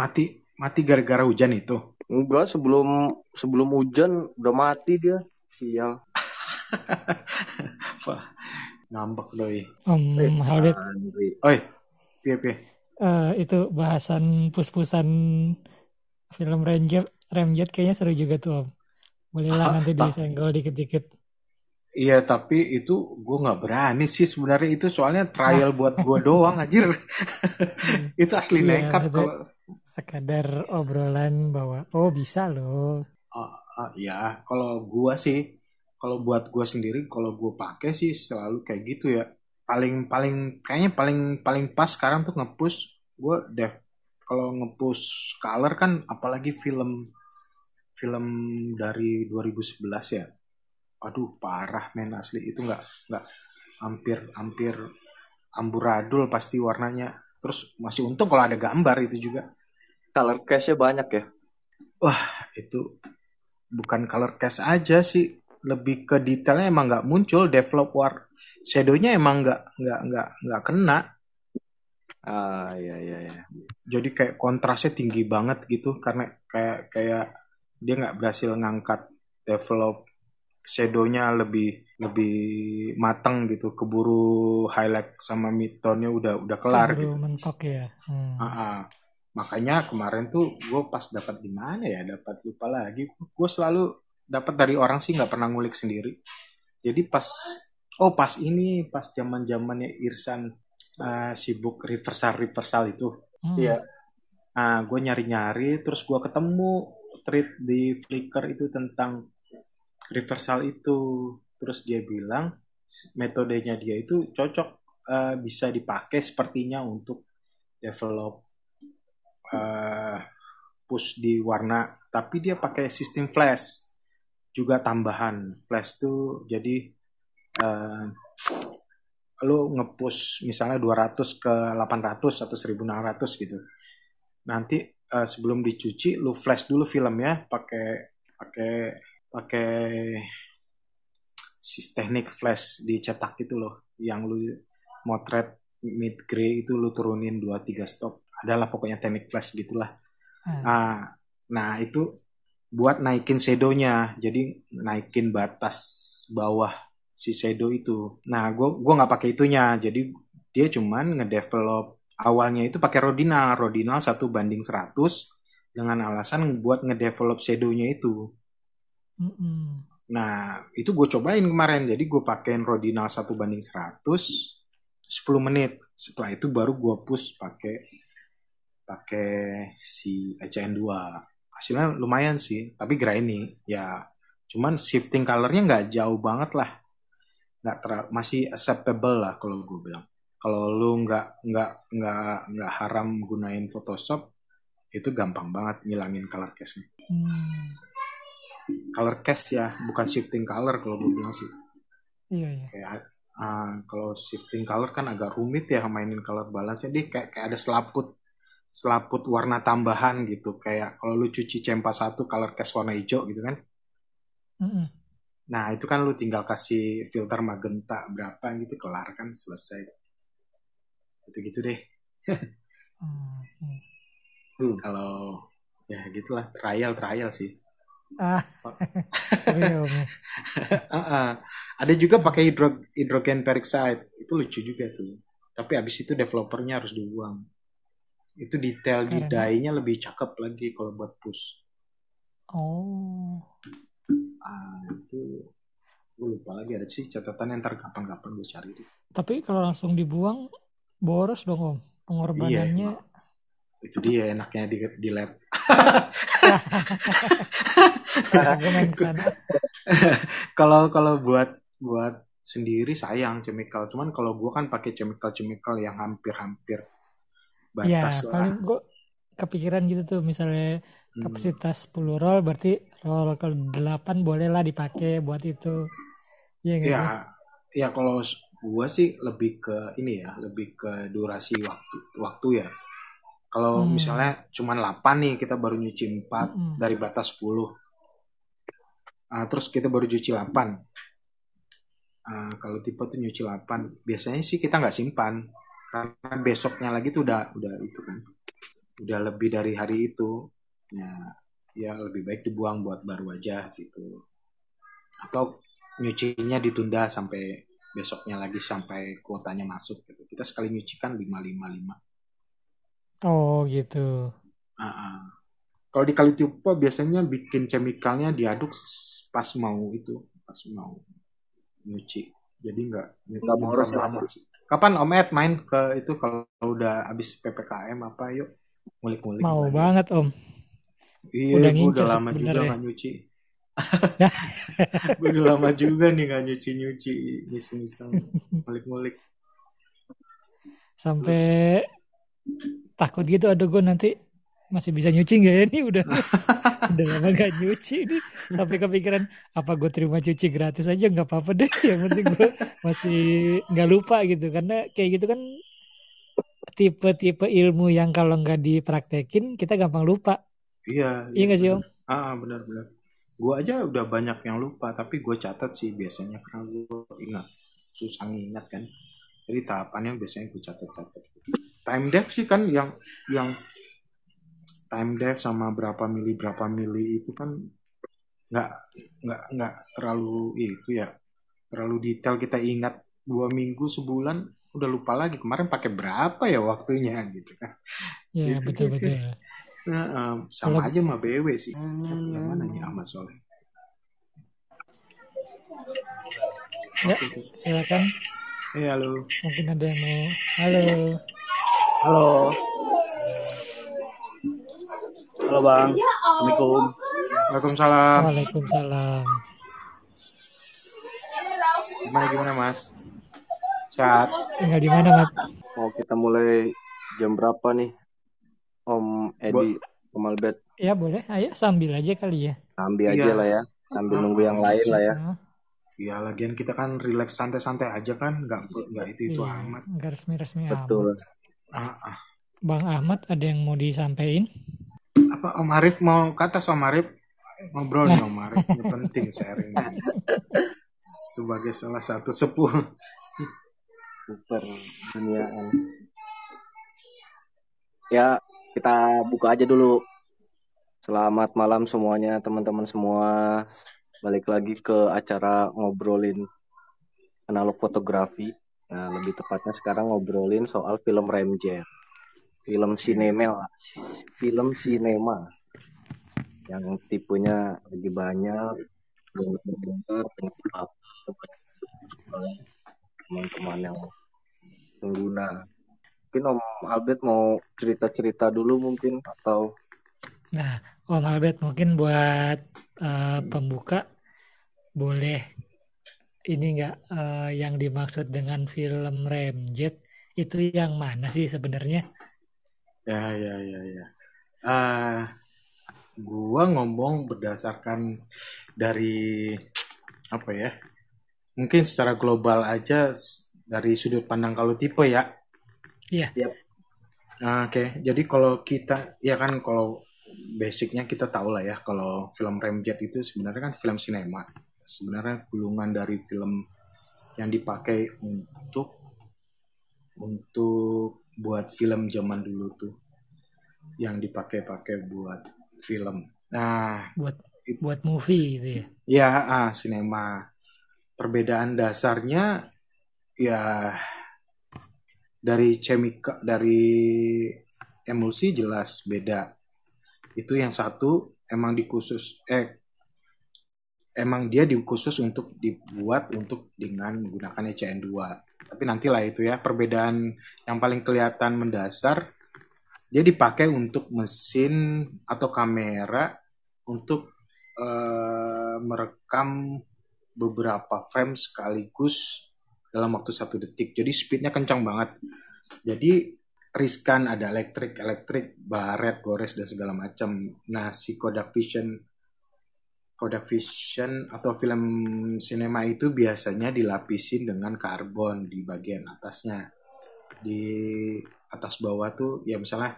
Mati mati gara-gara hujan itu. Enggak, sebelum sebelum hujan udah mati dia. Sial. Wah, ngambek doi. Om Eh, Halbit, Andri. Oi, piye piye. eh, itu bahasan pus-pusan film Ranger, Ramjet kayaknya seru juga tuh Om. Boleh lah Ah, nanti disenggol dikit-dikit. Iya, tapi itu gue nggak berani sih sebenarnya itu soalnya trial buat gue doang anjir. itu asli Iya, nekat kalau Sekadar obrolan bahwa oh bisa loh. Ah, ah, ya, kalau gua sih, kalau buat gua sendiri, kalau gua pakai sih selalu kayak gitu ya. Paling paling kayaknya paling paling pas sekarang tuh ngepush gua dev. Kalau ngepush color kan apalagi film film dari 2011 ya. Aduh, parah men asli itu nggak nggak hampir hampir amburadul pasti warnanya. Terus masih untung kalau ada gambar itu juga. Color cache-nya banyak ya. itu bukan color cast aja sih lebih ke detailnya emang nggak muncul develop war shadownya emang nggak nggak nggak nggak kena Ah, iya iya iya. jadi kayak kontrasnya tinggi banget gitu karena kayak kayak dia nggak berhasil ngangkat develop shadownya lebih lebih mateng gitu keburu highlight sama midtone-nya udah udah kelar Keburu gitu mentok ya. Hmm. Ah, ah. Makanya kemarin tuh gue pas dapat di mana ya dapat lupa lagi gue selalu dapat dari orang sih nggak pernah ngulik sendiri jadi pas oh pas ini pas zaman zamannya Irsan eh, sibuk reversal reversal itu Hmm. Iya. nah gue nyari nyari terus gue ketemu tweet di Flickr itu tentang reversal itu terus dia bilang metodenya dia itu cocok eh, bisa dipakai sepertinya untuk develop eh, push di warna tapi dia pakai sistem flash juga tambahan. Flash tuh jadi eh, lo ngepush misalnya 200 ke 800 atau 1600 gitu. Nanti eh, sebelum dicuci lu flash dulu filmnya pakai pakai pakai teknik flash dicetak itu loh yang lu motret mid gray itu lu turunin 2 3 stop adalah pokoknya teknik flash gitulah Hmm. nah nah itu buat naikin shadownya jadi naikin batas bawah si shadow itu nah gue gua nggak pakai itunya jadi dia cuman ngedevelop awalnya itu pakai rodinal rodinal satu banding 100 dengan alasan buat ngedevelop shadownya itu Mm-mm. Nah, itu gue cobain kemarin. Jadi gue pakein Rodinal 1 banding 100 10 menit. Setelah itu baru gue push pakai pakai si ECN2. Hasilnya lumayan sih, tapi grainy. Ya, cuman shifting colornya nggak jauh banget lah. Nggak ter- masih acceptable lah kalau gue bilang. Kalau lu nggak nggak nggak nggak haram gunain Photoshop, itu gampang banget ngilangin color cast-nya Hmm. color cast ya bukan shifting color kalau gue bilang sih Iya iya. kayak ah, kalau shifting color kan agak rumit ya mainin color balance dia kayak kayak ada selaput selaput warna tambahan gitu kayak kalau lu cuci cempa satu color cast warna hijau gitu kan Mm-mm. nah itu kan lu tinggal kasih filter magenta berapa gitu kelar kan selesai gitu gitu deh Hmm. Hmm. Hmm, kalau ya gitulah trial trial sih Ah, ya. Ada juga pakai hidro hidrogen peroxide. Itu lucu juga tuh. Tapi abis itu developernya harus dibuang. Itu detail di dye-nya lebih cakep lagi kalau buat push. Oh, Ah, itu gue lupa lagi ada sih catatan yang ntar kapan-kapan gue cari tapi kalau langsung dibuang boros dong Om. Pengorbanannya Itu dia enaknya di, di lab. Kalau kalau buat buat sendiri sayang chemical. Cuman kalau gue kan pakai chemical-chemical yang hampir-hampir Ya, batas lah. paling gue kepikiran gitu tuh misalnya Hmm. kapasitas 10 roll berarti roll ke 8 boleh lah dipakai buat itu. Iya sih? Ya, ya kalau gua sih lebih ke ini ya, lebih ke durasi waktu waktu ya. Kalau Hmm. misalnya cuman 8 nih, kita baru nyuci 4 Mm-mm. dari batas 10. Ah, terus kita baru cuci 8. Ah, kalau tipe tuh nyuci 8, biasanya sih kita nggak simpan karena besoknya lagi tuh udah udah itu kan. udah lebih dari hari itu ya ya lebih baik dibuang buat baru aja gitu atau nyucinya ditunda sampai besoknya lagi sampai kuotanya masuk gitu kita sekali nyuci kan lima lima lima Oh gitu. Ah, ah. Kalau di kali tipe biasanya bikin chemicalnya diaduk pas mau itu, pas mau nyuci. Jadi nggak Nggak boros ya. lama sih. Kapan Om Ed main ke itu kalau udah habis PPKM apa yuk ngulik-ngulik Mau lagi. banget Om. Iya, Udah gue udah lama juga sebenarnya. nggak nyuci. gue udah lama juga nih nggak nyuci-nyuci, iseng-iseng, ngulik-ngulik. Sampai takut gitu aduh gue nanti masih bisa nyuci nggak ya ini udah udah lama gak nyuci nih sampai kepikiran apa gue terima cuci gratis aja? Nggak apa-apa deh. Yang penting gue masih nggak lupa gitu. Karena kayak gitu kan tipe-tipe ilmu yang kalau nggak dipraktekin kita gampang lupa. Iya, iya nggak sih om? Ah, benar-benar. Gue aja udah banyak yang lupa, tapi gue catat sih biasanya. Karena gue ingat, susah ngingat kan. Jadi tahapannya biasanya gue catat-catat. Time dev sih kan yang yang time dev sama berapa mili berapa mili itu kan nggak nggak nggak terlalu itu ya. Terlalu detail kita ingat dua minggu sebulan udah lupa lagi kemarin pakai berapa ya waktunya gitu kan. Ya Gitu, betul gitu. betul Nah, em, sama Kalau- aja sama BW sih. Yang mana nih? Ahmad Soleh? Ya silakan. Eh halo. mungkin ada yang mau halo. Halo. Halo Bang. Assalamualaikum. Waalaikumsalam. waalaikumsalam Gimana gimana Mas? Sehat. tinggal di mana mat Mau kita mulai jam berapa nih? Om Edi, Om Albert, ya boleh ayo sambil aja kali ya ambil Iya. aja lah ya. Sambil nunggu yang lain lah ya. Nah, Ya lagian kita kan relax santai-santai aja kan, nggak nggak itu itu iya, amat. nggak resmi-resmi amat. Betul. Ah, ah. Bang Ahmad ada yang mau disampaikan? Apa Om Arif mau ke atas Om Arif? Ngobrol nih Om Arif, ini penting sharing. Sebagai salah satu sepuh. Super duniaan. Ya, kita buka aja dulu. Selamat malam semuanya, teman-teman semua. Balik lagi ke acara ngobrolin analog fotografi. Nah, lebih tepatnya sekarang ngobrolin soal film Remjer. Film sinema, film sinema yang tipenya lagi banyak, teman-teman yang pengguna. Mungkin Om Albert mau cerita-cerita dulu mungkin atau Nah, Om Albert mungkin buat eh, pembuka boleh ini enggak yang dimaksud dengan film Remjet itu yang mana sih sebenarnya? Ya ya ya ya. Ah, gua ngomong berdasarkan dari apa ya? Mungkin secara global aja dari sudut pandang kalau tipe ya. Iya. Yap. Nah, Oke, jadi kalau kita ya kan kalau basicnya kita tahu lah ya kalau film Remjet itu sebenarnya kan film sinema. Sebenarnya gulungan dari film yang dipakai untuk untuk buat film zaman dulu tuh yang dipakai-pakai buat film. Nah, Buat It- buat movie gitu ya. ya ah sinema. Perbedaan dasarnya ya dari chemical dari emulsi jelas beda. Itu yang satu emang dikhusus eh emang dia dikhusus untuk dibuat untuk dengan menggunakan ECN2. Tapi nantilah itu ya perbedaan yang paling kelihatan mendasar dia dipakai untuk mesin atau kamera untuk eh, merekam beberapa frame sekaligus dalam waktu satu detik. Jadi speednya kencang banget. Jadi riskan ada elektrik, elektrik, baret, gores dan segala macam. Nah si Kodak Vision Kodak Vision atau film sinema itu biasanya dilapisin dengan karbon di bagian atasnya. Di atas bawah tuh ya misalnya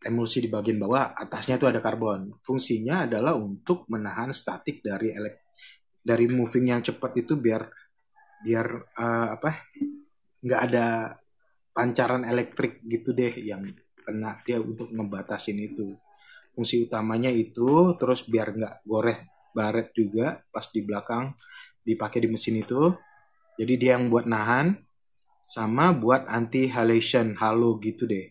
emulsi di bagian bawah, atasnya tuh ada karbon. Fungsinya adalah untuk menahan statik dari elek dari moving yang cepat itu biar biar eh, apa nggak ada pancaran elektrik gitu deh yang kena dia untuk ngebatasin itu fungsi utamanya itu terus biar nggak gores baret juga pas di belakang dipakai di mesin itu. Jadi dia yang buat nahan sama buat anti halation halo gitu deh.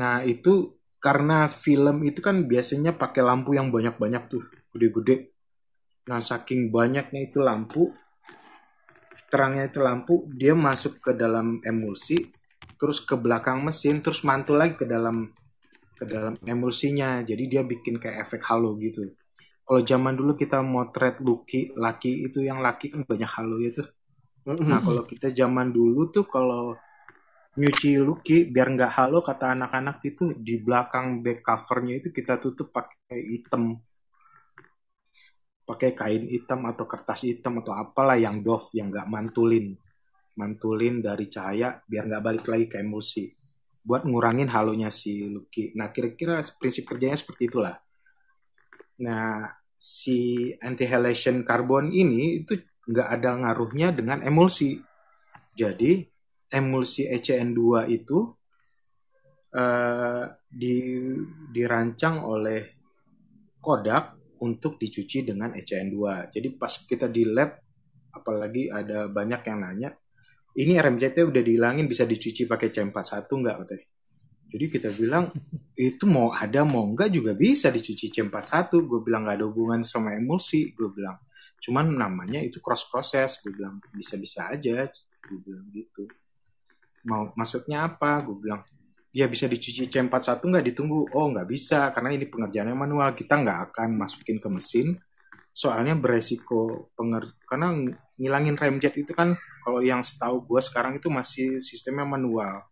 Nah itu karena film itu kan biasanya pakai lampu yang banyak-banyak tuh gede-gede. Nah saking banyaknya itu lampu terangnya itu lampu dia masuk ke dalam emulsi terus ke belakang mesin terus mantul lagi ke dalam ke dalam emulsinya. Jadi dia bikin kayak efek halo gitu kalau zaman dulu kita motret Lucky laki itu yang laki kan banyak halo ya tuh. Nah kalau kita zaman dulu tuh kalau nyuci Lucky biar nggak halo kata anak-anak itu di belakang back covernya itu kita tutup pakai hitam. Pakai kain hitam atau kertas hitam atau apalah yang doff yang nggak mantulin. Mantulin dari cahaya biar nggak balik lagi ke emulsi buat ngurangin halonya si Lucky. Nah kira-kira prinsip kerjanya seperti itulah. Nah si anti-halation carbon ini itu nggak ada ngaruhnya dengan emulsi. Jadi emulsi ECN2 itu uh, di, dirancang oleh Kodak untuk dicuci dengan ECN2. Jadi pas kita di lab, apalagi ada banyak yang nanya, ini RMJT udah dihilangin bisa dicuci pakai C41 nggak katanya. Jadi kita bilang itu mau ada mau enggak juga bisa dicuci C41. Gue bilang nggak ada hubungan sama emulsi. Gue bilang cuman namanya itu cross process. Gue bilang bisa-bisa aja. Gue bilang gitu. Mau maksudnya apa? Gue bilang ya bisa dicuci C41 nggak ditunggu. Oh nggak bisa karena ini pengerjaannya manual. Kita nggak akan masukin ke mesin. Soalnya beresiko penger karena ngilangin remjet itu kan kalau yang setahu gue sekarang itu masih sistemnya manual.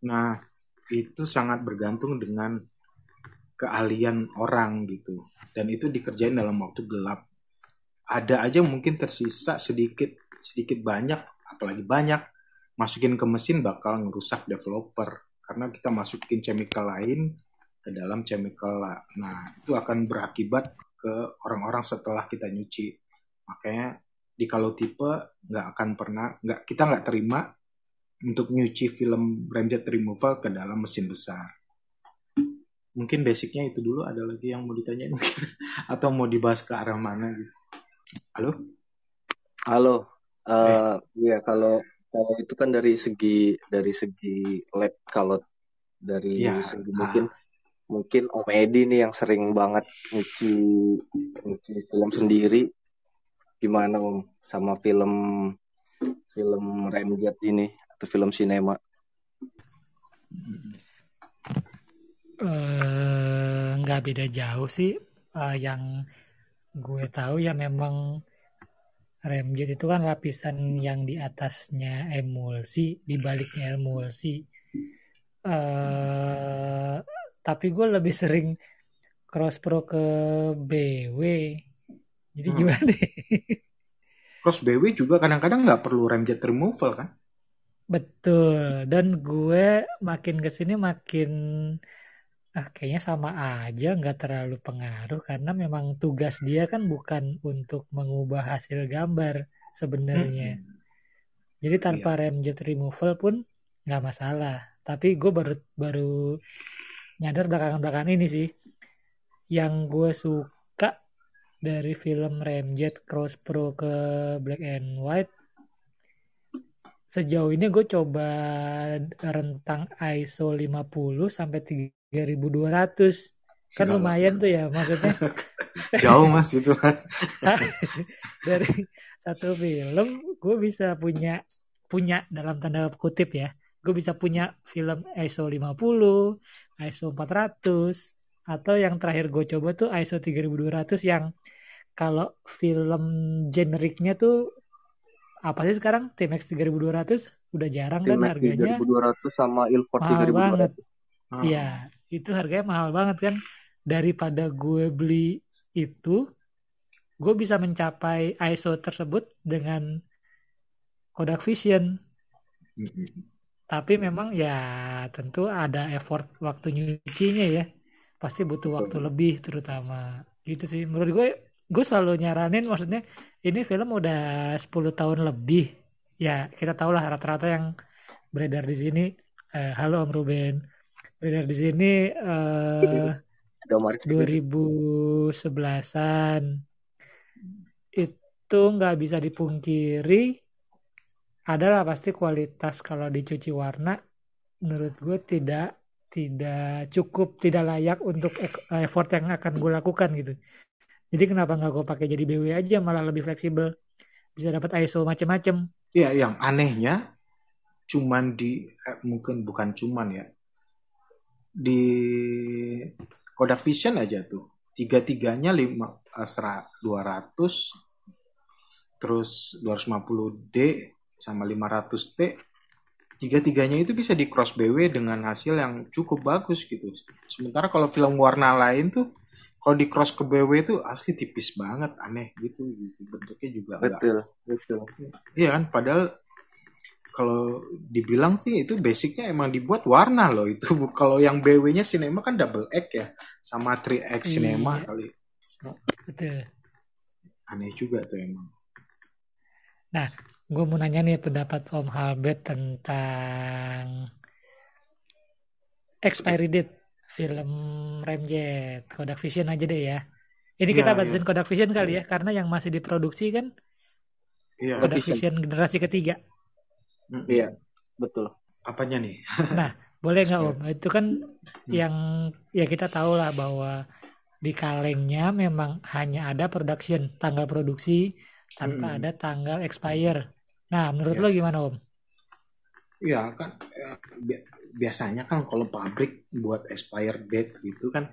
Nah, itu sangat bergantung dengan keahlian orang gitu. Dan itu dikerjain dalam waktu gelap. Ada aja mungkin tersisa sedikit sedikit banyak, apalagi banyak masukin ke mesin bakal ngerusak developer karena kita masukin chemical lain ke dalam chemical. Nah, itu akan berakibat ke orang-orang setelah kita nyuci. Makanya di kalau tipe nggak akan pernah nggak kita nggak terima untuk nyuci film remjet removal ke dalam mesin besar. Mungkin basicnya itu dulu. Ada lagi yang mau ditanya mungkin atau mau dibahas ke arah mana gitu? Halo? Halo. Uh, eh. ya kalau kalau itu kan dari segi dari segi lab kalau dari ya, segi mungkin ah mungkin Om Edi nih yang sering banget nyuci nyuci film sendiri gimana Om sama film film Remjet ini atau film sinema. Eh, nggak uh, beda jauh sih. Uh, yang gue tahu ya memang remjet itu kan lapisan yang di atasnya emulsi di baliknya emulsi uh, tapi gue lebih sering cross pro ke BW jadi hmm. gimana? Deh cross BW juga kadang-kadang nggak perlu remjet removal kan betul dan gue makin ke sini makin ah kayaknya sama aja nggak terlalu pengaruh karena memang tugas dia kan bukan untuk mengubah hasil gambar sebenarnya hmm. jadi tanpa iya. remjet removal pun nggak masalah tapi gue baru baru nyadar belakangan-belakangan ini sih yang gue suka dari film Ramjet Cross Pro ke Black and White sejauh ini gue coba rentang ISO 50 sampai 3200 kan lumayan tuh ya maksudnya. Jauh mas itu mas. Dari satu film gue bisa punya punya dalam tanda kutip ya gue bisa punya film ISO 50 ISO 400 atau yang terakhir gue coba tuh ISO 3200 yang kalau film generiknya tuh apa sih sekarang TMX 3200 udah jarang kan harganya 3200 sama Ilford mahal 3200 banget iya hmm. itu harganya mahal banget kan daripada gue beli itu gue bisa mencapai ISO tersebut dengan Kodak Vision hmm. Tapi memang ya tentu ada effort waktu nyucinya ya. Pasti butuh waktu lebih terutama. Gitu sih. Menurut gue, gue selalu nyaranin maksudnya ini film udah 10 tahun lebih. Ya kita tahu lah rata-rata yang beredar di sini. Eh, halo Om Ruben. beredar di sini eh Indomaret juga sih. 2011-an itu nggak bisa dipungkiri adalah pasti kualitas kalau dicuci warna menurut gue tidak tidak cukup tidak layak untuk effort yang akan gue lakukan gitu jadi kenapa nggak gue pakai jadi BW aja malah lebih fleksibel bisa dapat ISO macem-macem Iya, yang anehnya cuman di eh, mungkin bukan cuman ya. Di Kodak Vision aja tuh. Tiga-tiganya lima eh, sera- 200 terus 250D sama 500T. Tiga-tiganya itu bisa di cross BW dengan hasil yang cukup bagus gitu. Sementara kalau film warna lain tuh kalau di cross ke BW itu asli tipis banget, aneh gitu. gitu. Bentuknya juga enggak Betul, betul. Iya kan, padahal kalau dibilang sih itu basicnya emang dibuat warna loh itu. Kalau yang BW-nya Cinema kan double X ya, sama 3X Cinema Iya. kali. betul Aneh juga tuh emang. gue mau nanya nih pendapat Om Halbert tentang expiry date film Remjet Kodak Vision aja deh ya. Ini Iya, kita iya. batasin Kodak Vision kali ya karena yang masih diproduksi kan Iya, Kodak Vision. Vision generasi ketiga. Iya, betul. Apanya nih? Boleh nggak Iya. Om? Itu kan yang ya kita tahu lah bahwa di kalengnya memang hanya ada production, tanggal produksi tanpa Mm-mm. ada tanggal expire. Nah, menurut Iya. lo gimana Om? Iya kan bi- biasanya kan kalau pabrik buat expired date gitu kan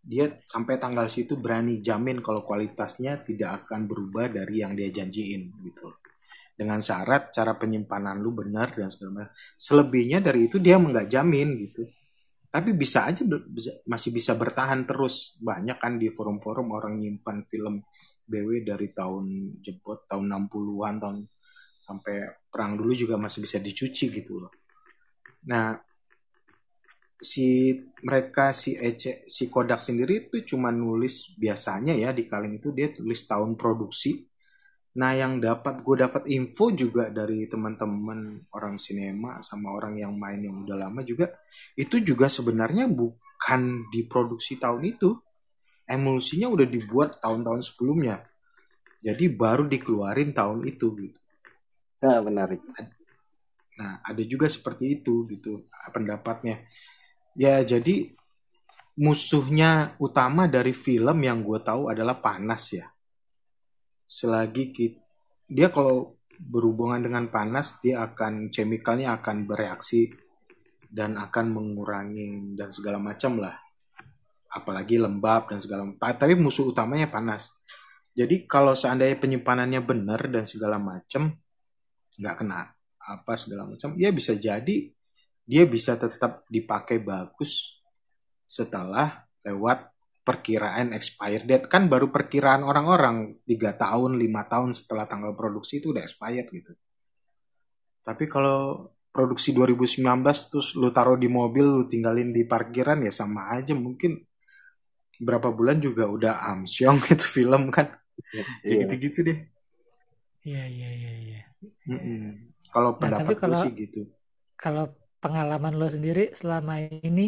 dia sampai tanggal situ berani jamin kalau kualitasnya tidak akan berubah dari yang dia janjiin gitu. Dengan syarat cara penyimpanan lu benar dan segala macam. Selebihnya dari itu dia nggak jamin gitu. Tapi bisa aja masih bisa bertahan terus. Banyak kan di forum-forum orang nyimpan film BW dari tahun jebot tahun 60-an tahun sampai perang dulu juga masih bisa dicuci gitu loh. Nah, si mereka si Ece si Kodak sendiri itu cuma nulis biasanya ya di kaleng itu dia tulis tahun produksi. Nah, yang dapat gue dapat info juga dari teman-teman orang sinema sama orang yang main yang udah lama juga itu juga sebenarnya bukan diproduksi tahun itu. Emulsinya udah dibuat tahun-tahun sebelumnya. Jadi baru dikeluarin tahun itu gitu. Nah, menarik. Nah, ada juga seperti itu gitu pendapatnya. Ya, jadi musuhnya utama dari film yang gue tahu adalah panas ya. Selagi ki- dia kalau berhubungan dengan panas, dia akan chemicalnya akan bereaksi dan akan mengurangi dan segala macam lah. Apalagi lembab dan segala macam. Tapi musuh utamanya panas. Jadi kalau seandainya penyimpanannya benar dan segala macam, nggak kena apa segala macam ya bisa jadi dia bisa tetap dipakai bagus setelah lewat perkiraan expired date. Kan baru perkiraan orang-orang tiga tahun lima tahun setelah tanggal produksi itu udah expired gitu. Tapi kalau produksi 2019 terus lu taruh di mobil lu tinggalin di parkiran ya sama aja. Mungkin berapa bulan juga udah amsyong itu film kan. Ya Iya. gitu-gitu deh. Iya, iya, iya, iya. Kalau Nah, pendapat kalau- sih gitu. Kalau pengalaman lo sendiri selama ini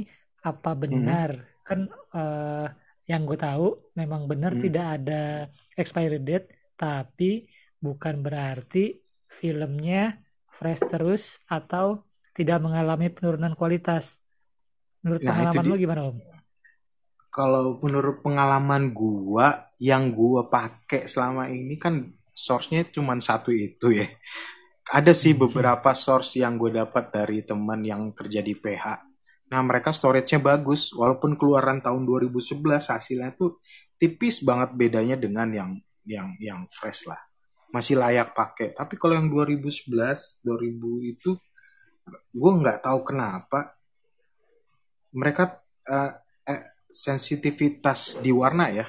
apa benar? Kan eh, yang gue tahu memang benar Hmm. tidak ada expiry date, tapi bukan berarti filmnya fresh terus atau tidak mengalami penurunan kualitas. Menurut Nah, pengalaman lo gimana Om? kalau menurut pengalaman gua yang gua pakai selama ini kan source-nya cuma satu itu ya. Ada sih Hmm. beberapa source yang gue dapat dari teman yang kerja di PH. Nah, mereka storage-nya bagus walaupun keluaran tahun 2011 hasilnya tuh tipis banget bedanya dengan yang yang yang fresh lah. Masih layak pakai. Tapi kalau yang 2011, 2000 itu gue nggak tahu kenapa mereka eh, eh, sensitivitas di warna ya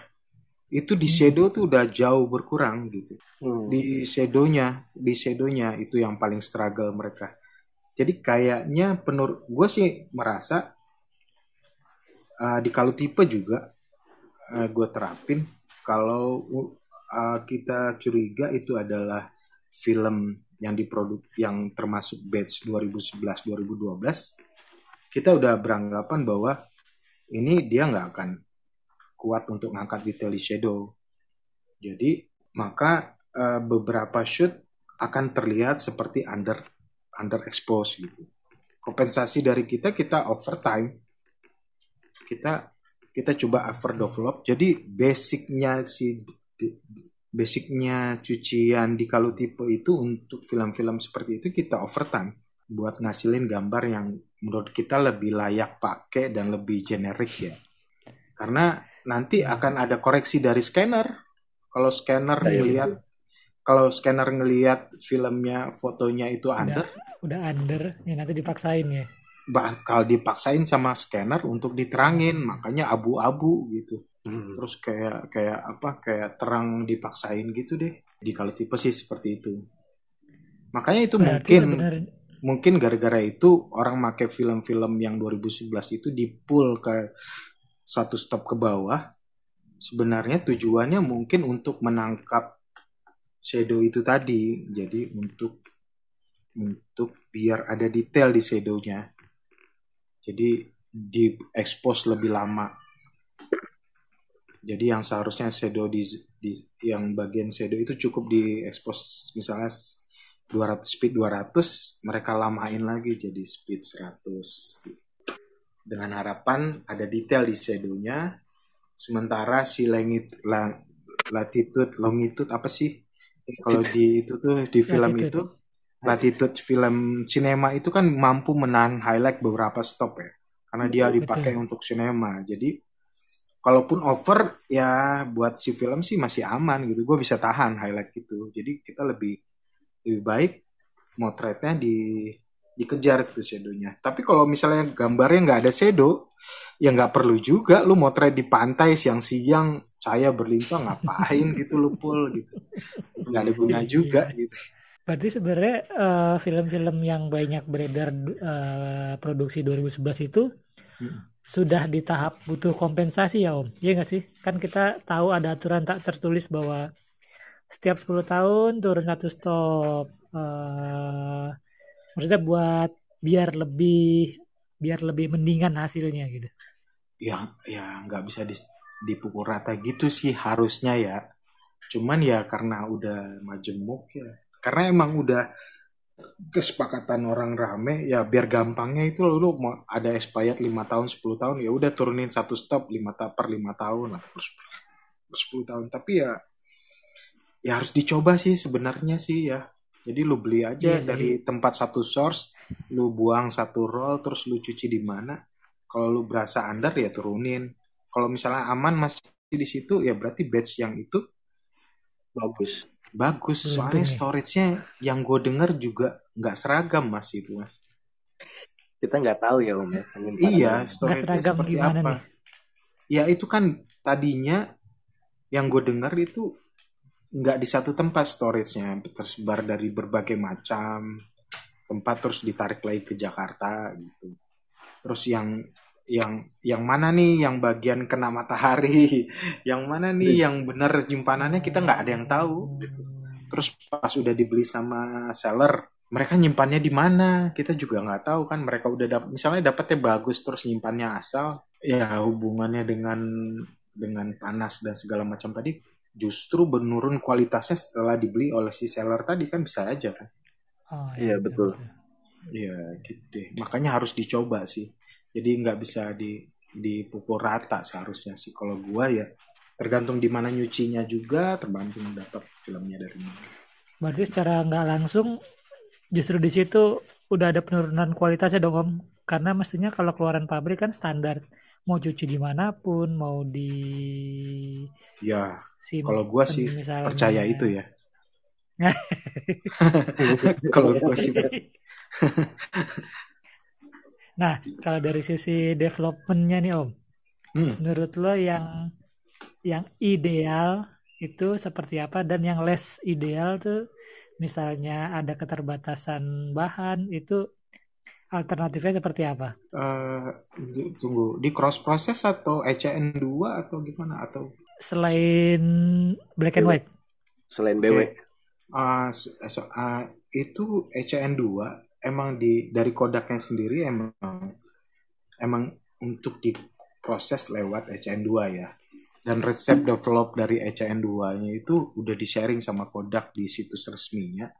itu di shadow tuh udah jauh berkurang gitu. Hmm. di shadownya di shadownya itu yang paling struggle mereka. Jadi kayaknya penur gue sih merasa uh, di kalau tipe juga gue terapin kalau uh, kita curiga itu adalah film yang diproduk yang termasuk batch 2011 2012 kita udah beranggapan bahwa ini dia nggak akan kuat untuk ngangkat detail di shadow. Jadi maka uh, beberapa shoot akan terlihat seperti under under expose gitu. Kompensasi dari kita kita overtime kita kita coba overdevelop. Jadi basicnya si basicnya cucian di kalau tipe itu untuk film-film seperti itu kita overtime buat ngasilin gambar yang menurut kita lebih layak pakai dan lebih generik ya. Karena nanti akan ada koreksi dari scanner. Kalau scanner ya, ngelihat kalau scanner ngelihat filmnya fotonya itu under, udah under, ya nanti dipaksain ya. Bakal dipaksain sama scanner untuk diterangin, makanya abu-abu gitu. Hmm. Terus kayak kayak apa? Kayak terang dipaksain gitu deh. Di kalau tipe sih seperti itu. Makanya itu Berarti mungkin sebenarnya... mungkin gara-gara itu orang make film-film yang 2011 itu di pull ke satu stop ke bawah. Sebenarnya tujuannya mungkin untuk menangkap shadow itu tadi. Jadi untuk untuk biar ada detail di shadownya. Jadi di expose lebih lama jadi yang seharusnya shadow di, di yang bagian shadow itu cukup di expose misalnya 200 speed 200 mereka lamain lagi jadi speed 100 dengan harapan ada detail di shadownya sementara si langit la, latitude longitude apa sih? Kalau di itu tuh di film latitude. itu latitude. film sinema itu kan mampu menahan highlight beberapa stop ya. Karena dia dipakai Betul. untuk sinema jadi kalaupun over ya buat si film sih masih aman gitu. Gue bisa tahan highlight gitu. Jadi kita lebih lebih baik motretnya di dikejar tuh shadownya tapi kalau misalnya gambarnya nggak ada shadow ya nggak perlu juga lu motret di pantai siang-siang cahaya berlimpah ngapain gitu lu pul gitu nggak ada guna juga gitu Berarti sebenarnya uh, film-film yang banyak beredar uh, produksi 2011 itu hmm sudah di tahap butuh kompensasi ya Om. Iya nggak sih? Kan kita tahu ada aturan tak tertulis bahwa setiap 10 tahun turun satu stop. Uh, maksudnya buat biar lebih biar lebih mendingan hasilnya gitu. Ya, ya nggak bisa dipukul rata gitu sih harusnya ya. Cuman ya karena udah majemuk ya. Karena emang udah kesepakatan orang rame ya biar gampangnya itu lu mau ada expired 5 tahun 10 tahun ya udah turunin satu stop 5 ta per 5 tahun lah per, per 10 tahun tapi ya ya harus dicoba sih sebenarnya sih ya jadi lu beli aja iya, dari iya. tempat satu source lu buang satu roll terus lu cuci di mana kalau lu berasa under ya turunin kalau misalnya aman masih di situ ya berarti batch yang itu bagus Bagus, soalnya storage-nya yang gue denger juga nggak seragam mas itu mas. Kita nggak tahu ya om ya. Iya, storage-nya seperti apa? Nih? Ya itu kan tadinya yang gue denger itu nggak di satu tempat storage-nya tersebar dari berbagai macam tempat terus ditarik lagi ke Jakarta gitu. Terus yang yang yang mana nih yang bagian kena matahari, yang mana nih iya. yang benar nyimpanannya kita nggak ada yang tahu. Gitu. Terus pas udah dibeli sama seller, mereka nyimpannya di mana kita juga nggak tahu kan. Mereka udah dapat misalnya dapatnya bagus terus nyimpannya asal, ya hubungannya dengan dengan panas dan segala macam tadi justru menurun kualitasnya setelah dibeli oleh si seller tadi kan bisa aja kan. Oh, iya, iya betul. Iya gitu deh. Makanya harus dicoba sih jadi nggak bisa di dipukul rata seharusnya sih kalau gua ya tergantung di mana nyucinya juga tergantung dapat filmnya dari mana berarti secara nggak langsung justru di situ udah ada penurunan kualitasnya dong om karena mestinya kalau keluaran pabrik kan standar mau cuci di mana pun mau di ya kalau gua sih misalnya... percaya itu ya. Kalau gua sih Nah, kalau dari sisi developmentnya nih Om, hmm. menurut lo yang yang ideal itu seperti apa? Dan yang less ideal tuh misalnya ada keterbatasan bahan itu alternatifnya seperti apa? Uh, tunggu di cross process atau ECN 2 atau gimana atau selain black and white? Selain BW. Okay. Uh, so, uh, itu ECN 2 emang di dari kodaknya sendiri emang emang untuk diproses lewat ECN2 ya. Dan resep develop dari ECN2-nya itu udah di-sharing sama Kodak di situs resminya.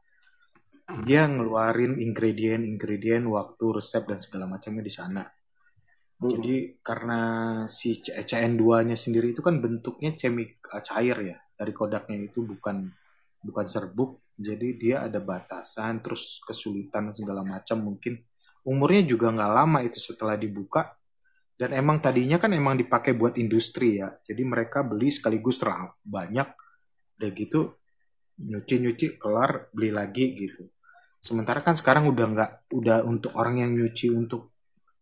Dia ngeluarin ingredient-ingredient, waktu, resep dan segala macamnya di sana. Jadi karena si ECN2-nya sendiri itu kan bentuknya cemik cair ya. Dari Kodaknya itu bukan bukan serbuk. Jadi dia ada batasan, terus kesulitan segala macam mungkin. Umurnya juga nggak lama itu setelah dibuka dan emang tadinya kan emang dipakai buat industri ya jadi mereka beli sekaligus terang banyak udah gitu nyuci-nyuci kelar beli lagi gitu sementara kan sekarang udah nggak udah untuk orang yang nyuci untuk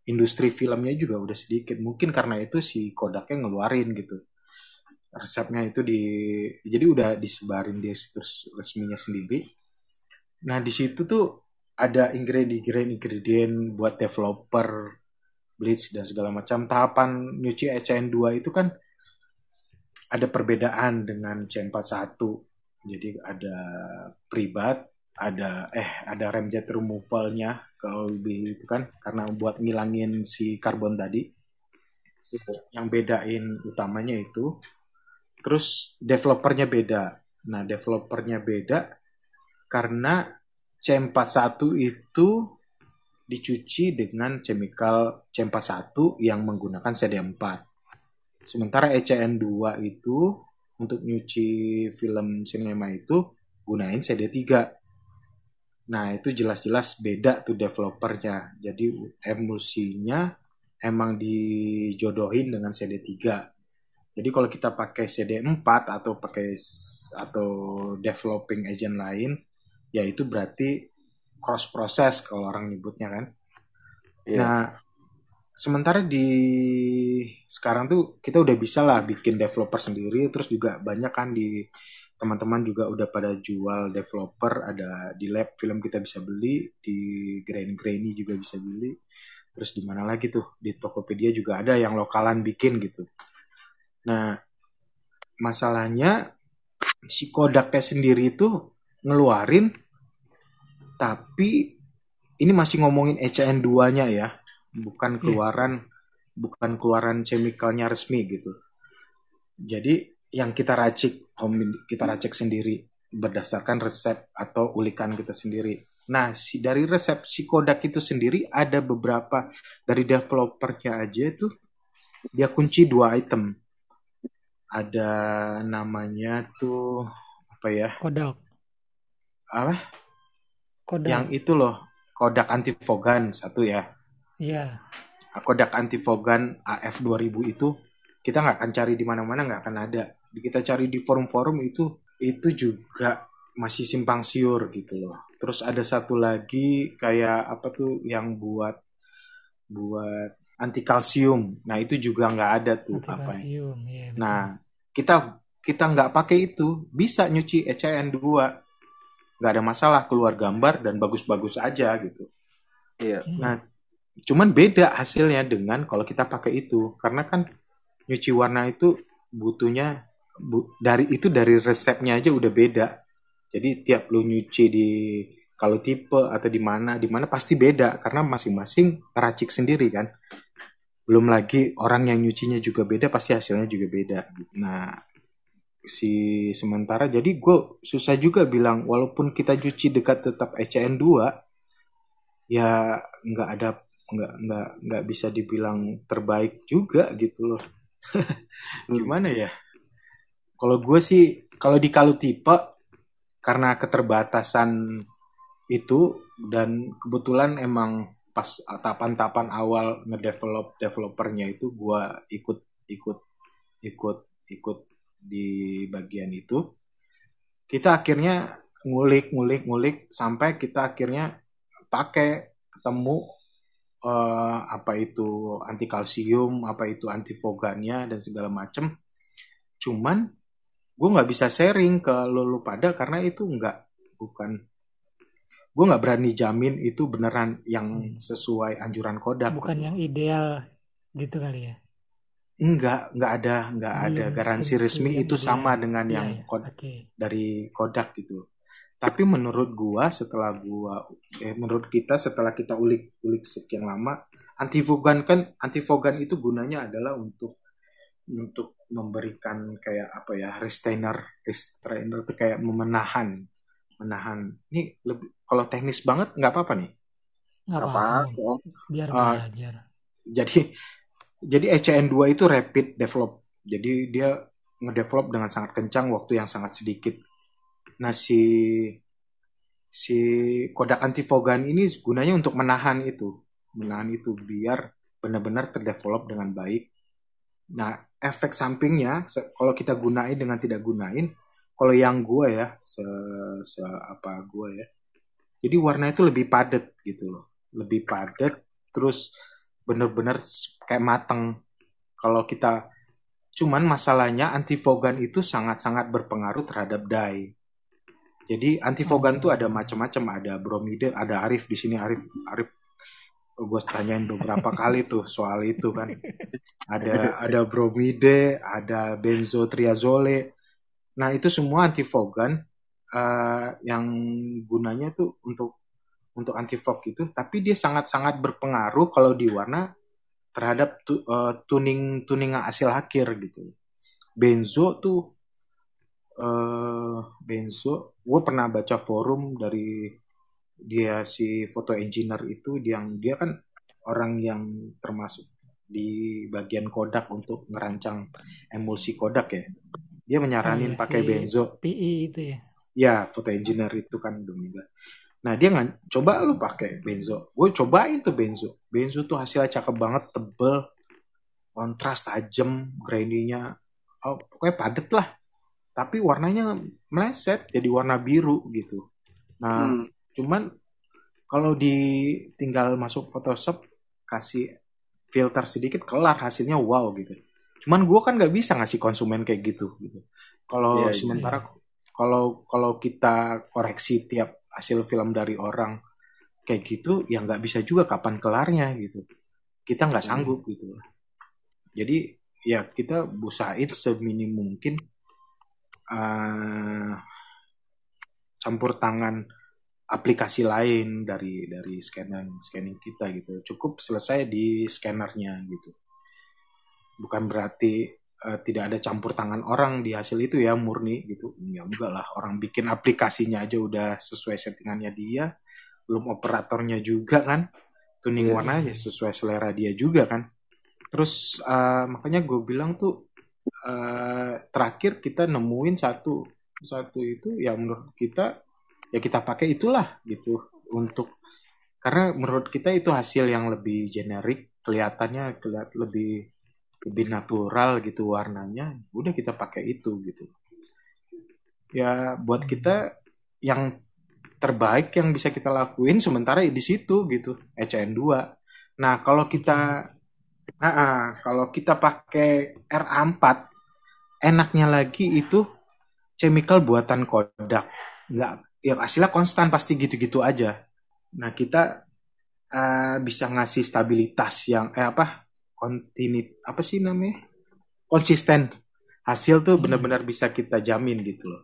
industri filmnya juga udah sedikit mungkin karena itu si Kodaknya ngeluarin gitu resepnya itu di jadi udah disebarin di situs resminya sendiri nah di situ tuh ada ingredient-ingredient buat developer bleach dan segala macam. Tahapan nyuci ECN2 itu kan ada perbedaan dengan C41. Jadi ada privat, ada eh ada remjet removalnya kalau lebih itu kan karena buat ngilangin si karbon tadi. Yang bedain utamanya itu. Terus developernya beda. Nah, developernya beda karena C41 itu dicuci dengan chemical C41 yang menggunakan CD4. Sementara ECN2 itu untuk nyuci film sinema itu gunain CD3. Nah, itu jelas-jelas beda tuh developernya. Jadi emulsinya emang dijodohin dengan CD3. Jadi kalau kita pakai CD4 atau pakai atau developing agent lain, ya itu berarti cross process kalau orang nyebutnya kan. Yeah. Nah, sementara di sekarang tuh kita udah bisa lah bikin developer sendiri, terus juga banyak kan di teman-teman juga udah pada jual developer, ada di lab film kita bisa beli, di Grain Grainy juga bisa beli, terus di mana lagi tuh di Tokopedia juga ada yang lokalan bikin gitu. Nah, masalahnya si Kodaknya sendiri itu ngeluarin tapi ini masih ngomongin ECN2-nya ya, bukan iya. keluaran hmm. bukan keluaran chemicalnya resmi gitu. Jadi yang kita racik kita racik sendiri berdasarkan resep atau ulikan kita sendiri. Nah, si dari resep si Kodak itu sendiri ada beberapa dari developernya aja itu dia kunci dua item. Ada namanya tuh apa ya? Kodak. Apa? Kodak. Yang itu loh, Kodak antifogan satu ya. Iya. Yeah. Kodak antifogan AF 2000 itu kita nggak akan cari di mana-mana nggak akan ada. Kita cari di forum-forum itu itu juga masih simpang siur gitu loh. Terus ada satu lagi kayak apa tuh yang buat buat anti kalsium. Nah itu juga nggak ada tuh apa ya. Iya, nah kita kita nggak pakai itu bisa nyuci ECN 2 nggak ada masalah keluar gambar dan bagus-bagus aja gitu. Iya. Nah, cuman beda hasilnya dengan kalau kita pakai itu karena kan nyuci warna itu butuhnya bu, dari itu dari resepnya aja udah beda. Jadi tiap lu nyuci di kalau tipe atau di mana di mana pasti beda karena masing-masing racik sendiri kan. Belum lagi orang yang nyucinya juga beda pasti hasilnya juga beda. Nah, si sementara jadi gue susah juga bilang walaupun kita cuci dekat tetap ECN 2 ya nggak ada nggak nggak nggak bisa dibilang terbaik juga gitu loh gimana ya kalau gue sih kalau di kalau tipe karena keterbatasan itu dan kebetulan emang pas tahapan-tahapan awal ngedevelop developernya itu gue ikut ikut ikut ikut di bagian itu. Kita akhirnya ngulik ngulik ngulik sampai kita akhirnya pakai ketemu uh, apa itu anti kalsium apa itu antifogannya dan segala macem. Cuman gue nggak bisa sharing ke lo, lo pada karena itu nggak bukan. Gue nggak berani jamin itu beneran yang sesuai anjuran kodak. Bukan yang ideal gitu kali ya? Enggak, enggak ada, enggak ada garansi resmi itu sama dengan yang ya, kod okay. dari Kodak gitu. Tapi menurut gua setelah gua eh menurut kita setelah kita ulik-ulik sekian lama antifogan kan antifogan itu gunanya adalah untuk untuk memberikan kayak apa ya restrainer restrainer itu kayak memenahan menahan ini lebih kalau teknis banget nggak apa-apa nih Nggak Apa? apa-apa. Om. Biar Ah. belajar. jadi jadi ECN2 itu rapid develop jadi dia ngedevelop dengan sangat kencang waktu yang sangat sedikit nah si si kodak antifogan ini gunanya untuk menahan itu menahan itu biar benar-benar terdevelop dengan baik nah efek sampingnya kalau kita gunain dengan tidak gunain kalau yang gua ya se, se apa gua ya jadi warna itu lebih padat gitu loh lebih padat terus bener-bener kayak mateng. Kalau kita cuman masalahnya antifogan itu sangat-sangat berpengaruh terhadap dye. Jadi antifogan tuh ada macam-macam, ada bromide, ada Arif di sini Arif Arif gue tanyain beberapa kali tuh soal itu kan. Ada ada bromide, ada benzotriazole. Nah, itu semua antifogan eh, yang gunanya tuh untuk untuk antifog itu, tapi dia sangat-sangat berpengaruh kalau di warna terhadap tu- eh, tuning tuning hasil akhir gitu. Benzo tuh eh benzo, gue pernah baca forum dari dia si foto engineer itu yang dia kan orang yang termasuk di bagian Kodak untuk ngerancang emulsi Kodak ya. Dia Iya, menyaranin pakai si benzo. PI itu ya. Ya, foto engineer itu kan Dominga. Nah, dia nggak coba lu pakai benzo. Gue cobain tuh benzo. Benzo tuh hasilnya cakep banget, tebel, kontras tajam, grainy-nya oh, pokoknya padet lah. Tapi warnanya meleset jadi warna biru gitu. Nah, Hmm. Cuman kalau ditinggal masuk Photoshop kasih filter sedikit kelar hasilnya wow gitu. Cuman gue kan nggak bisa ngasih konsumen kayak gitu gitu. Kalau Iya, iya. sementara kalau kalau kita koreksi tiap hasil film dari orang kayak gitu ya nggak bisa juga kapan kelarnya gitu. Kita nggak Hmm. sanggup gitu. Jadi ya kita busain seminim mungkin eh, campur tangan aplikasi lain dari dari scanning scanning kita gitu. Cukup selesai di scannernya gitu. Bukan berarti eh, tidak ada campur tangan orang di hasil itu ya murni gitu. Ya enggak lah orang bikin aplikasinya aja udah sesuai settingannya dia belum operatornya juga kan. Tuning Iya. warnanya sesuai selera dia juga kan. Terus eh, makanya gue bilang tuh eh, terakhir kita nemuin satu satu itu ya menurut kita ya kita pakai itulah gitu. Untuk karena menurut kita itu hasil yang lebih generik kelihatannya kelihat lebih lebih natural gitu warnanya udah kita pakai itu gitu. Ya buat kita yang terbaik yang bisa kita lakuin sementara di situ gitu ECN 2 nah kalau kita ah, ah, kalau kita pakai RA4 enaknya lagi itu chemical buatan Kodak. Nggak ya hasilnya konstan pasti gitu-gitu aja. Nah kita eh, bisa ngasih stabilitas yang eh apa kontinit apa sih namanya? Konsisten. Hasil tuh Hmm. benar-benar bisa kita jamin gitu loh.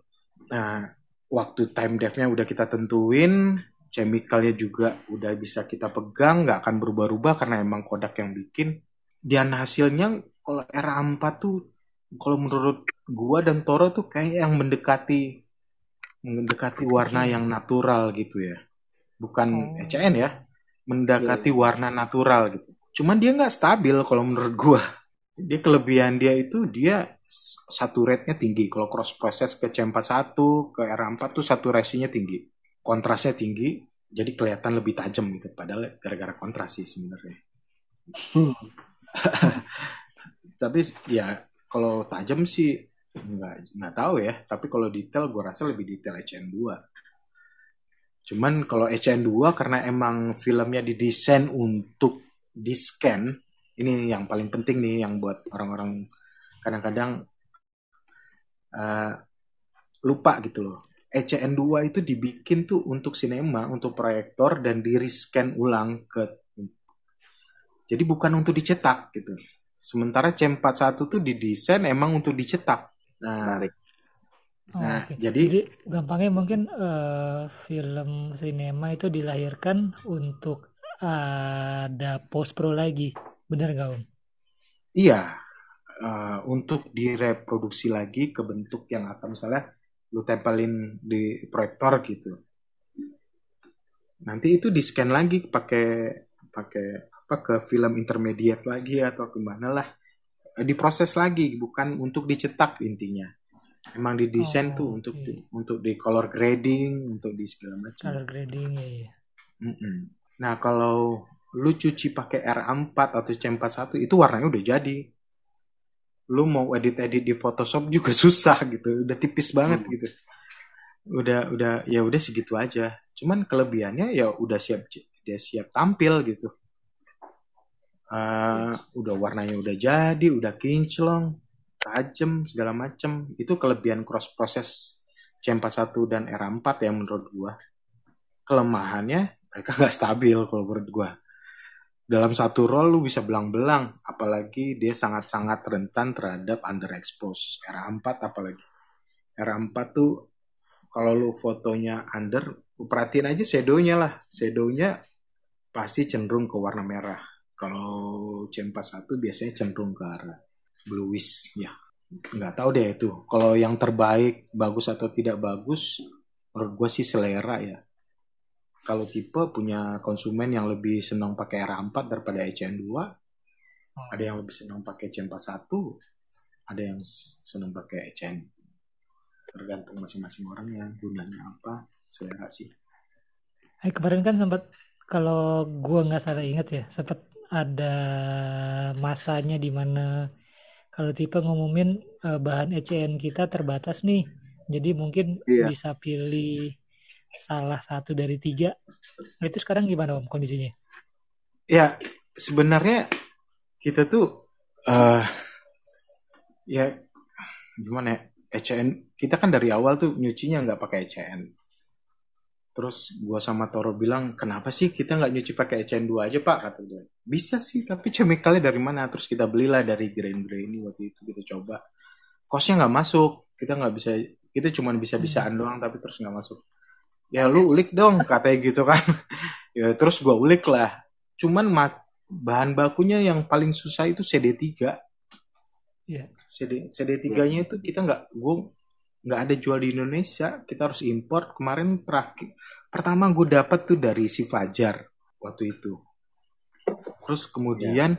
Nah waktu time depth-nya udah kita tentuin chemicalnya juga udah bisa kita pegang nggak akan berubah-ubah karena emang Kodak yang bikin. Dan hasilnya kalau RA4 tuh kalau menurut gua dan Toro tuh kayak yang mendekati mendekati warna yang natural gitu ya. Bukan Oh. ECN ya mendekati Iya. warna natural gitu. Cuman dia nggak stabil kalau menurut gua. Dia kelebihan dia itu dia satu rate-nya tinggi. Kalau cross process ke C41 ke R4 tuh satu nya tinggi. Kontrasnya tinggi jadi kelihatan lebih tajam gitu. Padahal gara-gara kontras sih sebenarnya. Hmm. tapi ya kalau tajam sih nggak nggak tahu ya tapi kalau detail gue rasa lebih detail HN2 cuman kalau HN2 karena emang filmnya didesain untuk di scan ini yang paling penting nih yang buat orang-orang kadang-kadang eh, lupa gitu loh ECN2 itu dibikin tuh untuk sinema, untuk proyektor dan di rescan ulang ke jadi bukan untuk dicetak gitu. Sementara C41 tuh didesain emang untuk dicetak. Nah, Menarik. Oh, nah oke. jadi Jadi gampangnya mungkin eh, film sinema itu dilahirkan untuk ada post pro lagi. Bener nggak Om? Iya, uh, untuk direproduksi lagi ke bentuk yang akan misalnya lu tempelin di proyektor gitu. Nanti itu di scan lagi pakai pakai apa ke film intermediate lagi atau ke mana lah diproses lagi bukan untuk dicetak intinya emang didesain Oh, tuh untuk di, untuk di color grading untuk di segala macam Color grading ya. ya. Mm-mm. nah kalau lu cuci pakai R4 atau C41 itu warnanya udah jadi lu mau edit-edit di Photoshop juga susah gitu udah tipis banget Hmm. gitu udah udah ya udah segitu aja cuman kelebihannya ya udah siap dia siap tampil gitu Eh, udah warnanya udah jadi udah kinclong tajam segala macem. Itu kelebihan cross proses C41 dan R4 ya menurut gua. Kelemahannya mereka nggak stabil kalau menurut gua. Dalam satu roll lu bisa belang-belang apalagi dia sangat-sangat rentan terhadap underexpose R4 apalagi. R4 tuh kalau lu fotonya under lu perhatiin aja shadownya lah. Shadownya pasti cenderung ke warna merah kalau C41 biasanya cenderung ke arah bluish ya nggak tahu deh itu. Kalau yang terbaik bagus atau tidak bagus menurut gue sih selera ya. Kalau tipe punya konsumen yang lebih senang pakai R4 daripada ECN2 ada yang lebih senang pakai C41 ada yang senang pakai ECN tergantung masing-masing orang ya gunanya apa selera sih. Eh, kemarin kan sempat kalau gua nggak salah ingat ya, sempat ada masanya di mana kalau tipe ngumumin eh, bahan ECN kita terbatas nih. Jadi mungkin Iya. bisa pilih salah satu dari tiga. Nah, itu sekarang gimana Om kondisinya? ya sebenarnya kita tuh eh ya gimana ya ECN kita kan dari awal tuh nyucinya nggak pakai ECN terus gua sama Toro bilang kenapa sih kita nggak nyuci pakai ECN2 aja pak? kata dia. Bisa sih tapi chemicalnya dari mana? Terus kita belilah dari grain grain ini waktu itu kita coba. Kosnya nggak masuk. Kita nggak bisa kita cuma bisa bisaan doang tapi terus nggak masuk. Ya lu ulik dong katanya gitu kan. Ya terus gua ulik lah cuman ma- bahan bakunya yang paling susah itu CD3 Iya. CD CD3-nya itu kita nggak gue nggak ada jual di Indonesia kita harus import. Kemarin terakhir pertama gue dapat tuh dari si Fajar waktu itu. Terus kemudian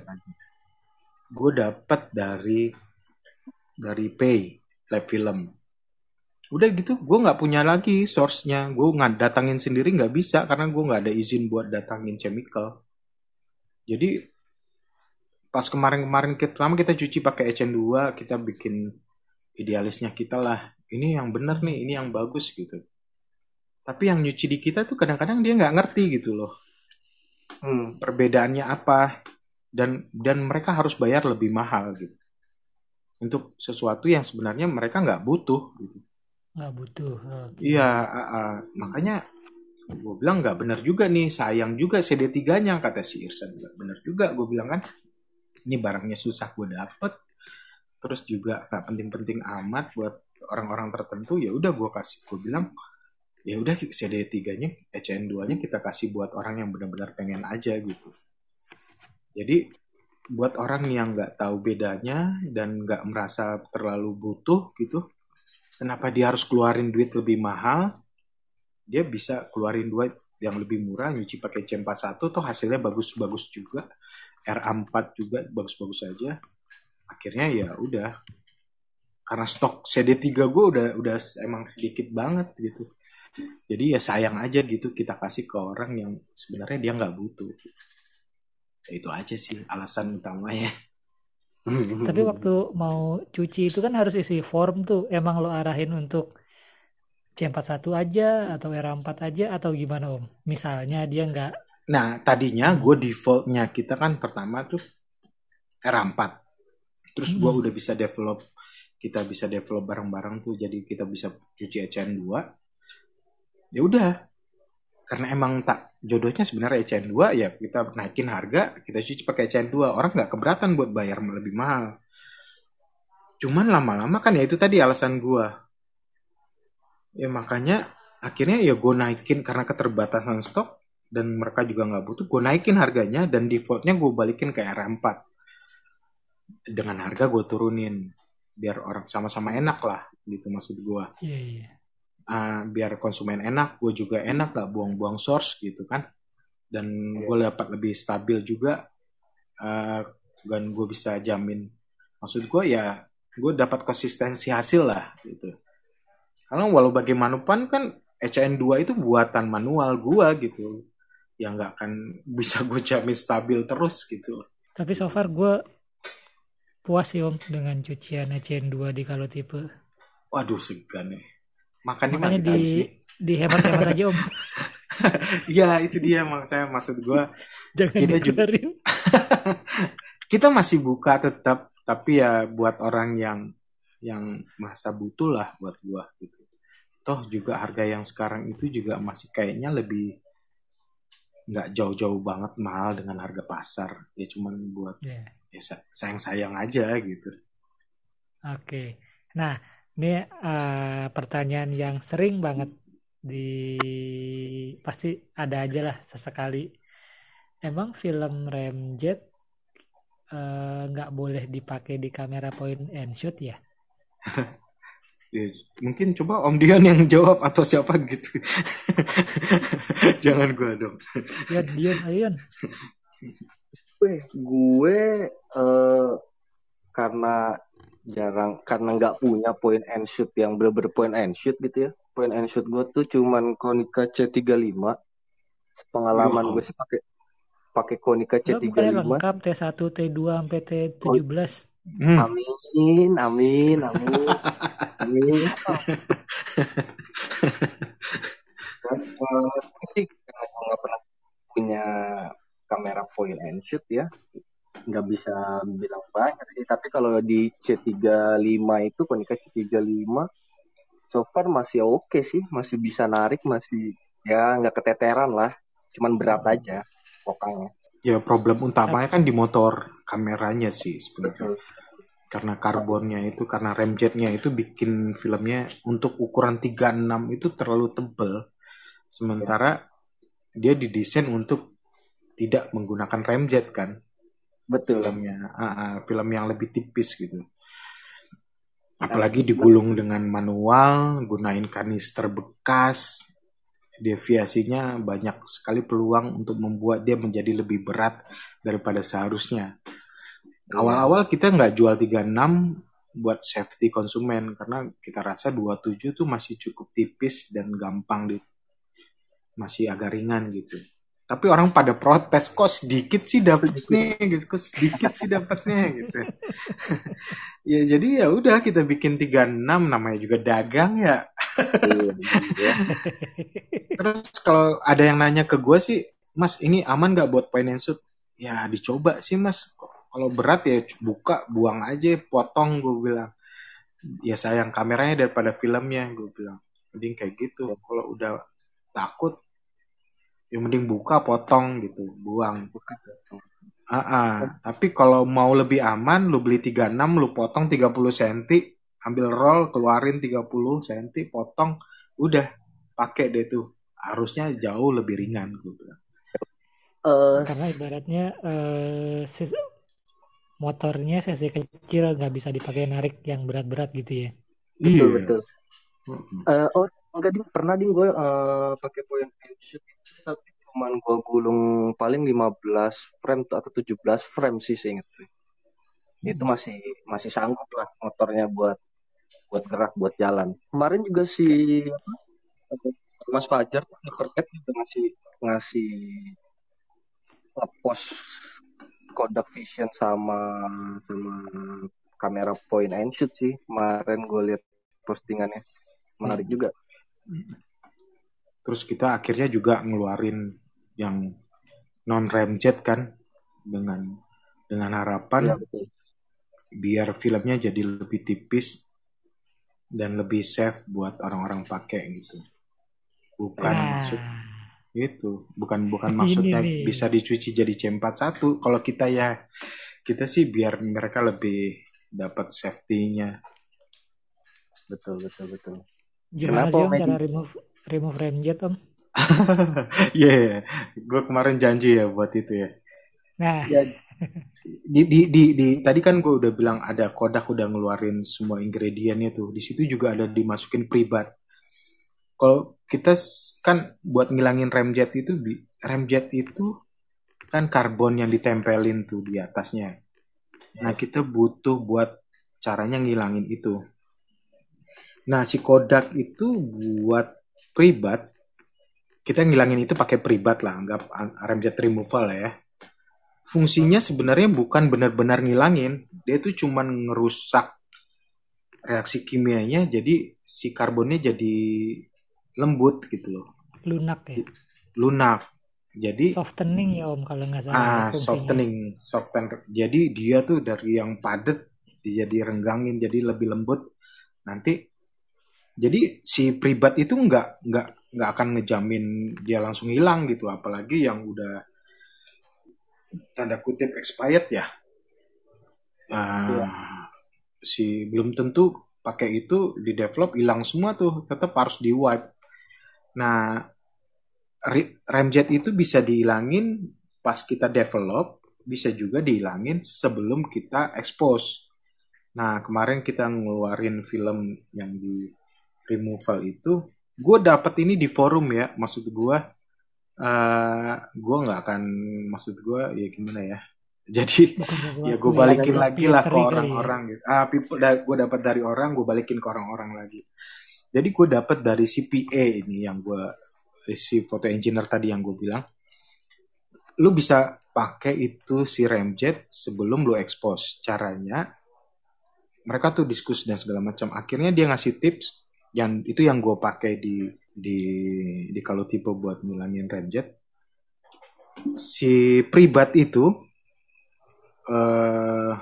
gue dapat dari dari Pay Lab Film. Udah gitu gue nggak punya lagi source-nya. Gue nggak datangin sendiri nggak bisa karena gue nggak ada izin buat datangin chemical. Jadi pas kemarin-kemarin pertama kita cuci pakai ECN2 kita bikin idealisnya kita lah ini yang bener nih ini yang bagus gitu tapi yang nyuci di kita tuh kadang-kadang dia nggak ngerti gitu loh Hmm. perbedaannya apa dan dan mereka harus bayar lebih mahal gitu untuk sesuatu yang sebenarnya mereka nggak butuh gitu. Nggak butuh. Oke. Iya, ah, ah. makanya gue bilang nggak bener juga nih, sayang juga CD3-nya kata si Irsan juga bener juga gue bilang kan, ini barangnya susah gue dapet, terus juga nggak penting-penting amat buat orang-orang tertentu, ya udah gue kasih, gue bilang ya udah CD3-nya, ECN2-nya kita kasih buat orang yang benar-benar pengen aja gitu. Jadi buat orang yang nggak tahu bedanya dan nggak merasa terlalu butuh gitu, kenapa dia harus keluarin duit lebih mahal? Dia bisa keluarin duit yang lebih murah, nyuci pakai C41 tuh hasilnya bagus-bagus juga, R4 juga bagus-bagus aja. Akhirnya ya udah, karena stok CD3 gue udah udah emang sedikit banget gitu. Jadi ya sayang aja gitu kita kasih ke orang yang sebenarnya dia nggak butuh. Ya, itu aja sih alasan utamanya. Tapi waktu mau cuci itu kan harus isi form tuh. Emang lo arahin untuk C41 aja atau R4 aja atau gimana Om? Misalnya dia nggak Nah, tadinya gue defaultnya kita kan pertama tuh R4. Terus gue Hmm. udah bisa develop, kita bisa develop bareng-bareng tuh, jadi kita bisa cuci ECN2. Ya udah, karena emang tak jodohnya sebenarnya ECN2 ya kita naikin harga, kita cuci pakai ECN2. Orang nggak keberatan buat bayar lebih mahal. Cuman lama-lama kan ya itu tadi alasan gue. Ya makanya akhirnya ya gue naikin karena keterbatasan stok dan mereka juga nggak butuh gue naikin harganya dan defaultnya gue balikin ke R4 dengan harga gue turunin biar orang sama-sama enak lah gitu maksud gue Iya, iya. Ah, biar konsumen enak gue juga enak gak buang-buang source gitu kan. Dan gue dapat lebih stabil juga Ah, dan gue bisa jamin. Maksud gue ya gue dapat konsistensi hasil lah gitu. Karena walau bagaimanapun kan HN2 itu buatan manual gue gitu. Yang nggak akan bisa gue jamin stabil terus gitu. Tapi so far gue puas sih om dengan cucian HN2 di kalau tipe. waduh segan nih makan di Makanya habis di nih? dihemat-hemat aja om. ya itu dia mak saya maksud gue Jangan Kita juga- kita masih buka tetap tapi ya buat orang yang yang masa butuh lah buat gua gitu toh juga harga yang sekarang itu juga masih kayaknya lebih nggak jauh-jauh banget mahal dengan harga pasar ya cuman buat Ya. Ya sayang sayang aja gitu Oke. Nah, ini eh, pertanyaan yang sering banget di pasti ada aja lah sesekali. Emang film Ramjet eh, nggak boleh dipakai di kamera point and shoot ya? Ya, mungkin coba Om Dion yang jawab atau siapa gitu jangan gua dong Dion, Dion, Dion. gue gue eh, karena jarang karena nggak punya point and shoot yang bener-bener point and shoot gitu ya point and shoot gue tuh cuman Konica C35 pengalaman Wow. gue sih pakai pakai Konica Lo bukannya C35 lengkap T1, T2 sampai T17. Hmm. amin amin amin amin Terus, eh, sih karena gue nggak pernah punya kamera point and shoot ya. Nggak bisa bilang banyak sih tapi kalau di C35 itu Konica C35 so far masih oke sih masih bisa narik masih ya nggak keteteran lah. Cuman berat aja pokoknya. Ya problem utamanya kan di motor kameranya sih sebenarnya. Betul. Karena karbonnya itu karena remjetnya itu bikin filmnya untuk ukuran 36 itu terlalu tebal sementara dia didesain untuk tidak menggunakan remjet kan? Betul. Filmnya Ah, ah, film yang lebih tipis gitu. Apalagi digulung dengan manual gunain kanister bekas deviasinya banyak sekali peluang untuk membuat dia menjadi lebih berat daripada seharusnya. Awal-awal kita nggak jual 36 buat safety konsumen karena kita rasa 27 tuh masih cukup tipis dan gampang di masih agak ringan gitu tapi orang pada protes kok sedikit sih dapatnya? Gitu kok sedikit sih dapatnya? Gitu. Ya jadi ya udah kita bikin 36 namanya juga dagang ya. Iya, iya. terus kalau ada yang nanya ke gue sih mas ini aman nggak buat and shoot ya dicoba sih mas. Kalau berat ya buka buang aja potong gue bilang. Ya sayang kameranya daripada filmnya gue bilang. Mending kayak gitu. Kalau udah takut ya mending buka potong gitu buang Ah, ah. tapi kalau mau lebih aman lu beli 36 lu potong 30 cm ambil roll keluarin 30 cm potong udah pakai deh tuh harusnya jauh lebih ringan gue bilang Eh, Karena ibaratnya eh, sis- motornya sesi kecil nggak bisa dipakai narik yang berat-berat gitu ya. betul Iya. betul Mm-mm. Eh, oh enggak ding pernah ding gue eh, pakai point and shoot itu tapi cuman gue gulung paling 15 frame atau 17 frame sih seinget gue. Itu masih masih sanggup lah motornya buat buat gerak buat jalan. Kemarin juga si Mas Fajar Verket juga ngasih ngasih ngepost Kodak Vision sama sama kamera point and shoot sih. Kemarin gue lihat postingannya menarik juga. Terus kita akhirnya juga ngeluarin yang non remjet kan dengan dengan harapan Iya betul. biar filmnya jadi lebih tipis dan lebih safe buat orang-orang pakai gitu bukan Nah, maksud itu bukan bukan Ini maksudnya nih. bisa dicuci jadi C41 kalau kita ya kita sih biar mereka lebih dapat safety-nya Betul betul betul. Gimana Kenapa, sih om cara remove remove remjet om? Iya, yeah, gue kemarin janji ya buat itu ya. Nah, Ya, di, di, di, di tadi kan gue udah bilang ada Kodak udah ngeluarin semua ingredientnya tuh. Di situ juga ada dimasukin privat. Kalau kita kan buat ngilangin remjet itu, di- remjet itu kan karbon yang ditempelin tuh di atasnya. Nah kita butuh buat caranya ngilangin itu. Nah si Kodak itu buat privat, kita ngilangin itu pakai privat lah, anggap an- remjet removal ya fungsinya sebenarnya bukan benar-benar ngilangin, dia itu cuman ngerusak reaksi kimianya, jadi si karbonnya jadi lembut gitu loh, lunak ya. lunak. Jadi Softening ya Om kalau nggak salah ah fungsinya. softening, soften. Jadi dia tuh dari yang padat jadi renggangin, jadi lebih lembut. Nanti jadi si privat itu nggak nggak nggak akan ngejamin dia langsung hilang gitu, apalagi yang udah tanda kutip expired ya. Ah, si belum tentu pakai itu di develop hilang semua tuh, tetap harus di wipe. Nah, remjet itu bisa dihilangin pas kita develop, bisa juga dihilangin sebelum kita expose. Nah, kemarin kita ngeluarin film yang di removal itu, gue dapet ini di forum ya, maksud gue, eh gue nggak akan, maksud gue ya gimana ya, jadi ya gue balikin buat lagi lah ke ya. orang-orang gitu. Ah, people, da- gue dapat dari orang, gue balikin ke orang-orang lagi. Jadi gue dapat dari CPA ini yang gue si foto engineer tadi yang gue bilang, lu bisa pakai itu si remjet sebelum lu expose. Caranya mereka tuh diskusi dan segala macam. Akhirnya dia ngasih tips yang itu yang gue pakai di di di kalau tipe buat ngilangin remjet. Si privat itu eh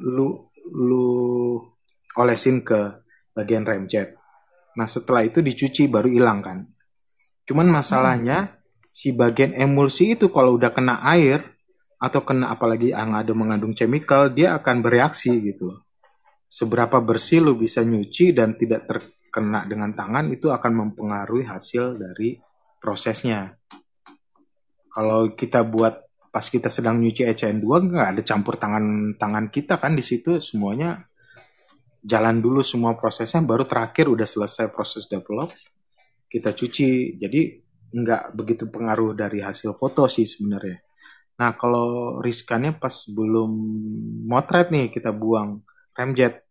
lu lu olesin ke bagian remjet. Nah setelah itu dicuci baru hilang kan. Cuman masalahnya si bagian emulsi itu kalau udah kena air atau kena apalagi yang ada mengandung chemical dia akan bereaksi gitu. Seberapa bersih lu bisa nyuci dan tidak terkena dengan tangan itu akan mempengaruhi hasil dari prosesnya. Kalau kita buat pas kita sedang nyuci ECN2 nggak ada campur tangan tangan kita kan di situ semuanya jalan dulu semua prosesnya baru terakhir udah selesai proses develop kita cuci. Jadi nggak begitu pengaruh dari hasil foto sih sebenarnya. Nah kalau riskannya pas belum motret nih kita buang remjet.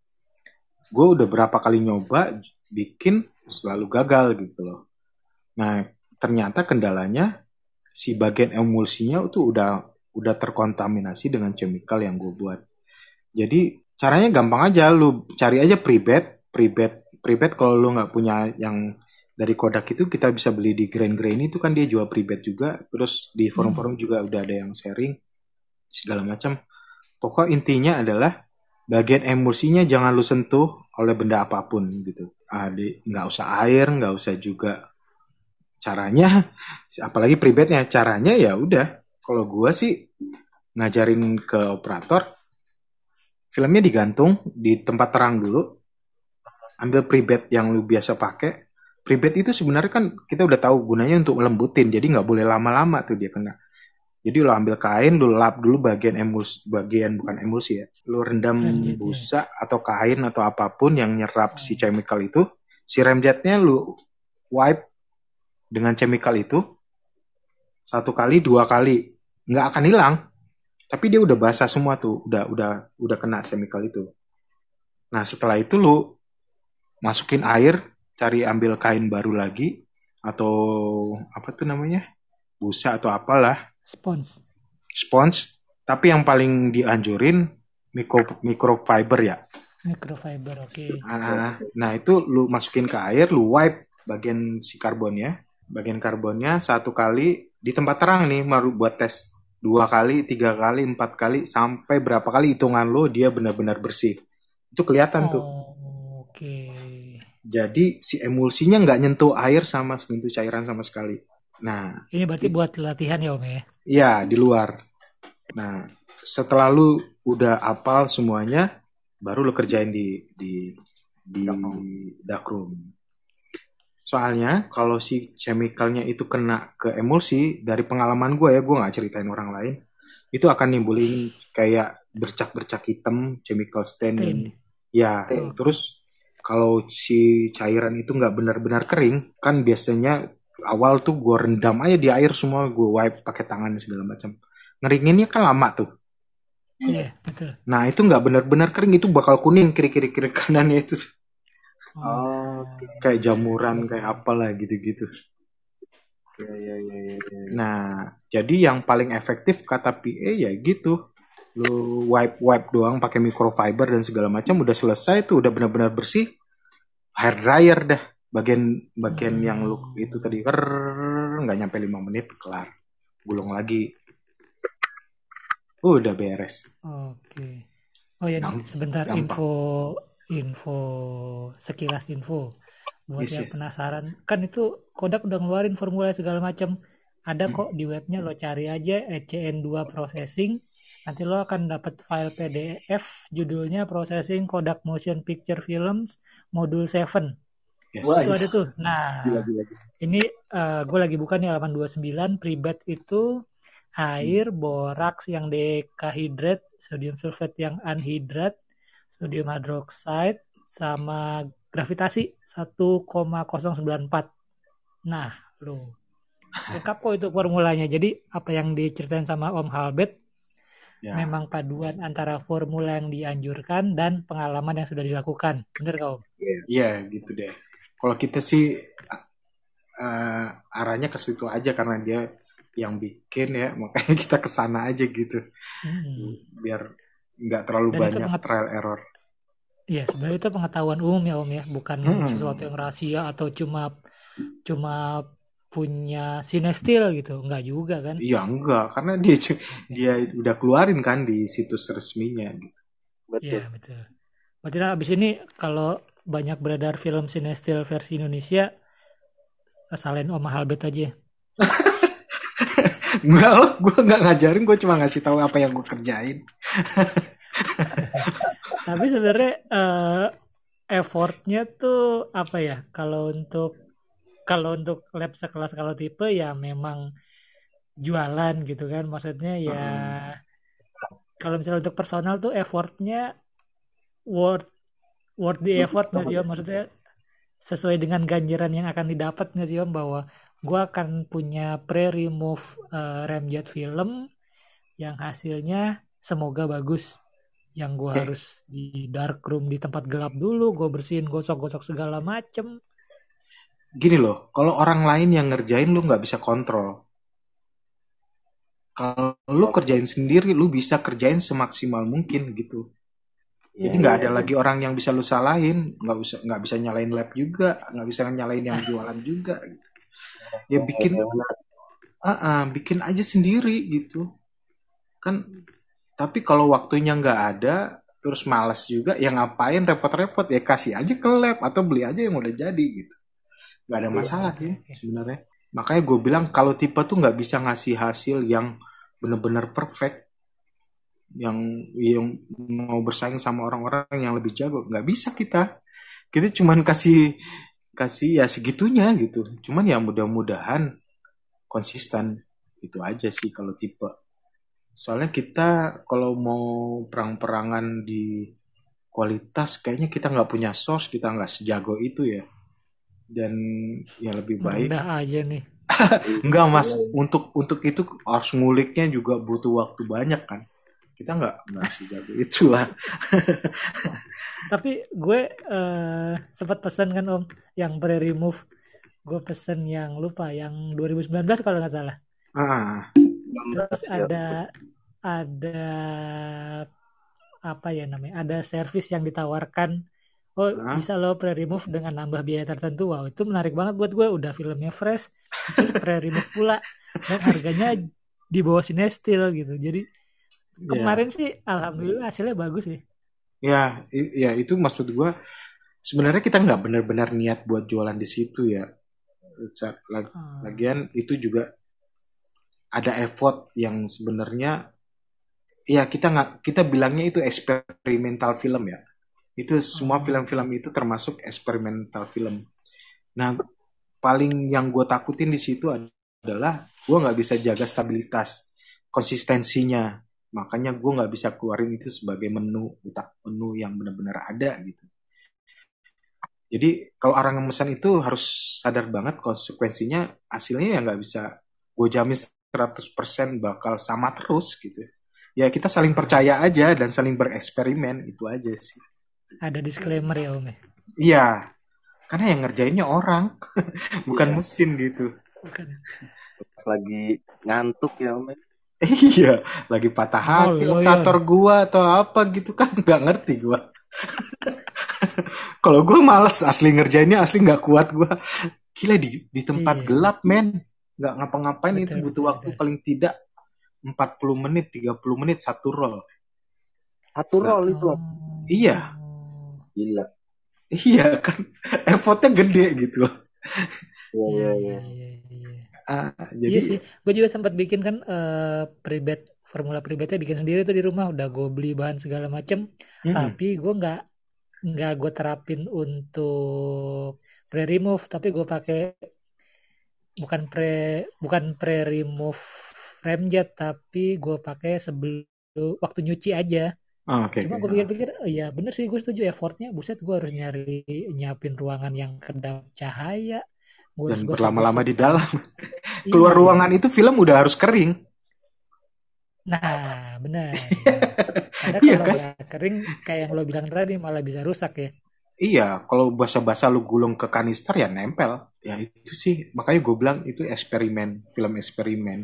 Gue udah berapa kali nyoba bikin selalu gagal gitu loh nah ternyata kendalanya si bagian emulsinya itu udah udah terkontaminasi dengan chemical yang gue buat. Jadi caranya gampang aja, lu cari aja pribet, pribet, pribet kalau lu nggak punya yang dari Kodak itu kita bisa beli di Grain Grain itu kan dia jual pribet juga, terus di forum-forum juga udah ada yang sharing segala macam. Pokok intinya adalah bagian emulsinya jangan lu sentuh oleh benda apa pun gitu. Ah, di- nggak usah air, nggak usah juga caranya. Apalagi pribetnya caranya ya udah. Kalau gua sih ngajarin ke operator filmnya digantung di tempat terang dulu ambil pribet yang lu biasa pakai. Pribet itu sebenarnya kan kita udah tahu gunanya untuk melembutin jadi nggak boleh lama-lama tuh dia kena jadi lu ambil kain lu lap dulu bagian emulsi bagian bukan emulsi ya. Lu rendam Remjetnya. busa atau kain atau apa pun yang nyerap si chemical itu si remjetnya lu wipe dengan chemical itu satu kali dua kali. Nggak akan hilang. Tapi dia udah basah semua tuh udah udah udah kena chemical itu. Nah setelah itu lu masukin air cari ambil kain baru lagi atau apa tuh namanya? Busa atau apalah Spons. sponge tapi yang paling dianjurin micro microfiber ya Microfiber, oke. Ah, nah itu lu masukin ke air, lu wipe bagian si karbonnya, bagian karbonnya satu kali di tempat terang nih, baru buat tes dua kali, tiga kali, empat kali, sampai berapa kali hitungan lu dia benar-benar bersih. Itu kelihatan tuh. Oh, Oke. Jadi si emulsinya nggak nyentuh air sama sentuh cairan sama sekali. Nah, Ini berarti buat latihan ya Om ya? Iya, di luar. Nah, setelah lu udah apal semuanya, baru lu kerjain di di di darkroom. Soalnya kalau si chemicalnya itu kena ke emulsi, dari pengalaman gue ya, gue nggak ceritain orang lain, itu akan nimbulin kayak bercak-bercak hitam, chemical stain. Stain. Ya, Stain. terus kalau si cairan itu nggak benar-benar kering, kan biasanya awal tuh gue rendam aja di air semua, gue wipe pakai tangan segala macam. Ngeringinnya kan lama tuh. Iya, betul. Nah itu nggak benar-benar kering, itu bakal kuning kiri-kiri kiri kanannya itu Oh, kayak jamuran kayak apalah gitu-gitu. iya iya iya iya. iya. Nah, jadi yang paling efektif kata PA ya gitu. Lu wipe wipe doang pakai microfiber dan segala macam udah selesai tuh udah benar-benar bersih. Hair dryer dah. Bagian bagian Hmm. yang lu itu tadi nggak nyampe 5 menit kelar. Gulung lagi. Udah beres. Oke. Oh ya, Gamp- sebentar gampang. info info sekilas info buat Yes, yang yes. penasaran. Kan itu Kodak udah ngeluarin formula segala macam. Ada Hmm. kok di webnya lo cari aja ECN2 processing. Nanti lo akan dapat file PDF judulnya Processing Kodak Motion Picture Films Module 7. Yes. Wah, Itu ada tuh. Nah, Gila gila. gila. ini gue lagi buka nih halaman 29 pribad itu air, boraks yang dekahidrat, sodium sulfat yang anhidrat, sodium hydroxide sama gravitasi 1,094. Nah, lo lengkap kok itu formulanya. Jadi apa yang diceritain sama Om Halbert Ya. memang paduan antara formula yang dianjurkan dan pengalaman yang sudah dilakukan. Bener Om? Iya gitu deh. Kalau kita sih eh, arahnya ke situ aja karena dia yang bikin ya, makanya kita ke sana aja gitu. Hmm. Biar nggak terlalu Dan banyak penget- trial error. Iya, sebenarnya itu pengetahuan umum ya Om ya, bukan Mm-mm. sesuatu yang rahasia atau cuma cuma punya sinestil gitu, enggak juga kan? Iya enggak, karena dia dia udah keluarin kan di situs resminya. Gitu. Betul. Iya, betul. Berarti nah, abis ini kalau banyak beredar film sinestil versi Indonesia, salahin Om Halbert aja. Enggak loh, gue nggak ngajarin, gue cuma ngasih tahu apa yang gue kerjain. Tapi sebenarnya eh, effortnya tuh apa ya? Kalau untuk kalau untuk lab sekelas kalau tipe ya memang jualan gitu kan. Maksudnya ya kalau misalnya untuk personal tuh effortnya worth worth the effort nggak sih Om? Maksudnya sesuai dengan ganjaran yang akan didapat nggak sih Om bahwa gue akan punya pre-remove eh, remjet film yang hasilnya semoga bagus yang gue harus di dark room di tempat gelap dulu gue bersihin gosok-gosok segala macem Gini loh, kalau orang lain yang ngerjain lu nggak bisa kontrol. Kalau lu kerjain sendiri, lu bisa kerjain semaksimal mungkin gitu. Jadi Iya, nggak iya, ada iya. lagi orang yang bisa lu salahin, nggak bisa nggak bisa nyalain lab juga, nggak bisa nyalain yang jualan juga. Gitu. Ya bikin, ah, ah, bikin aja sendiri gitu. Kan, tapi kalau waktunya nggak ada, terus malas juga, ya ngapain repot-repot ya kasih aja ke lab atau beli aja yang udah jadi gitu. Nggak ada masalah sih oke. sebenarnya. Makanya gue bilang kalau tipe tuh nggak bisa ngasih hasil yang bener-bener perfect yang yang mau bersaing sama orang-orang yang lebih jago. Nggak bisa kita. Kita cuman kasih kasih ya segitunya gitu. Cuman ya mudah-mudahan konsisten. Itu aja sih kalau tipe. Soalnya kita kalau mau perang-perangan di kualitas kayaknya kita nggak punya source kita nggak sejago itu ya. Dan ya lebih baik. Rendah aja nih. Enggak mas, untuk untuk itu harus nguliknya juga butuh waktu banyak kan. Kita nggak nggak sejago itulah. tapi gue eh, sempat pesan kan om yang pre-remove. Gue pesen yang lupa yang 2019 kalau nggak salah. Ah, terus Ya. ada ada apa ya namanya ada servis yang ditawarkan. Oh Hah? bisa lo pre-remove dengan nambah biaya tertentu. Wow itu menarik banget buat gue. Udah filmnya fresh terus pre-remove pula. Dan harganya di bawah sinestil gitu. Jadi ya, kemarin sih alhamdulillah hasilnya bagus sih ya, ya itu maksud gua. Sebenarnya kita nggak benar-benar niat buat jualan di situ ya. Lag- Hmm. Lagian itu juga ada effort yang sebenarnya ya kita nggak kita bilangnya itu eksperimental film ya. Itu semua Hmm. film-film itu termasuk eksperimental film. Nah, paling yang gue takutin di situ adalah gue nggak bisa jaga stabilitas konsistensinya makanya gue nggak bisa keluarin itu sebagai menu tak menu yang benar-benar ada gitu jadi kalau orang yang memesan itu harus sadar banget konsekuensinya hasilnya ya nggak bisa gue jamin 100% bakal sama terus gitu ya kita saling percaya aja dan saling bereksperimen itu aja sih Ada disclaimer ya Om ya? iya karena yang ngerjainnya orang bukan Iya. mesin gitu Bukan. Lagi ngantuk ya Om. iya lagi patah hati Oh, iya. operator gua atau apa gitu kan nggak ngerti gua kalau gua males asli ngerjainnya asli nggak kuat gua gila di di tempat Iya. gelap men nggak ngapa-ngapain itu Betul, butuh betul, waktu betul. paling tidak 40 menit 30 menit satu roll Satu roll itu. Oh. Iya. Gila. iya kan effortnya gede gitu Iya iya iya. Iya, iya. Ah, jadi Iya sih, gue juga sempat bikin kan eh pribet formula pribetnya bikin sendiri tuh di rumah. Udah gue beli bahan segala macem. Mm-mm. tapi gue nggak nggak gue terapin untuk pre remove tapi gue pakai bukan pre bukan pre remove remjet tapi gue pakai sebelum waktu nyuci aja. Ah, oke cuma gue pikir-pikir oh, ya bener sih gue setuju effortnya. Buset gue harus nyari nyiapin ruangan yang kedap cahaya dan gosok-gosok berlama-lama di dalam Iya, keluar iya. ruangan itu film udah harus kering Nah, benar. Karena Iya kalau kan? kering, kayak yang lo bilang tadi malah bisa rusak ya. Iya, kalau basa-basa lu gulung ke kanister ya nempel. Ya itu sih, makanya gue bilang itu eksperimen, film eksperimen.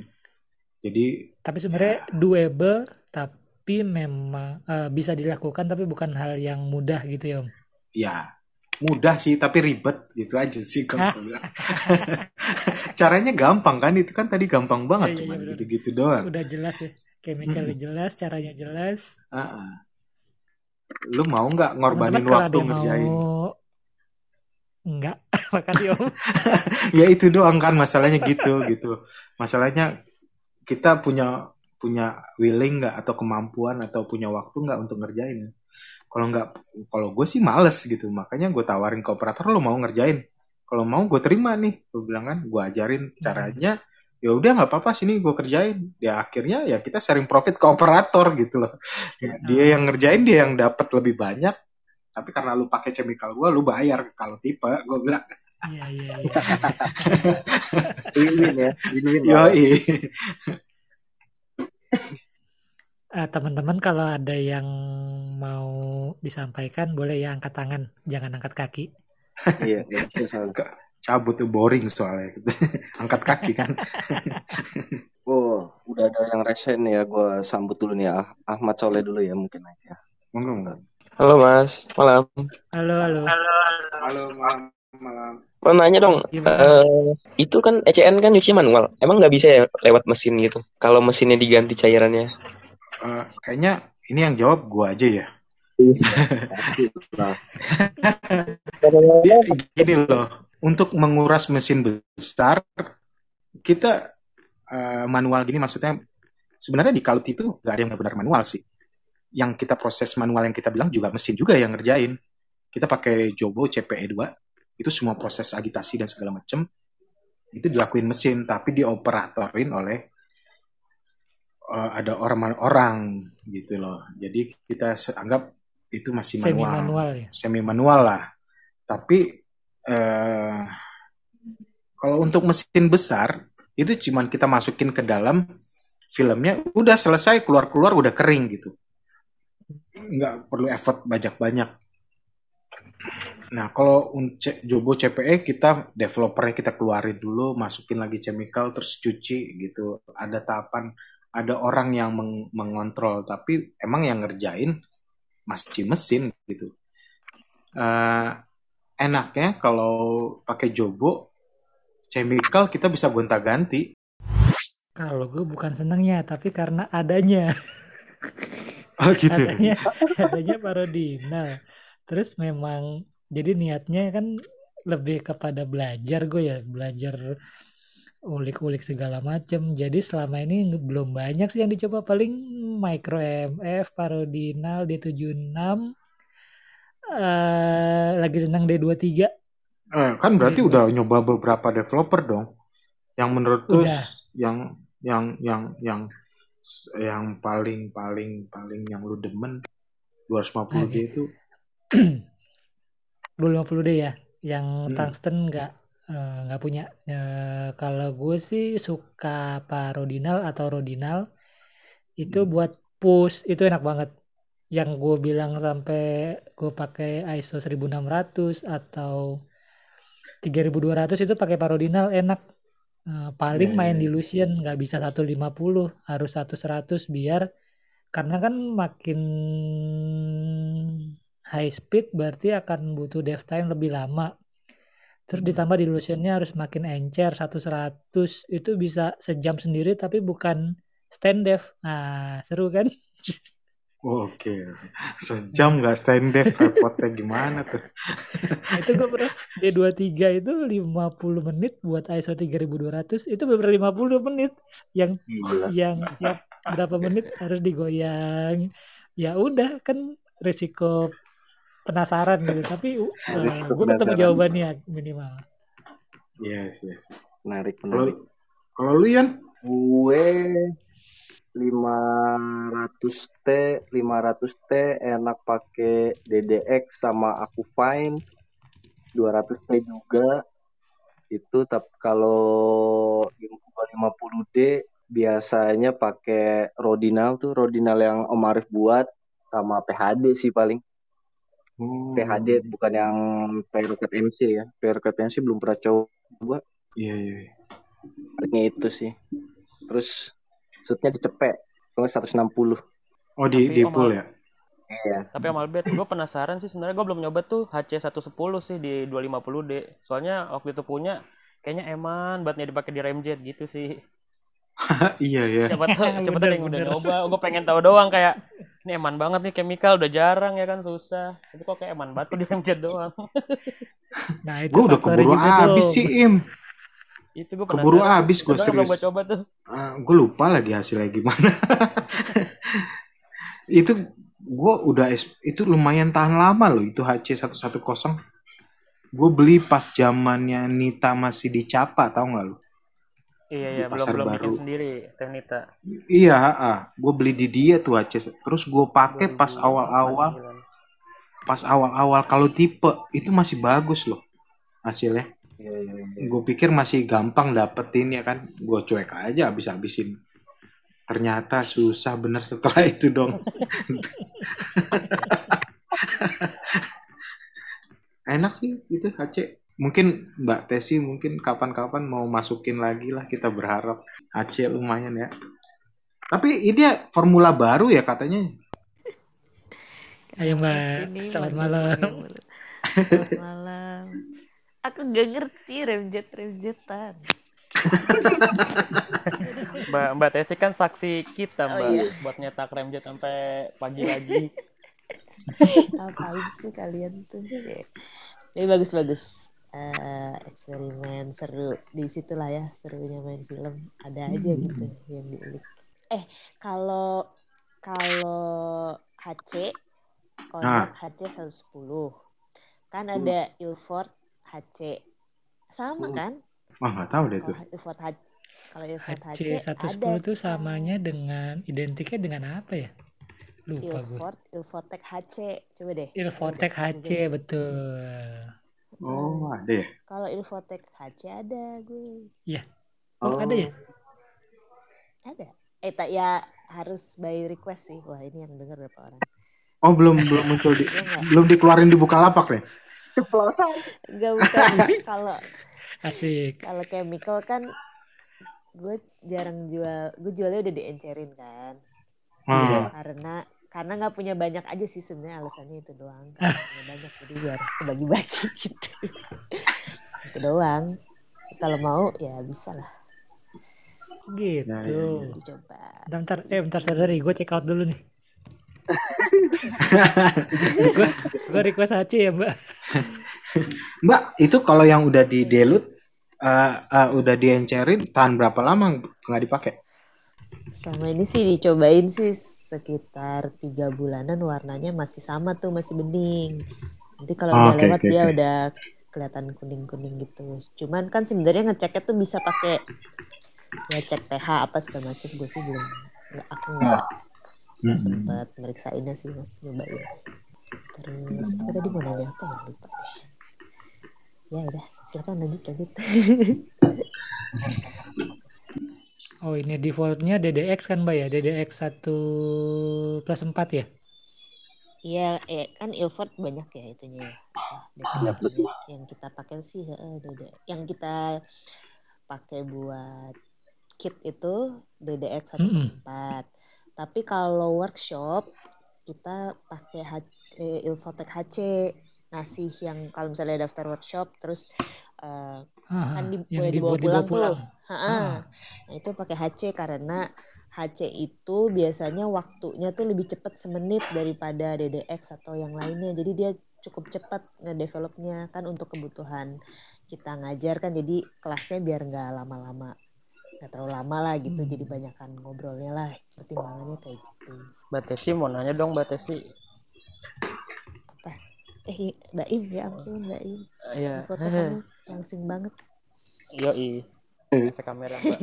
Jadi Tapi sebenarnya doable, tapi memang eh, bisa dilakukan, tapi bukan hal yang mudah gitu ya, Om. ya mudah sih, tapi ribet gitu aja sih kalau. Caranya gampang kan, itu kan tadi gampang banget, iya, cuman benar. gitu-gitu doang. Udah jelas ya, chemicalnya Mm-mm. jelas, caranya jelas. Ah, ah. Lu mau nggak ngorbanin waktu ngerjain? mau, enggak, makasih Om. ya itu doang kan masalahnya gitu gitu masalahnya kita punya punya willing nggak atau kemampuan atau punya waktu nggak untuk ngerjain kalau nggak kalau gue sih males gitu. Makanya gue tawarin ke operator lo mau ngerjain? Kalau mau gue terima nih. Gue bilang kan gue ajarin caranya. Ya udah nggak apa-apa sini gue kerjain. Ya akhirnya ya kita sharing profit ke operator gitu loh. Ya, dia yang ngerjain dia yang dapat lebih banyak. Tapi karena lu pakai chemical gue lu bayar kalau tipe gue bilang. Iya, iya, iya. Win-win ya. Win-win. yoi Eh, teman-teman kalau ada yang mau disampaikan, boleh ya angkat tangan, jangan angkat kaki. Iya. iya, iya, cabut tuh boring soalnya angkat kaki kan Oh, udah ada yang resen nih ya. Gue sambut dulu nih ya. Ah- Ahmad Soleh dulu ya mungkin aja. monggo monggo Halo Mas, malam. Halo, halo. halo malam malam Mau nanya dong, Gimana? eh, itu kan ECN kan nyuci manual. Emang nggak bisa ya lewat mesin gitu? Kalau mesinnya diganti cairannya? Eh, kayaknya ini yang jawab gua aja ya. Dia gini loh untuk menguras mesin besar kita eh, manual gini maksudnya sebenarnya di Kalut itu nggak ada yang benar-benar manual sih. Yang kita proses manual yang kita bilang juga mesin juga yang ngerjain. Kita pakai Jobo CPE 2 itu semua proses agitasi dan segala macam itu dilakuin mesin tapi dioperatorin oleh eh, ada orang-orang gitu loh jadi kita anggap itu masih Semi manual manual ya. semi manual lah. Tapi eh, kalau untuk mesin besar itu cuman kita masukin ke dalam filmnya udah selesai keluar-keluar udah kering gitu. Nggak perlu effort banyak-banyak. Nah, kalau unce- Jobo CPE kita developernya kita keluarin dulu, masukin lagi chemical terus cuci gitu. Ada tahapan, ada orang yang meng- mengontrol, tapi emang yang ngerjain masih mesin gitu. Eh, enaknya kalau pakai Jobo chemical kita bisa gonta-ganti. Kalau gue bukan senengnya, tapi karena adanya. Oh gitu. adanya adanya parodinal terus memang jadi niatnya kan lebih kepada belajar gue ya belajar ulik-ulik segala macem jadi selama ini belum banyak sih yang dicoba paling micro MF parodinal D76 eh lagi senang D23 Eh, kan berarti Iya. udah nyoba beberapa developer dong. Yang menurut tuh yang yang yang yang yang paling paling paling yang lu demen 250 d itu 250D ya. Yang Hmm. tungsten nggak eh, nggak punya. Eh, kalau gue sih suka parodinal atau rodinal itu Hmm. buat push itu enak banget. Yang gue bilang sampai gue pakai ISO 1600 atau 3200 itu pakai parodinal enak. Eh, paling Iya, main iya, di. Lucian nggak bisa 150 harus 100 biar karena kan makin high speed berarti akan butuh dev time lebih lama. Terus Hmm. ditambah di Luciannya harus makin encer 100 itu bisa sejam sendiri tapi bukan stand dev. Nah, seru kan? Oke. Sejam nggak stand dev repotnya gimana tuh? Nah, itu gue pernah D23 itu 50 menit buat ISO 3200 itu beberapa 50 menit yang Gila. yang tiap berapa menit harus digoyang. Ya udah kan risiko penasaran gitu tapi uh, gue ketemu jawabannya minimal. Yes, yes. Menarik, Kalau menarik. kalau lu Yan? Gue 500T, 500T enak pakai DDX sama aku Fine. 200T juga. Itu tapi kalau 50D biasanya pakai Rodinal tuh, Rodinal yang Om Arif buat sama PHD sih paling. Oh, PHD bukan yang Perroket MC ya. Perroket MC belum pernah coba. Iya, iya. iya. Palingnya itu sih. Terus shootnya dicepek. Kalau 160. Oh, di Tapi di pool ya? Iya. Tapi Om Albert, gue penasaran sih sebenarnya gue belum nyoba tuh HC110 sih di 250D. Soalnya waktu itu punya kayaknya eman banget nih dipakai di Ramjet gitu sih. iya, iya. Siapa tahu siapa tahu udah nyoba. Gue pengen tahu doang kayak ini eman banget nih chemical udah jarang ya kan susah. Tapi kok kayak eman banget kok di Ramjet doang. Nah, itu Gue udah keburu habis sih, Im. itu gue Keburu habis gue serius. gue coba tuh. gue lupa lagi hasilnya gimana. itu gue udah es- itu lumayan tahan lama loh itu HC 110. Gue beli pas zamannya Nita masih dicapa tau nggak lo? Iya Di iya belum pasar belum bikin baru. sendiri Teknita. Iya, gue beli di dia tuh HC. Terus gue pakai pas 2008, awal-awal, 9. pas awal-awal kalau tipe itu masih bagus loh hasilnya. Iya, iya, iya. Gue pikir masih gampang dapetin ya kan. Gue cuek aja habis-habisin. Ternyata susah bener setelah itu dong. Enak sih itu HC. Mungkin Mbak Tesi mungkin kapan-kapan mau masukin lagi lah kita berharap. HC lumayan ya. Tapi ini ya formula baru ya katanya. Ayo Mbak, Sini, selamat malam. Dini. Selamat malam. Aku gak ngerti remjet remjetan. Mbak Mbak Tesi kan saksi kita Oh, Mbak iya. buat nyetak Ramjet sampai pagi lagi. Apain sih kalian tuh? Ini bagus-bagus. Eh, eksperimen seru. Di situlah ya serunya main film. Ada aja gitu yang diulik. Eh kalau kalau HC konak HC 110 kan ada Ilford HC sama Hmm. kan? Wah nggak tahu deh tuh. Ilford HC kalau Ilford HC, HC110 ada itu samanya dengan identiknya dengan apa ya? Lupa gue. Ilford Ilfotech HC coba deh. Ilfotech HC betul. Oh ada ya. kalau Ilfotech HC ada gue Oh, ada ya? ada eh tak ya harus by request sih wah ini yang denger berapa orang Oh belum belum muncul di Iya belum dikeluarin di Bukalapak nih. Enggak bukan kalau Asik. kalau chemical kan gue jarang jual gue jualnya udah diencerin kan Hmm. karena karena nggak punya banyak aja sih sebenarnya alasannya itu doang Karena punya banyak jadi biar bagi-bagi gitu itu doang kalau mau ya bisa lah Gitu. Ya, ya, ya. dicoba Bentar, bentar, eh bentar sorry, gue check out dulu nih. gue gue request HC ya mbak. Mbak itu kalau yang udah di delut eh, eh, udah diencerin tahan berapa lama nggak dipakai? sama ini sih dicobain sih sekitar tiga bulanan warnanya masih sama tuh masih bening. Nanti kalau Oh, udah oke, lewat oke, dia oke. udah kelihatan kuning-kuning gitu. Cuman kan sebenarnya ngeceknya tuh bisa pakai ya cek pH apa segala macam gue sih belum nggak aku nggak nggak sempat meriksainnya sih mas nyobain. Terus aku tadi mau nanya apa ya? Lupa deh. Ya udah silakan lanjut lanjut Oh ini defaultnya DDX kan mbak ya DDX 1 plus 4 ya Iya, eh, kan Ilford banyak ya itunya ya. Iya, yang kita pakai sih. Yang kita pakai buat kit itu DDX 1 plus Mm-mm. 4. Tapi kalau workshop kita pakai H- eh, Ilfotech HC ngasih yang kalau misalnya daftar workshop terus eh, Ah, kan di, yang boleh dibawa dibawa pulang, pulang. tuh. Ha-ha. Ah. Nah, itu pakai HC karena HC itu biasanya waktunya tuh lebih cepat semenit daripada DDX atau yang lainnya. Jadi dia cukup cepat ngedevelopnya kan untuk kebutuhan kita ngajar kan jadi kelasnya biar nggak lama-lama nggak terlalu lama lah gitu Hmm. jadi banyakan ngobrolnya lah pertimbangannya kayak gitu Mbak Tesi mau nanya dong Mbak Tesi. apa eh Mbak Im ya ampun Mbak Im Iya. Langsing banget Yoi. Hmm. Efek kamera Mbak.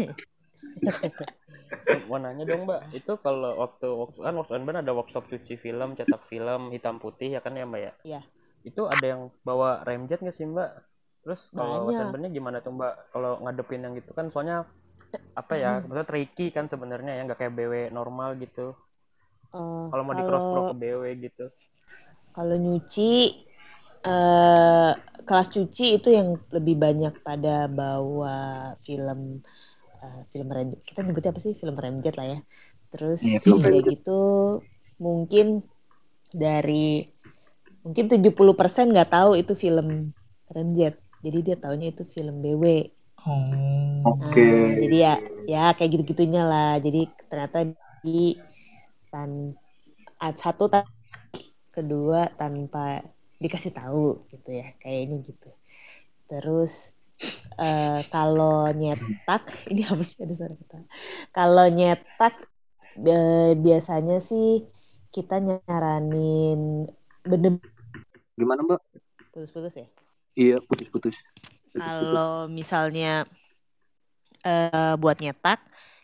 mau nanya dong Mbak, itu kalau waktu kan workshop Unban ada workshop cuci film, cetak film hitam putih ya kan ya Mbak ya? Iya. Itu ada yang bawa remjet nggak sih Mbak? Terus kalau Banyak. Unbannya gimana tuh Mbak? Kalau ngadepin yang gitu kan soalnya apa ya? Maksudnya tricky kan sebenarnya ya nggak kayak BW normal gitu. Eh, Kalau mau di cross pro ke BW gitu. Kalau nyuci, eh kelas cuci itu yang lebih banyak pada bawa film eh, film rem kita nyebutnya apa sih film remjet lah ya. Terus Iya, udah remjet. gitu mungkin dari mungkin 70% nggak tahu itu film remjet. Jadi dia taunya itu film BW. Oh. Oke. Nah, jadi ya ya kayak gitu-gitunya lah. Jadi ternyata di tan satu ta- kedua tanpa dikasih tahu gitu ya kayaknya gitu. Terus eh, kalau nyetak ini apa sih ada suara ketawa. Kalau nyetak biasanya sih kita nyaranin bener Gimana Mbak? putus-putus ya. Iya putus-putus. Kalau misalnya eh buat nyetak,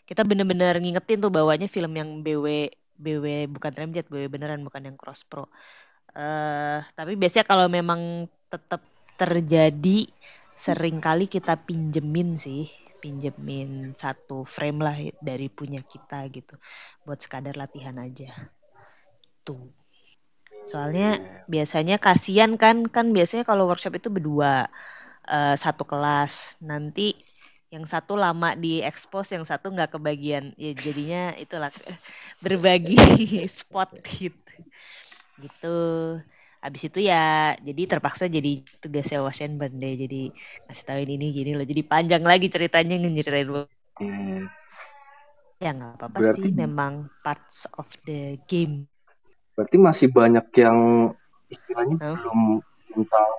kita bener-bener ngingetin tuh bawanya film yang BW BW bukan remjet, BW beneran bukan yang cross pro. Eh tapi biasanya kalau memang tetap terjadi sering kali kita pinjemin sih, pinjemin satu frame lah dari punya kita gitu. Buat sekadar latihan aja. Tuh. Soalnya biasanya kasihan kan kan biasanya kalau workshop itu berdua eh, satu kelas. Nanti yang satu lama di expose yang satu nggak kebagian. Ya jadinya itulah berbagi spot gitu gitu. Habis itu ya jadi terpaksa jadi tugasnya wasen deh. Jadi ngasih tahuin ini gini loh. Jadi panjang lagi ceritanya ngeceritain Hmm, ya nggak apa-apa Berarti- sih. Memang parts of the game. Berarti masih banyak yang istilahnya Hah? belum tahu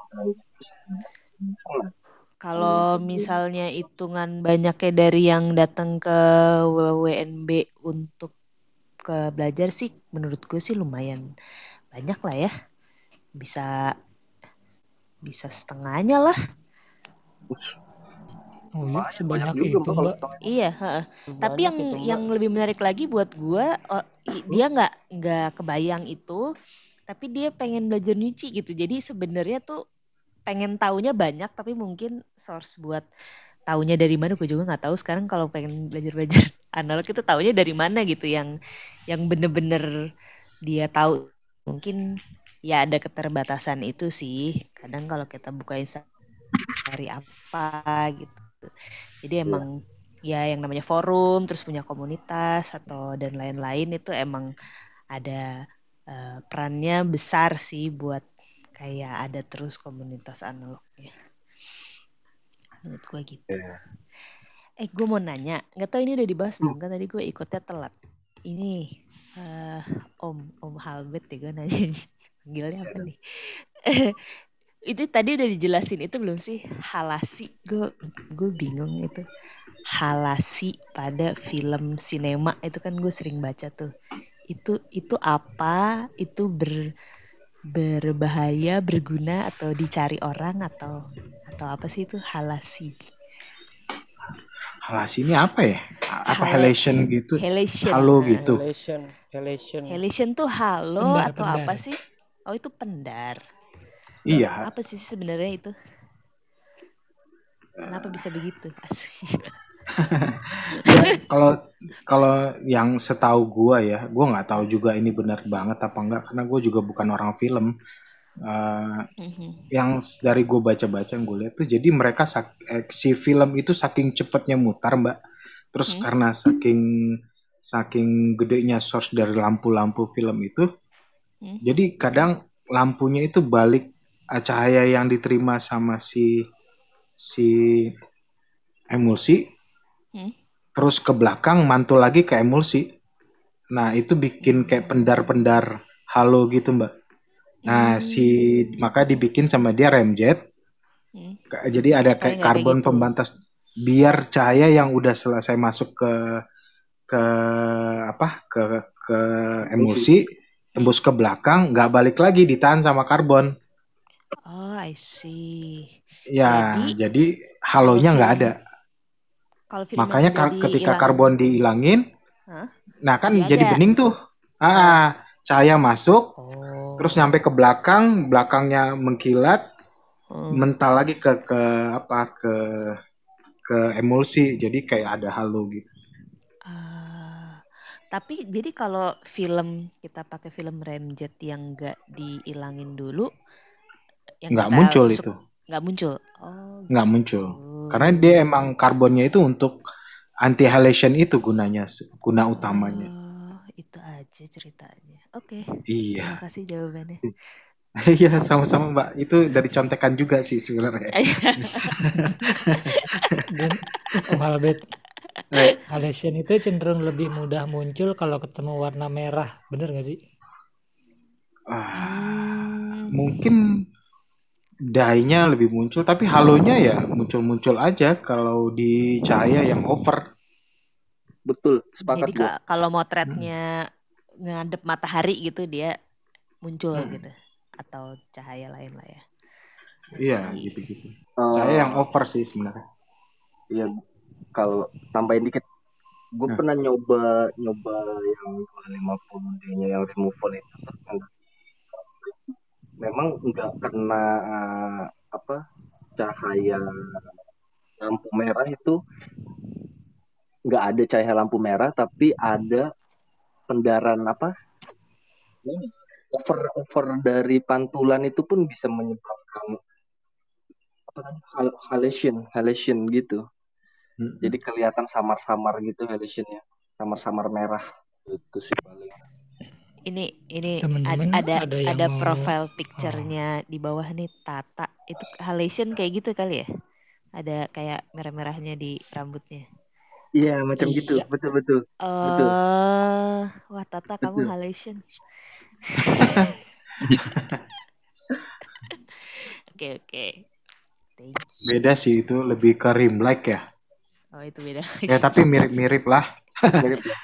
kalau Kalau misalnya hitungan banyaknya dari yang datang ke WWNB untuk ke belajar sih, menurut gue sih lumayan banyak lah ya. Bisa bisa setengahnya lah. Oh iya, banyak sebanyak itu mbak. Iya, heeh. Tapi yang itu, Mbak. yang lebih menarik lagi buat gue, oh, dia nggak nggak kebayang itu, tapi dia pengen belajar nyuci gitu. Jadi sebenarnya tuh pengen taunya banyak, tapi mungkin source buat taunya dari mana gue juga nggak tahu. Sekarang kalau pengen belajar belajar analog itu taunya dari mana gitu, yang yang bener-bener dia tahu. Mungkin ya ada keterbatasan itu sih. Kadang kalau kita buka Instagram dari apa gitu. Jadi emang ya yang namanya forum terus punya komunitas atau dan lain-lain itu emang ada eh, perannya besar sih buat kayak ada terus komunitas analognya. Menurut gue gitu. Iya. Eh gue mau nanya, nggak tahu ini udah dibahas belum kan tadi gue ikutnya telat. Ini eh, Om Om Halbert ya gue nanya panggilnya apa nih? itu tadi udah dijelasin itu belum sih halasi gue gue bingung itu halasi pada film sinema itu kan gue sering baca tuh itu itu apa itu ber berbahaya, berguna atau dicari orang atau atau apa sih itu halasi? Halasi ini apa ya? Apa Hal- halation gitu? Halation. Halo Nah, gitu. Halation, halation. Halation tuh halo Pendar, atau pendar. apa sih? Oh itu pendar. Iya. Apa sih sebenarnya itu? Kenapa bisa begitu? Asik. Ya, kalau kalau yang setahu gua ya, gua nggak tahu juga ini benar banget apa enggak karena gue juga bukan orang film. Eh, Mhm. yang dari gue baca-baca gue lihat tuh jadi mereka sak- eh, si film itu saking cepatnya mutar mbak terus Hmm. karena saking saking gedenya source dari lampu-lampu film itu Hmm. jadi kadang lampunya itu balik eh, cahaya yang diterima sama si si emulsi Hmm. Terus ke belakang mantul lagi ke emulsi nah itu bikin kayak pendar-pendar halo gitu mbak Nah, Hmm. si maka dibikin sama dia remjet. Hmm. Jadi ada Supaya kayak karbon gitu. pembatas biar cahaya yang udah selesai masuk ke ke apa ke ke emulsi tembus ke belakang nggak balik lagi ditahan sama karbon. Oh, I see. Ya, Jadi, jadi halonya nggak ada. Kalau film Makanya kar- ketika dihilang- karbon dihilangin, Hah? nah kan Jadi jadi ada. bening tuh. Ah, cahaya masuk, Oh. terus nyampe ke belakang, belakangnya mengkilat, Hmm. mental lagi ke ke apa ke ke emulsi jadi kayak ada halo gitu Ah, tapi jadi kalau film kita pakai film remjet yang nggak dihilangin dulu, yang nggak muncul itu nggak muncul. Oh, nggak muncul gitu. karena dia emang karbonnya itu untuk anti halation itu gunanya guna utamanya Oh, itu aja ceritanya. Oke, iya terima kasih jawabannya. iya sama-sama mbak itu dari contekan juga sih sebenarnya Dan Om Albert, Eh, halation itu cenderung lebih mudah muncul kalau ketemu warna merah, bener gak sih? ah, Hmm, mungkin dye-nya lebih muncul tapi halonya ya muncul-muncul aja kalau di cahaya yang over Betul, sepakat jadi kalau motretnya ngadep matahari gitu dia muncul Hmm. gitu, atau cahaya lain lah ya. iya gitu-gitu Eh, cahaya yang over sih sebenarnya Iya, kalau tambahin dikit, gue Nah. pernah nyoba nyoba yang 50D-nya yang removal itu terus memang nggak kena eh, apa cahaya lampu merah itu. Nggak ada cahaya lampu merah tapi ada pendaran apa over over dari pantulan itu pun bisa menyebabkan apa tadi hal- halation halation gitu. Mm-mm. jadi kelihatan samar-samar gitu halationnya. Samar-samar merah. Itu sih paling Ini ini ada ada ada mau- profile picture-nya di bawah nih Tata. Itu halation kayak gitu kali ya? Ada kayak merah-merahnya di rambutnya. iya macam gitu Iya. betul betul Oh, wah Tata kamu Betul. halation. Oke oke. Beda sih itu lebih ke rim like ya Oh itu beda. ya tapi mirip-mirip lah mirip ya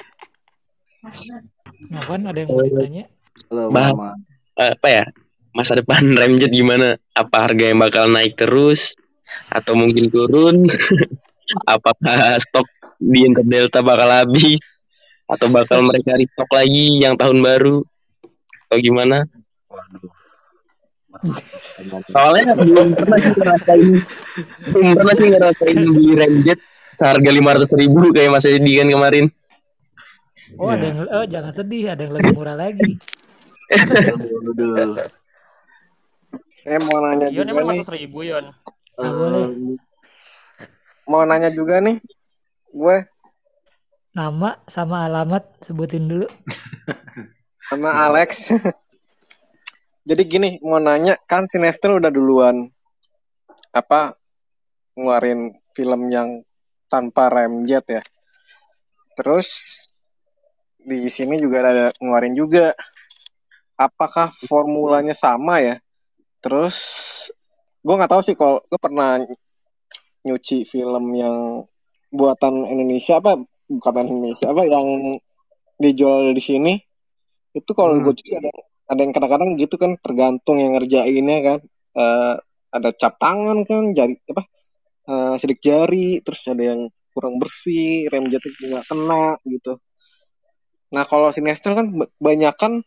Novan ada yang mau ditanya? Halo, Bah- Mama. apa ya masa depan Remjet gimana? Apa harga yang bakal naik terus atau mungkin turun? Apakah stok di Interdelta bakal habis atau bakal mereka restock lagi yang tahun baru atau gimana? Waduh. Soalnya belum pernah sih ngerasain belum pernah sih ngerasain beli Remjet seharga lima ratus ribu kayak Mas Edi kan kemarin. Oh, ada Iya. yang oh jangan sedih, ada yang lebih murah lagi. Saya mau nanya Yon juga nih, ribu Yon. Ah, boleh. mau nanya juga nih, gue Nama sama alamat sebutin dulu. sama Alex. Jadi gini, mau nanya, kan Sinestro udah duluan apa ngeluarin film yang tanpa remjet ya. Terus di sini juga ada ngeluarin juga. Apakah formulanya sama ya? Terus gue nggak tahu sih kalau gue pernah nyuci film yang buatan Indonesia apa buatan Indonesia apa yang dijual di sini itu kalau Hmm. gue cuci ada ada yang kadang-kadang gitu kan tergantung yang ngerjainnya kan Eh, ada cap tangan kan jari apa eh, sidik jari terus ada yang kurang bersih rem jatuh nggak kena gitu nah kalau sinestel kan ba- banyakan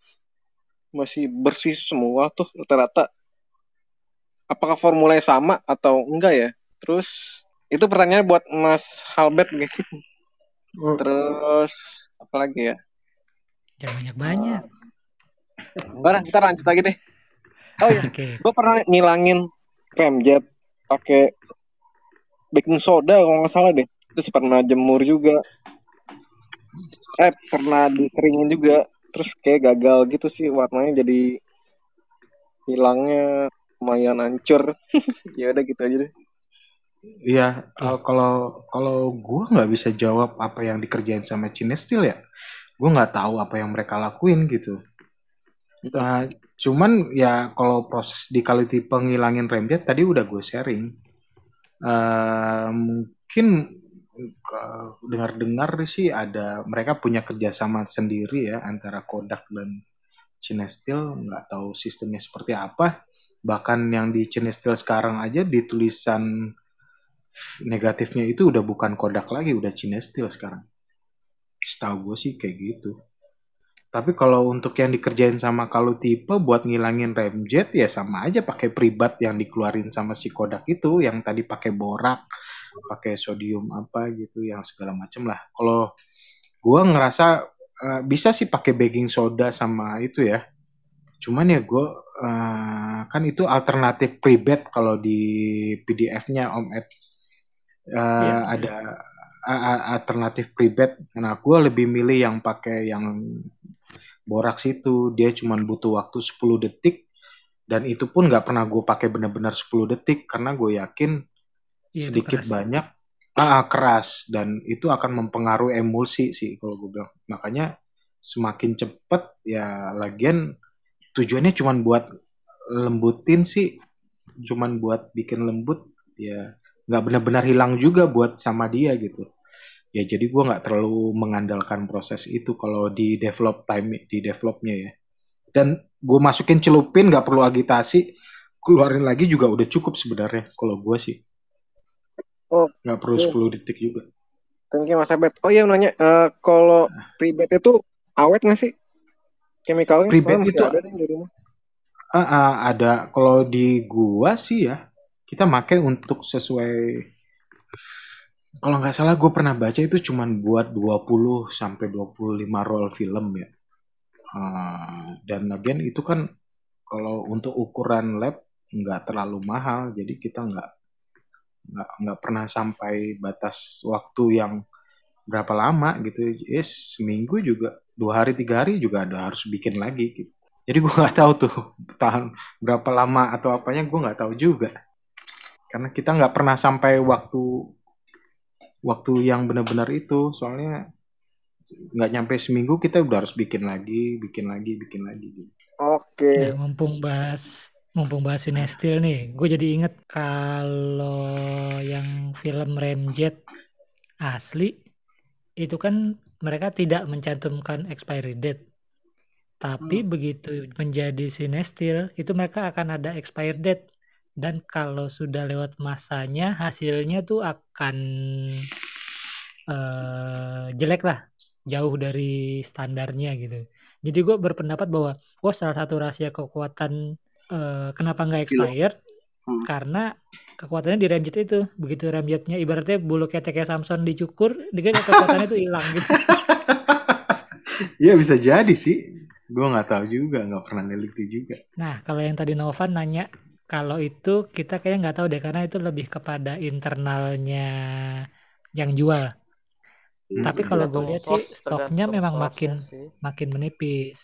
masih bersih semua tuh rata-rata. Apakah formulanya sama atau enggak ya? Terus itu pertanyaannya buat Mas Halbert nih terus apa lagi ya? Jangan banyak-banyak. Barang kita lanjut lagi deh. Oh iya Oke. gue pernah ngilangin remjet pakai baking soda kalau nggak salah deh. Terus pernah jemur juga eh pernah dikeringin juga terus kayak gagal gitu sih warnanya jadi hilangnya lumayan hancur ya udah gitu aja deh Iya, eh, kalau kalau gue nggak bisa jawab apa yang dikerjain sama Cinestil ya, gue nggak tahu apa yang mereka lakuin gitu. Nah, cuman ya kalau proses di quality penghilangin remjet tadi udah gue sharing. Eh, mungkin dengar-dengar sih ada mereka punya kerjasama sendiri ya antara Kodak dan Cinestil, nggak tahu sistemnya seperti apa. Bahkan yang di Cinestil sekarang aja di tulisan negatifnya itu udah bukan Kodak lagi, udah Cinestil sekarang. Setahu gue sih kayak gitu. Tapi kalau untuk yang dikerjain sama kalau tipe buat ngilangin remjet ya sama aja pakai pribat yang dikeluarin sama si Kodak itu, yang tadi pakai borak, pakai sodium apa gitu, yang segala macem lah. Kalau gue ngerasa eh, bisa sih pakai baking soda sama itu ya. Cuman ya gue eh, kan itu alternatif pribet kalau di PDF-nya Om Ed Eh, Iya. ada alternatif pribet. Nah, gue lebih milih yang pakai yang boraks itu. Dia cuma butuh waktu 10 detik dan itu pun nggak pernah gue pakai benar-benar 10 detik karena gue yakin Iya, sedikit keras. banyak ah, keras dan itu akan mempengaruhi emulsi sih kalau gue bilang. Makanya semakin cepet ya lagian tujuannya cuma buat lembutin sih, cuman buat bikin lembut ya nggak benar-benar hilang juga buat sama dia gitu. Ya jadi gue nggak terlalu mengandalkan proses itu kalau di develop time di developnya ya. Dan gue masukin celupin nggak perlu agitasi, keluarin lagi juga udah cukup sebenarnya kalau gue sih. Oh, Nggak perlu oke. 10 detik juga. Thank you Mas Abed. Oh iya nanya, eh, kalau pribet itu awet nggak sih? Chemicalnya Pribet itu ada nih di rumah. ah, ah, ada kalau di gua sih ya kita pakai untuk sesuai kalau nggak salah gue pernah baca itu cuman buat 20 sampai 25 roll film ya. Ah, dan lagian itu kan kalau untuk ukuran lab nggak terlalu mahal jadi kita nggak nggak nggak pernah sampai batas waktu yang berapa lama gitu yes seminggu juga dua hari tiga hari juga ada harus bikin lagi gitu jadi gue nggak tahu tuh tahan berapa lama atau apanya gue nggak tahu juga karena kita nggak pernah sampai waktu waktu yang benar-benar itu soalnya nggak nyampe seminggu kita udah harus bikin lagi bikin lagi bikin lagi gitu. Oke. Nah, mumpung bahas mumpung bahas Sinestil nih, gue jadi inget kalau yang film Ramjet asli itu kan mereka tidak mencantumkan expiry date. Tapi begitu menjadi Sinestil itu mereka akan ada expired date dan kalau sudah lewat masanya hasilnya tuh akan eh, jelek lah jauh dari standarnya gitu. Jadi gue berpendapat bahwa oh salah satu rahasia kekuatan eh, kenapa nggak expired Hmm. karena kekuatannya di ramjet itu begitu ramjetnya ibaratnya bulu keteknya Samson dicukur dia kan kekuatannya itu hilang gitu. ya bisa jadi sih gue nggak tahu juga nggak pernah neliti juga Nah, kalau yang tadi Novan nanya, kalau itu kita kayaknya nggak tahu deh karena itu lebih kepada internalnya yang jual. Hmm. Tapi kalau gue Tergantung lihat sih stoknya memang makin sih. makin menipis.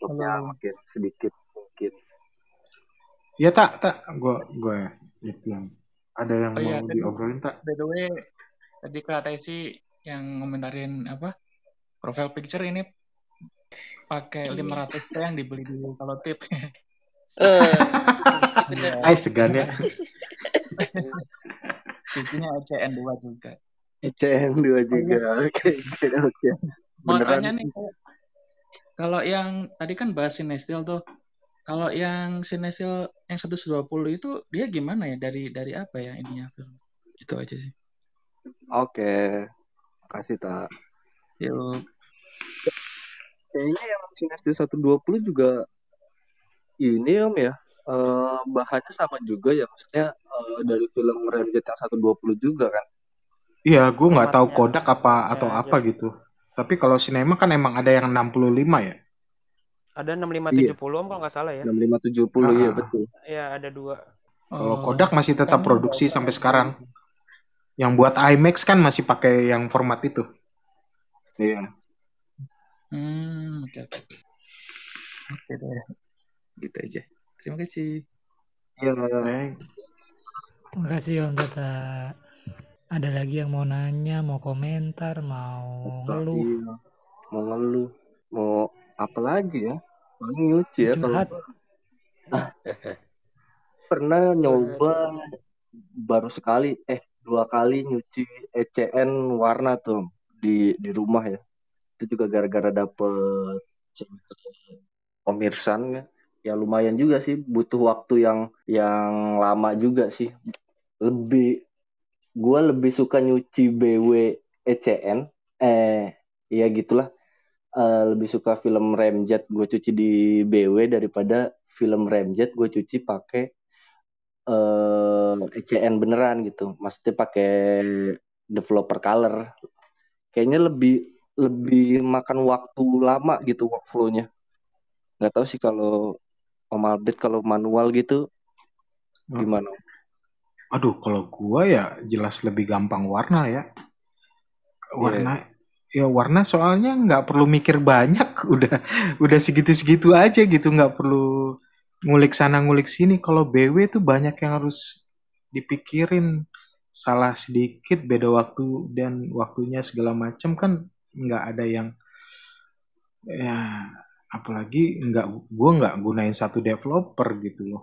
Stoknya makin sedikit mungkin. ya tak tak gue gue itu yang ada yang Oh iya, mau tadi diobrolin tak by the way tadi kata sih yang ngomentarin apa profile picture ini pakai 500 t yang dibeli di kalau tip. Eh, Iya. Ay segan ya Cucinya ECN 2 juga. ECM dua juga. Oke, oke, oke. Mau tanya nih Kalau yang tadi kan bahas Sinestil tuh. Kalau yang Sinestil yang 120 itu dia gimana ya? Dari dari apa ya ininya film? Itu aja sih. Oke. Kasih tak. Yuk. Kayaknya yang Sinestil 120 juga ini om ya. eh, bahannya sama juga ya maksudnya eh, dari film Ramjet yang 120 juga kan. Iya, gue nggak tahu. Kodak apa Ya, atau aja. apa gitu. Tapi kalau sinema kan emang ada yang 65 ya. Ada 6570 om kalau nggak salah ya. 6570 iya Ah. betul. Iya ada dua. Kalau Oh, Kodak masih tetap produksi sampai sekarang. Yang buat IMAX kan masih pakai yang format itu. Iya. Hmm, oke oke. Oke deh. Gitu aja. Terima kasih. Iya. Terima kasih Om Tata. Ada lagi yang mau nanya, mau komentar, mau ngeluh, Iya. Mau ngeluh, mau apa lagi ya? Paling nyuci ya kalau pernah nyoba baru sekali eh dua kali nyuci ECN warna tuh di di rumah ya. Itu juga gara-gara dapet pemirsan ya. Ya lumayan juga sih butuh waktu yang yang lama juga sih. Lebih gua lebih suka nyuci BW ECN eh ya gitulah Eh, lebih suka film Ramjet gue cuci di BW daripada film Ramjet gue cuci pakai eh ECN beneran gitu. Maksudnya pakai developer color. Kayaknya lebih lebih makan waktu lama gitu workflow-nya. Nggak tahu sih kalau Om Albert kalau manual gitu Oh. gimana? Aduh, kalau gua ya jelas lebih gampang warna ya. Warna ya warna soalnya nggak perlu mikir banyak, udah udah segitu-segitu aja gitu, nggak perlu ngulik sana ngulik sini. Kalau BW tuh banyak yang harus dipikirin. Salah sedikit beda waktu dan waktunya segala macam kan nggak ada yang ya apalagi nggak gua nggak gunain satu developer gitu loh.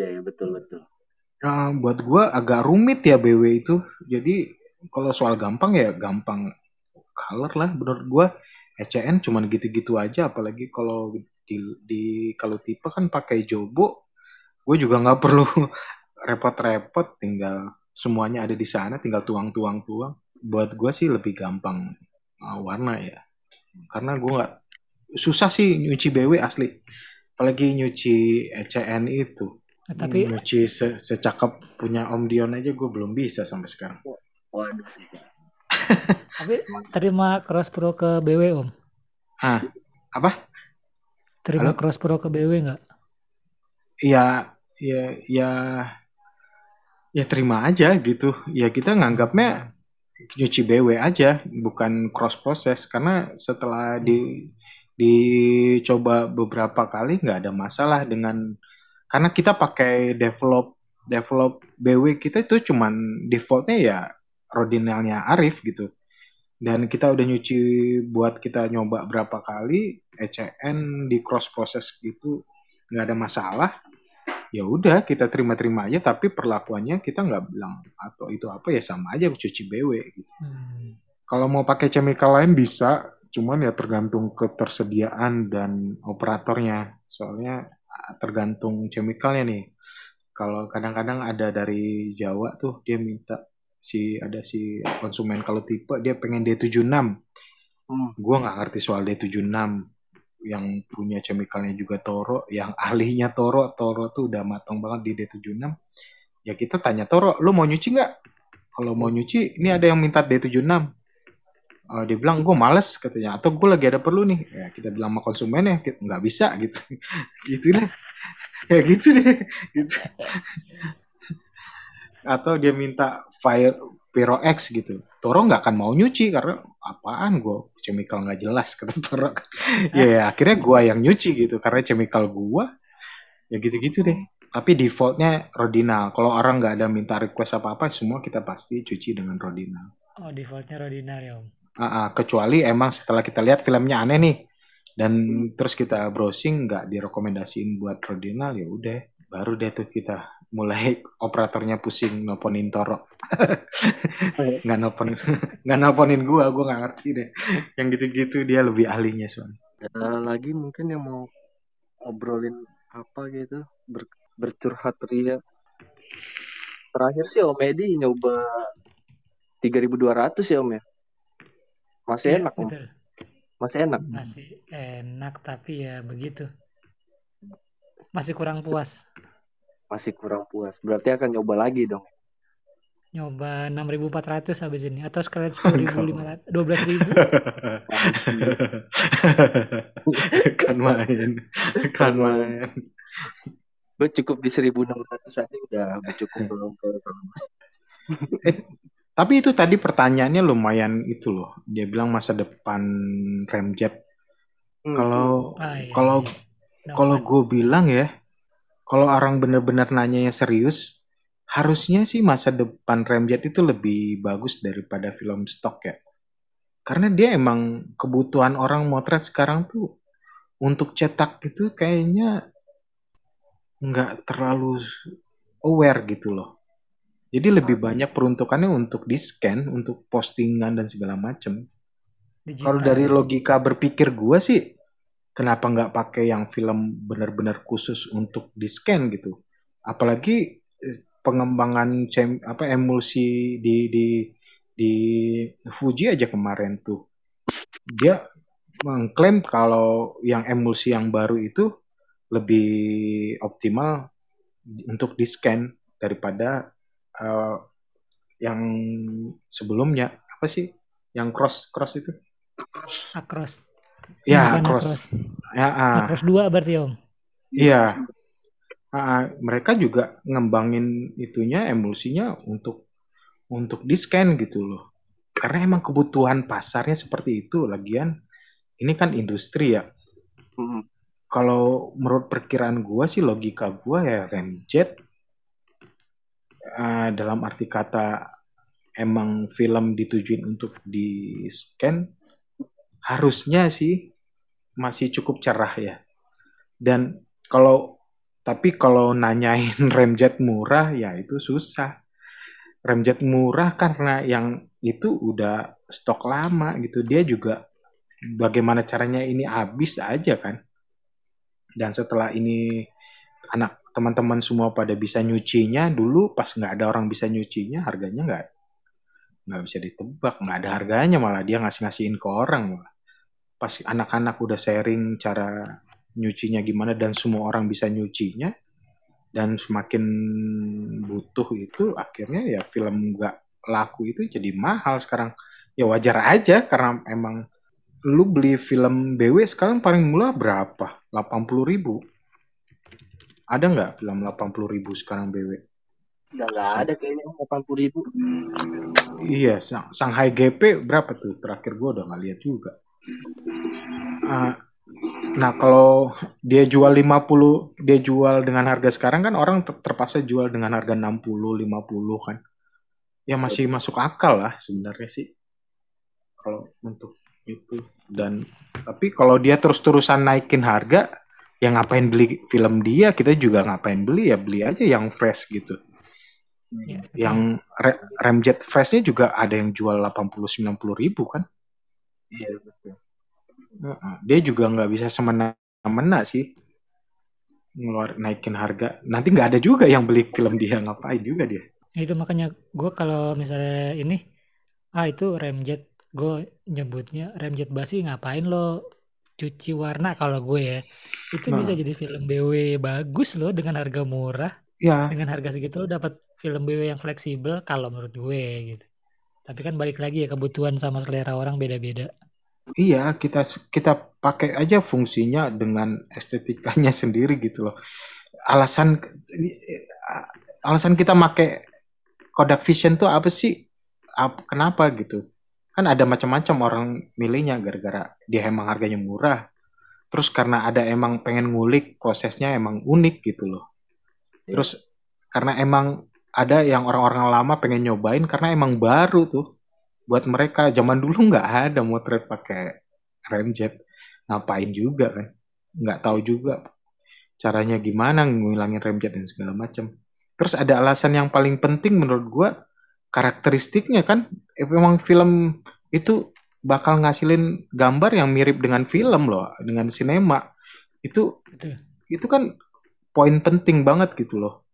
Ya, ya betul betul. Eh, buat gua agak rumit ya BW itu. Jadi kalau soal gampang ya gampang color lah menurut gua. ECN cuman gitu-gitu aja apalagi kalau di, di kalau tipe kan pakai Jobo. Gue juga nggak perlu repot-repot tinggal semuanya ada di sana tinggal tuang-tuang tuang. Buat gua sih lebih gampang uh, warna ya. Karena gua nggak susah sih nyuci BW asli. Apalagi nyuci ECN itu. Nah, tapi nyuci se- secakep punya Om Dion aja gue belum bisa sampai sekarang. Waduh sih. tapi terima cross pro ke BW Om. Ah, apa? Terima Halo? cross pro ke BW nggak? Ya, ya, ya, ya terima aja gitu. Ya kita nganggapnya nyuci BW aja, bukan cross proses. Karena setelah di dicoba beberapa kali nggak ada masalah dengan karena kita pakai develop develop BW kita itu cuman defaultnya ya rodinalnya Arif gitu. Dan kita udah nyuci buat kita nyoba berapa kali ECN di cross proses gitu nggak ada masalah ya udah kita terima-terima aja tapi perlakuannya kita nggak bilang atau itu apa ya sama aja cuci BW gitu. Hmm. Kalau mau pakai chemical lain bisa, cuman ya tergantung ketersediaan dan operatornya. Soalnya tergantung chemicalnya nih. Kalau kadang-kadang ada dari Jawa tuh dia minta si ada si konsumen kalau tipe dia pengen D76. Hmm. Gua nggak ngerti soal D76 yang punya chemicalnya juga Toro, yang ahlinya Toro, Toro tuh udah matang banget di D76. Ya kita tanya Toro, lu mau nyuci nggak? Kalau mau nyuci, ini ada yang minta D76. Eh, dia bilang gue males katanya atau gue lagi ada perlu nih. Ya kita bilang sama konsumennya "Kita- nggak bisa gitu. Gitu deh. Ya gitu deh. Gitu. Atau dia minta fire Pyro X gitu. Toro nggak akan mau nyuci karena apaan gue chemical nggak jelas kata Toro. Ya, ya akhirnya gue yang nyuci gitu karena chemical gue ya gitu-gitu deh. Tapi defaultnya Rodinal kalau orang nggak ada minta request apa-apa semua kita pasti cuci dengan Rodinal Oh defaultnya Rodinal ya Om. Ah, ah, kecuali emang setelah kita lihat filmnya aneh nih. Dan terus kita browsing nggak direkomendasiin buat Rodinal ya udah. Baru deh tuh kita mulai operatornya pusing nelponin Toro. Nggak nelpon nggak nelponin gua gua nggak ngerti deh. Yang gitu-gitu dia lebih ahlinya soalnya lagi mungkin yang mau ngobrolin apa gitu, ber, bercurhat ria. Terakhir sih Om Edi nyoba 3200 ya Om ya. Masih Iya, enak betul. Masih enak. Masih enak tapi ya begitu. Masih kurang puas. Masih kurang puas. Berarti akan nyoba lagi dong. Nyoba 6.400 habis ini atau sekalian 10.500 12.000 kan main kan main Gue cukup di 1600 aja udah udah cukup belum eh, tapi itu tadi pertanyaannya lumayan itu loh dia bilang masa depan remjet Hmm. kalau Ah, iya, kalau iya. kalau Dapat. gue bilang ya kalau orang bener-bener nanya yang serius harusnya sih masa depan remjet itu lebih bagus daripada film stok ya karena dia emang kebutuhan orang motret sekarang tuh untuk cetak itu kayaknya nggak terlalu aware gitu loh. Jadi lebih banyak peruntukannya untuk di scan, untuk postingan dan segala macem. Kalau dari logika berpikir gue sih, kenapa nggak pakai yang film benar-benar khusus untuk di scan gitu? Apalagi eh, pengembangan cem, apa emulsi di di di Fuji aja kemarin tuh, dia mengklaim kalau yang emulsi yang baru itu lebih optimal untuk di scan daripada eh, yang sebelumnya apa sih? Yang cross cross itu? Across. ya Bukan cross. ya ah, Across 2 berarti Om. iya. Ah, ah, mereka juga ngembangin itunya emulsinya untuk untuk di scan gitu loh. Karena emang kebutuhan pasarnya seperti itu lagian ini kan industri ya. Hmm. kalau menurut perkiraan gua sih logika gua ya remjet eh, dalam arti kata emang film ditujuin untuk di scan harusnya sih masih cukup cerah ya. Dan kalau tapi kalau nanyain remjet murah ya itu susah. Remjet murah karena yang itu udah stok lama gitu. Dia juga bagaimana caranya ini habis aja kan. Dan setelah ini anak teman-teman semua pada bisa nyucinya dulu pas nggak ada orang bisa nyucinya harganya nggak nggak bisa ditebak nggak ada harganya malah dia ngasih ngasihin ke orang malah. Pas anak-anak udah sharing cara nyucinya gimana dan semua orang bisa nyucinya dan semakin butuh itu akhirnya ya film nggak laku itu jadi mahal sekarang. Ya wajar aja karena emang lu beli film BW sekarang paling murah berapa? 80 ribu ada nggak film 80 ribu sekarang BW Udah nggak ada kayaknya 80 ribu. iya Sang- Shanghai GP berapa tuh? Terakhir gua udah nggak lihat juga. Ah, nah kalau dia jual 50 dia jual dengan harga sekarang kan orang ter- terpaksa jual dengan harga 60 50 kan. Ya masih masuk akal lah sebenarnya sih. Kalau untuk itu. Dan tapi kalau dia terus-terusan naikin harga ya ngapain beli film dia kita juga ngapain beli ya beli aja yang fresh gitu. Ya, yang re- remjet freshnya juga ada yang jual 80 90 ribu kan? Iya betul. Heeh. dia juga nggak bisa semena-mena sih ngeluar naikin harga. Nanti nggak ada juga yang beli film dia ngapain juga dia? Ya, itu makanya gue kalau misalnya ini ah itu remjet gue nyebutnya remjet basi ngapain lo cuci warna kalau gue ya itu Nah. bisa jadi film BW bagus loh dengan harga murah ya dengan harga segitu lo dapat film BW yang fleksibel kalau menurut gue gitu tapi kan balik lagi ya kebutuhan sama selera orang beda-beda Iya, kita kita pakai aja fungsinya dengan estetikanya sendiri gitu loh. Alasan alasan kita pakai Kodak Vision tuh apa sih? Ap- kenapa gitu? Kan ada macam-macam orang milihnya gara-gara dia emang harganya murah. Terus karena ada emang pengen ngulik prosesnya emang unik gitu loh. Terus karena emang ada yang orang-orang lama pengen nyobain karena emang baru tuh buat mereka. Zaman dulu nggak ada motret pakai remjet. Ngapain juga kan? Nggak tahu juga caranya gimana ngilangin remjet dan segala macam. Terus ada alasan yang paling penting menurut gua karakteristiknya kan eh, memang film itu bakal ngasilin gambar yang mirip dengan film loh, dengan sinema. Itu Betul. itu kan poin penting banget gitu loh.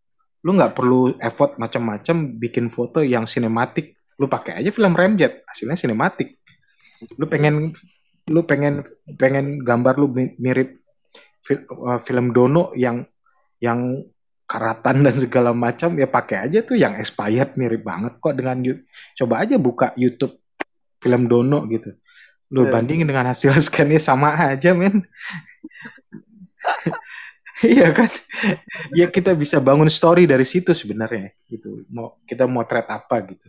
Lu nggak perlu effort macam-macam bikin foto yang sinematik. Lu pakai aja film Ramjet, hasilnya sinematik. Lu pengen lu pengen pengen gambar lu mi- mirip uh, film Dono yang yang karatan dan segala macam ya pakai aja tuh yang expired mirip banget kok dengan coba aja buka YouTube film Dono gitu. Lu Iya. bandingin dengan hasil scan-nya sama aja men. Iya kan? Ya kita bisa bangun story dari situ sebenarnya gitu. Mau kita mau thread apa gitu.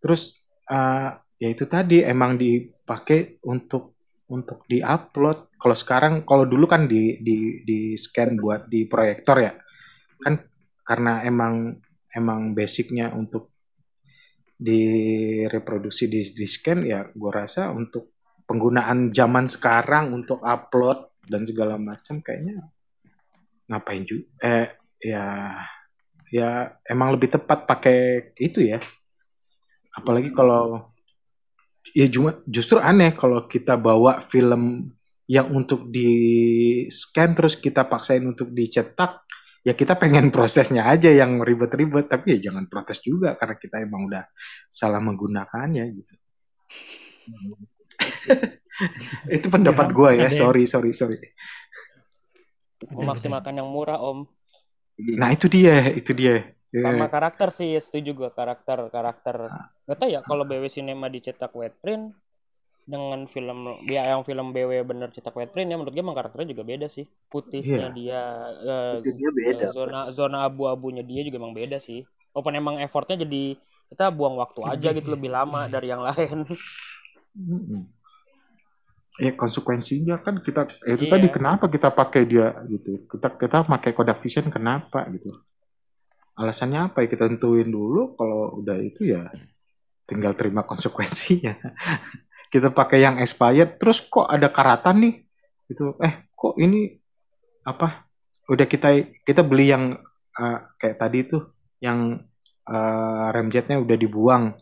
Terus eh, ya itu tadi emang dipakai untuk untuk diupload. Kalau sekarang kalau dulu kan di di di scan buat di proyektor ya. Kan karena emang emang basicnya untuk direproduksi di, di scan ya gue rasa untuk penggunaan zaman sekarang untuk upload dan segala macam kayaknya ngapain juga eh ya ya emang lebih tepat pakai itu ya apalagi kalau ya cuma justru aneh kalau kita bawa film yang untuk di scan terus kita paksain untuk dicetak ya kita pengen prosesnya aja yang ribet-ribet tapi ya jangan protes juga karena kita emang udah salah menggunakannya gitu itu pendapat Ya, gue ya sorry sorry sorry Memaksimalkan yang murah om. nah itu dia itu dia. Sama karakter sih setuju gua karakter karakter. Gak tau ya kalau BW Cinema dicetak wet print dengan film dia yang film BW bener cetak wet print ya menurut gue emang karakternya juga beda sih putihnya Iya. dia eh, Putihnya beda, zona zona abu-abunya dia juga emang beda sih walaupun emang effortnya jadi kita buang waktu aja gitu lebih lama dari yang lain. Ya konsekuensinya kan kita eh, itu Iya. tadi kenapa kita pakai dia gitu. Kita kita pakai Kodak Vision kenapa gitu. Alasannya apa ya kita tentuin dulu kalau udah itu ya tinggal terima konsekuensinya. kita pakai yang expired terus kok ada karatan nih gitu. Eh kok ini apa? Udah kita kita beli yang eh, kayak tadi tuh yang eh, remjetnya udah dibuang.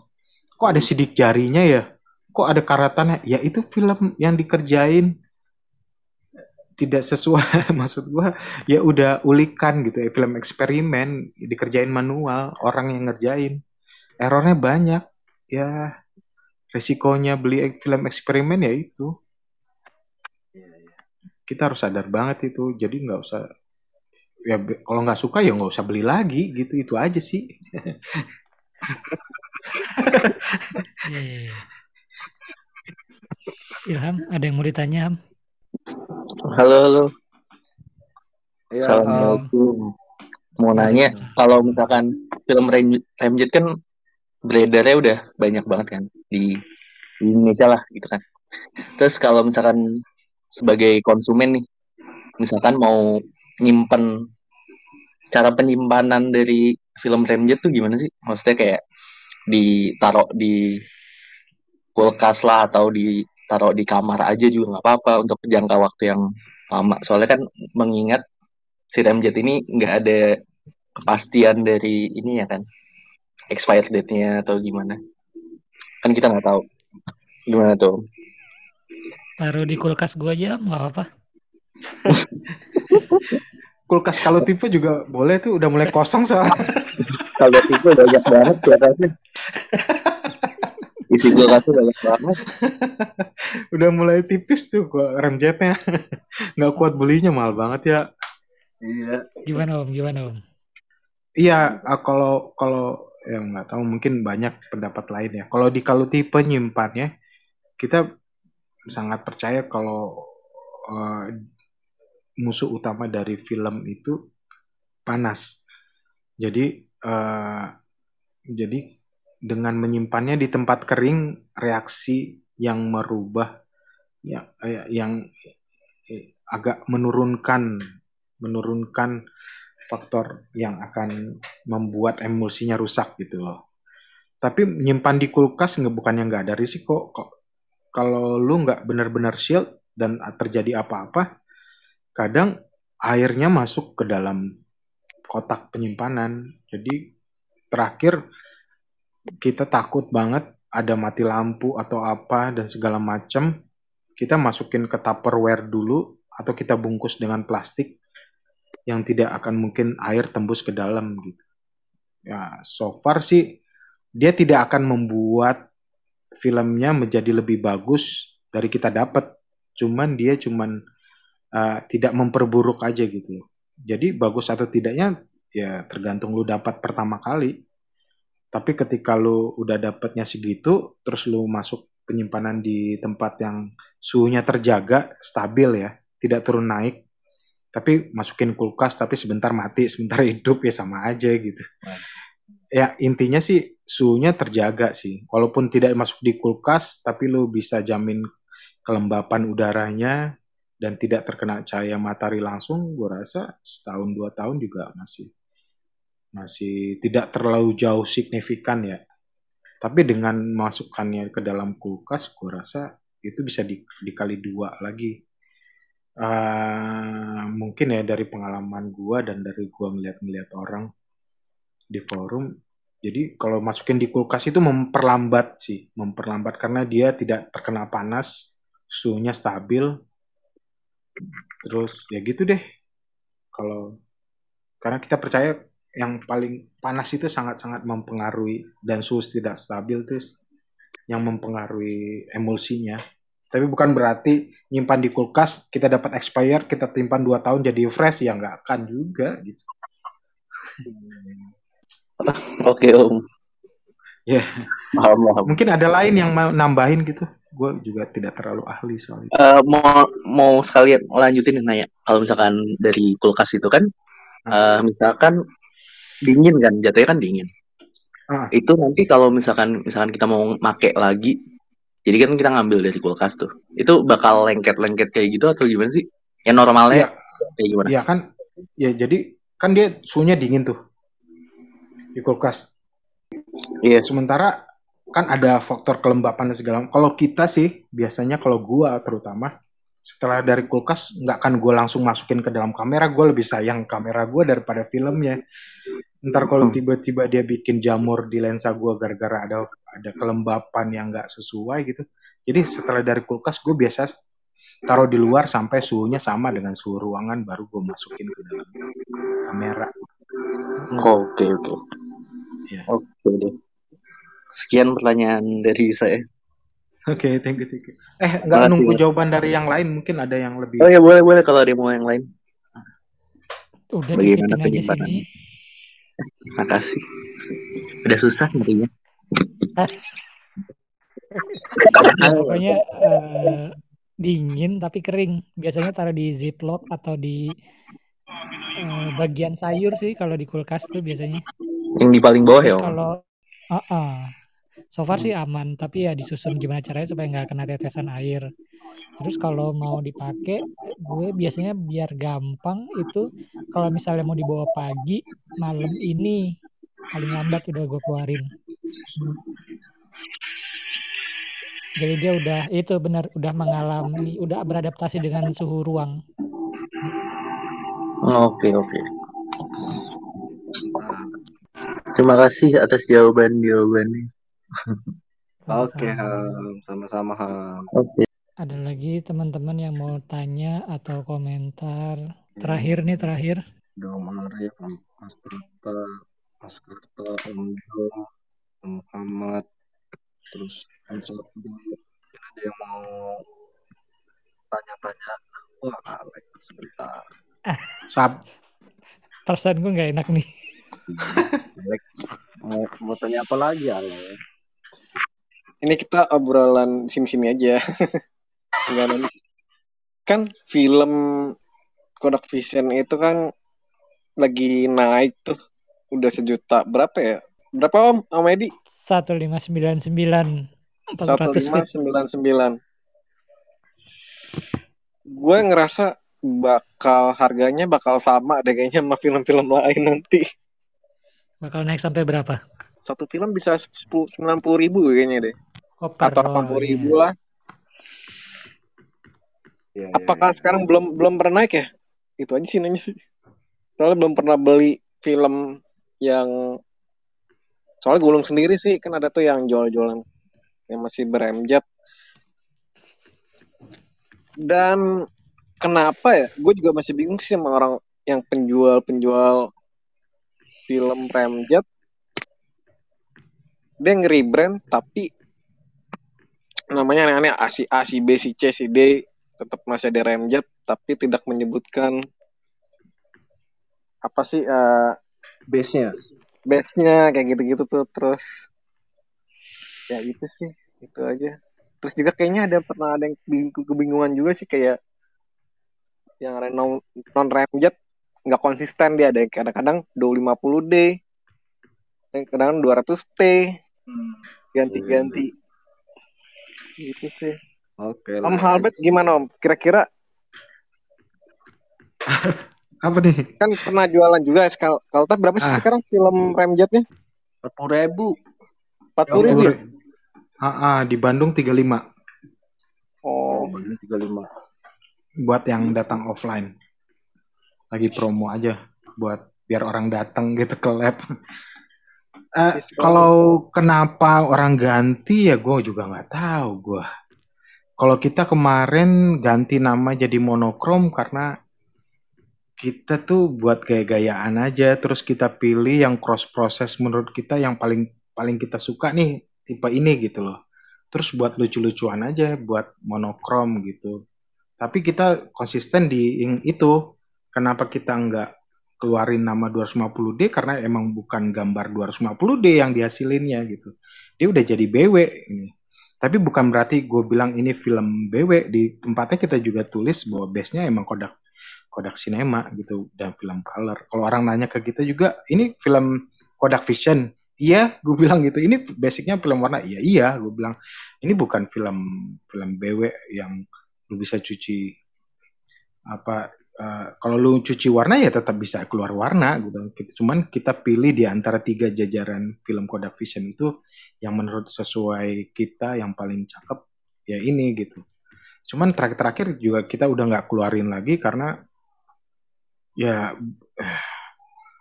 Kok ada sidik jarinya ya? kok ada karatannya ya itu film yang dikerjain tidak sesuai maksud gua ya udah ulikan gitu ya film eksperimen dikerjain manual orang yang ngerjain errornya banyak ya resikonya beli film eksperimen ya itu kita harus sadar banget itu jadi nggak usah ya kalau nggak suka ya nggak usah beli lagi gitu itu aja sih Iya, iya, iya. Ilham, ada yang mau ditanya, Ham? Halo, halo. Iya, Assalamualaikum. Mau nanya, kalau misalkan film Ram- Ramjet kan beredarnya udah banyak banget kan di, di Indonesia lah gitu kan. Terus kalau misalkan sebagai konsumen nih, misalkan mau nyimpen cara penyimpanan dari film Ramjet tuh gimana sih? Maksudnya kayak ditaruh di kulkas lah atau ditaruh di kamar aja juga nggak apa-apa untuk jangka waktu yang lama. Soalnya kan mengingat si Ramjet ini nggak ada kepastian dari ini ya kan expired date-nya atau gimana. Kan kita nggak tahu. Gimana tuh? Taruh di kulkas gua aja, nggak apa-apa. kulkas kalau tipe juga boleh tuh udah mulai kosong soalnya Kalau itu banyak banget kulkasnya. Isi kulkasnya banyak banget. udah mulai tipis tuh gua remjetnya nggak kuat belinya mahal banget ya Iya. Gimana Om? Gimana Om? iya ah, kalau kalau yang nggak tahu mungkin banyak pendapat lain ya. Kalau di kalau tipe nyimpannya kita sangat percaya kalau eh, musuh utama dari film itu panas. Jadi eh, jadi dengan menyimpannya di tempat kering reaksi yang merubah ya eh, yang eh, agak menurunkan menurunkan faktor yang akan membuat emulsinya rusak gitu loh. Tapi menyimpan di kulkas nggak bukannya nggak ada risiko kok. Kalau lu nggak benar-benar shield dan terjadi apa-apa, kadang airnya masuk ke dalam kotak penyimpanan. Jadi terakhir kita takut banget ada mati lampu atau apa dan segala macam, kita masukin ke Tupperware dulu atau kita bungkus dengan plastik yang tidak akan mungkin air tembus ke dalam gitu. Ya, so far sih dia tidak akan membuat filmnya menjadi lebih bagus dari kita dapat. Cuman dia cuman uh, tidak memperburuk aja gitu. Jadi bagus atau tidaknya ya tergantung lu dapat pertama kali. Tapi ketika lu udah dapatnya segitu, terus lu masuk penyimpanan di tempat yang suhunya terjaga, stabil ya, tidak turun naik, tapi masukin kulkas tapi sebentar mati, sebentar hidup ya sama aja gitu. Ya intinya sih suhunya terjaga sih. Walaupun tidak masuk di kulkas, tapi lu bisa jamin kelembapan udaranya dan tidak terkena cahaya matahari langsung, gue rasa setahun dua tahun juga masih masih tidak terlalu jauh signifikan ya. Tapi dengan masukkannya ke dalam kulkas, gue rasa itu bisa di, dikali dua lagi. Uh, mungkin ya dari pengalaman gue dan dari gue ngeliat-ngeliat orang di forum. Jadi kalau masukin di kulkas itu memperlambat sih, memperlambat karena dia tidak terkena panas, suhunya stabil. Terus ya gitu deh. Kalau karena kita percaya yang paling panas itu sangat-sangat mempengaruhi dan suhu tidak stabil terus yang mempengaruhi emulsinya. Tapi bukan berarti nyimpan di kulkas kita dapat expire kita timpan dua tahun jadi fresh ya nggak akan juga gitu. Oke om. Ya. Yeah. Mungkin ada lain yang mau nambahin gitu. Gue juga tidak terlalu ahli soal itu. Uh, mau mau sekalian lanjutin nanya. Kalau misalkan dari kulkas itu kan, uh, misalkan dingin kan jatuhnya kan dingin ah. itu nanti kalau misalkan misalkan kita mau make lagi jadi kan kita ngambil dari kulkas tuh. Itu bakal lengket-lengket kayak gitu atau gimana sih? Yang normalnya ya. kayak gimana? Ya kan? Ya jadi kan dia suhunya dingin tuh di kulkas. Iya. Sementara kan ada faktor kelembapan dan segala kalau kita sih biasanya kalau gua terutama setelah dari kulkas nggak akan gue langsung masukin ke dalam kamera. Gue lebih sayang kamera gue daripada filmnya ntar kalau hmm. tiba-tiba dia bikin jamur di lensa gue gara-gara ada ada kelembapan yang nggak sesuai gitu. Jadi setelah dari kulkas gue biasa taruh di luar sampai suhunya sama dengan suhu ruangan baru gue masukin ke dalam kamera. Oke oke. Ya. oke deh. Sekian pertanyaan dari saya. Oke okay, thank you thank you. Eh nggak nunggu ya. jawaban dari yang lain mungkin ada yang lebih. Oh ya boleh boleh. Kalau ada mau yang lain. Udah Bagaimana aja sih Makasih. Udah susah nyarinya. Pokoknya uh, dingin tapi kering. Biasanya taruh di ziplock atau di uh, bagian sayur sih kalau di kulkas tuh biasanya. Yang di paling bawah ya? Kalau uh -uh. So far sih aman, tapi ya disusun gimana caranya supaya nggak kena tetesan air. Terus kalau mau dipakai, gue biasanya biar gampang itu kalau misalnya mau dibawa pagi, malam ini paling lambat udah gue keluarin. Jadi dia udah itu benar udah mengalami, udah beradaptasi dengan suhu ruang. Oke oke. Terima kasih atas jawaban jawabannya. Oke, Ham. Sama-sama, Ham. Oke. Ada lagi teman-teman yang mau tanya atau komentar? Terakhir nih, terakhir. Dong Arif, Mas Karta, Mas Karta, Om Muhammad, terus Om. Ada yang mau tanya-tanya? Wah, Alex, sebentar. Sab. Perasaan gue nggak enak nih. Alex, mau, mau tanya apa lagi, Alex? Ini kita obrolan sim-sim aja. Enggak Kan film Kodak Vision itu kan lagi naik tuh. Udah sejuta. Berapa ya? Berapa Om? Om Edi? 1599. 1599. Gue ngerasa bakal harganya bakal sama deh kayaknya sama film-film lain nanti. Bakal naik sampai berapa? satu film bisa sembilan puluh ribu kayaknya deh oh, atau delapan puluh ribu iya. lah. Ya, apakah ya, ya. sekarang belum belum pernah naik ya? Itu aja sih nanya sih. Soalnya belum pernah beli film yang soalnya gulung sendiri sih. Kan ada tuh yang jual-jualan yang masih beremjet dan kenapa ya? Gue juga masih bingung sih sama orang yang penjual-penjual film remjet dia nge-rebrand tapi namanya aneh-aneh A si A si B si C si D tetap masih ada remjet tapi tidak menyebutkan apa sih eh Base-nya. base-nya kayak gitu-gitu tuh terus ya itu sih itu aja. Terus juga kayaknya ada pernah ada yang bingung- kebingungan juga sih kayak yang non non remjet nggak konsisten dia ada yang kadang-kadang 250 D yang kadang 200 T ganti-ganti itu sih Oke. Om lah. Halbert gimana Om kira-kira Apa nih? kan pernah jualan juga kalau kalau tak berapa sih Ah. sekarang film remjetnya Sepuluh ribu. empat puluh ribu ya? Ah, ah, di Bandung 35 oh Tiga lima. buat yang datang offline. Lagi promo aja buat biar orang datang gitu ke lab. Eh, kalau kenapa orang ganti ya gue juga nggak tahu gue. Kalau kita kemarin ganti nama jadi monokrom karena kita tuh buat gaya-gayaan aja terus kita pilih yang cross proses menurut kita yang paling paling kita suka nih tipe ini gitu loh. Terus buat lucu-lucuan aja buat monokrom gitu. Tapi kita konsisten di yang itu. Kenapa kita nggak keluarin nama 250D karena emang bukan gambar 250D yang dihasilinnya gitu. Dia udah jadi BW ini. Tapi bukan berarti gue bilang ini film BW di tempatnya kita juga tulis bahwa base-nya emang Kodak Kodak Cinema gitu dan film color. Kalau orang nanya ke kita juga ini film Kodak Vision. Iya, gue bilang gitu. Ini basicnya film warna. Iya, iya, gue bilang ini bukan film film BW yang lu bisa cuci apa eh, kalau lu cuci warna ya tetap bisa keluar warna gitu. Kita- Cuman kita pilih di antara tiga jajaran film Kodak Vision itu yang menurut sesuai kita yang paling cakep ya ini gitu. Cuman terakhir-terakhir juga kita udah nggak keluarin lagi karena ya eh,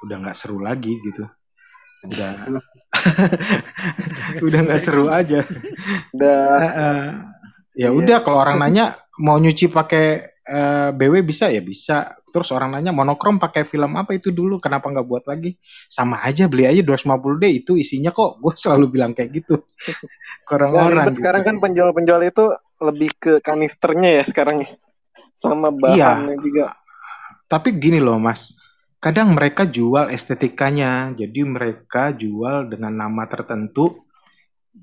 udah nggak seru lagi gitu. Udah udah nggak seru aja. udah ya Iya. udah kalau orang nanya mau nyuci pakai eh, BW bisa ya bisa. Terus orang nanya monokrom pakai film apa itu dulu kenapa nggak buat lagi? Sama aja beli aja 250D itu isinya kok. Gue selalu bilang kayak gitu. Orang-orang gitu. sekarang kan penjual-penjual itu lebih ke kanisternya ya sekarang sama Iya. bahannya juga. Tapi gini loh Mas, kadang mereka jual estetikanya. Jadi mereka jual dengan nama tertentu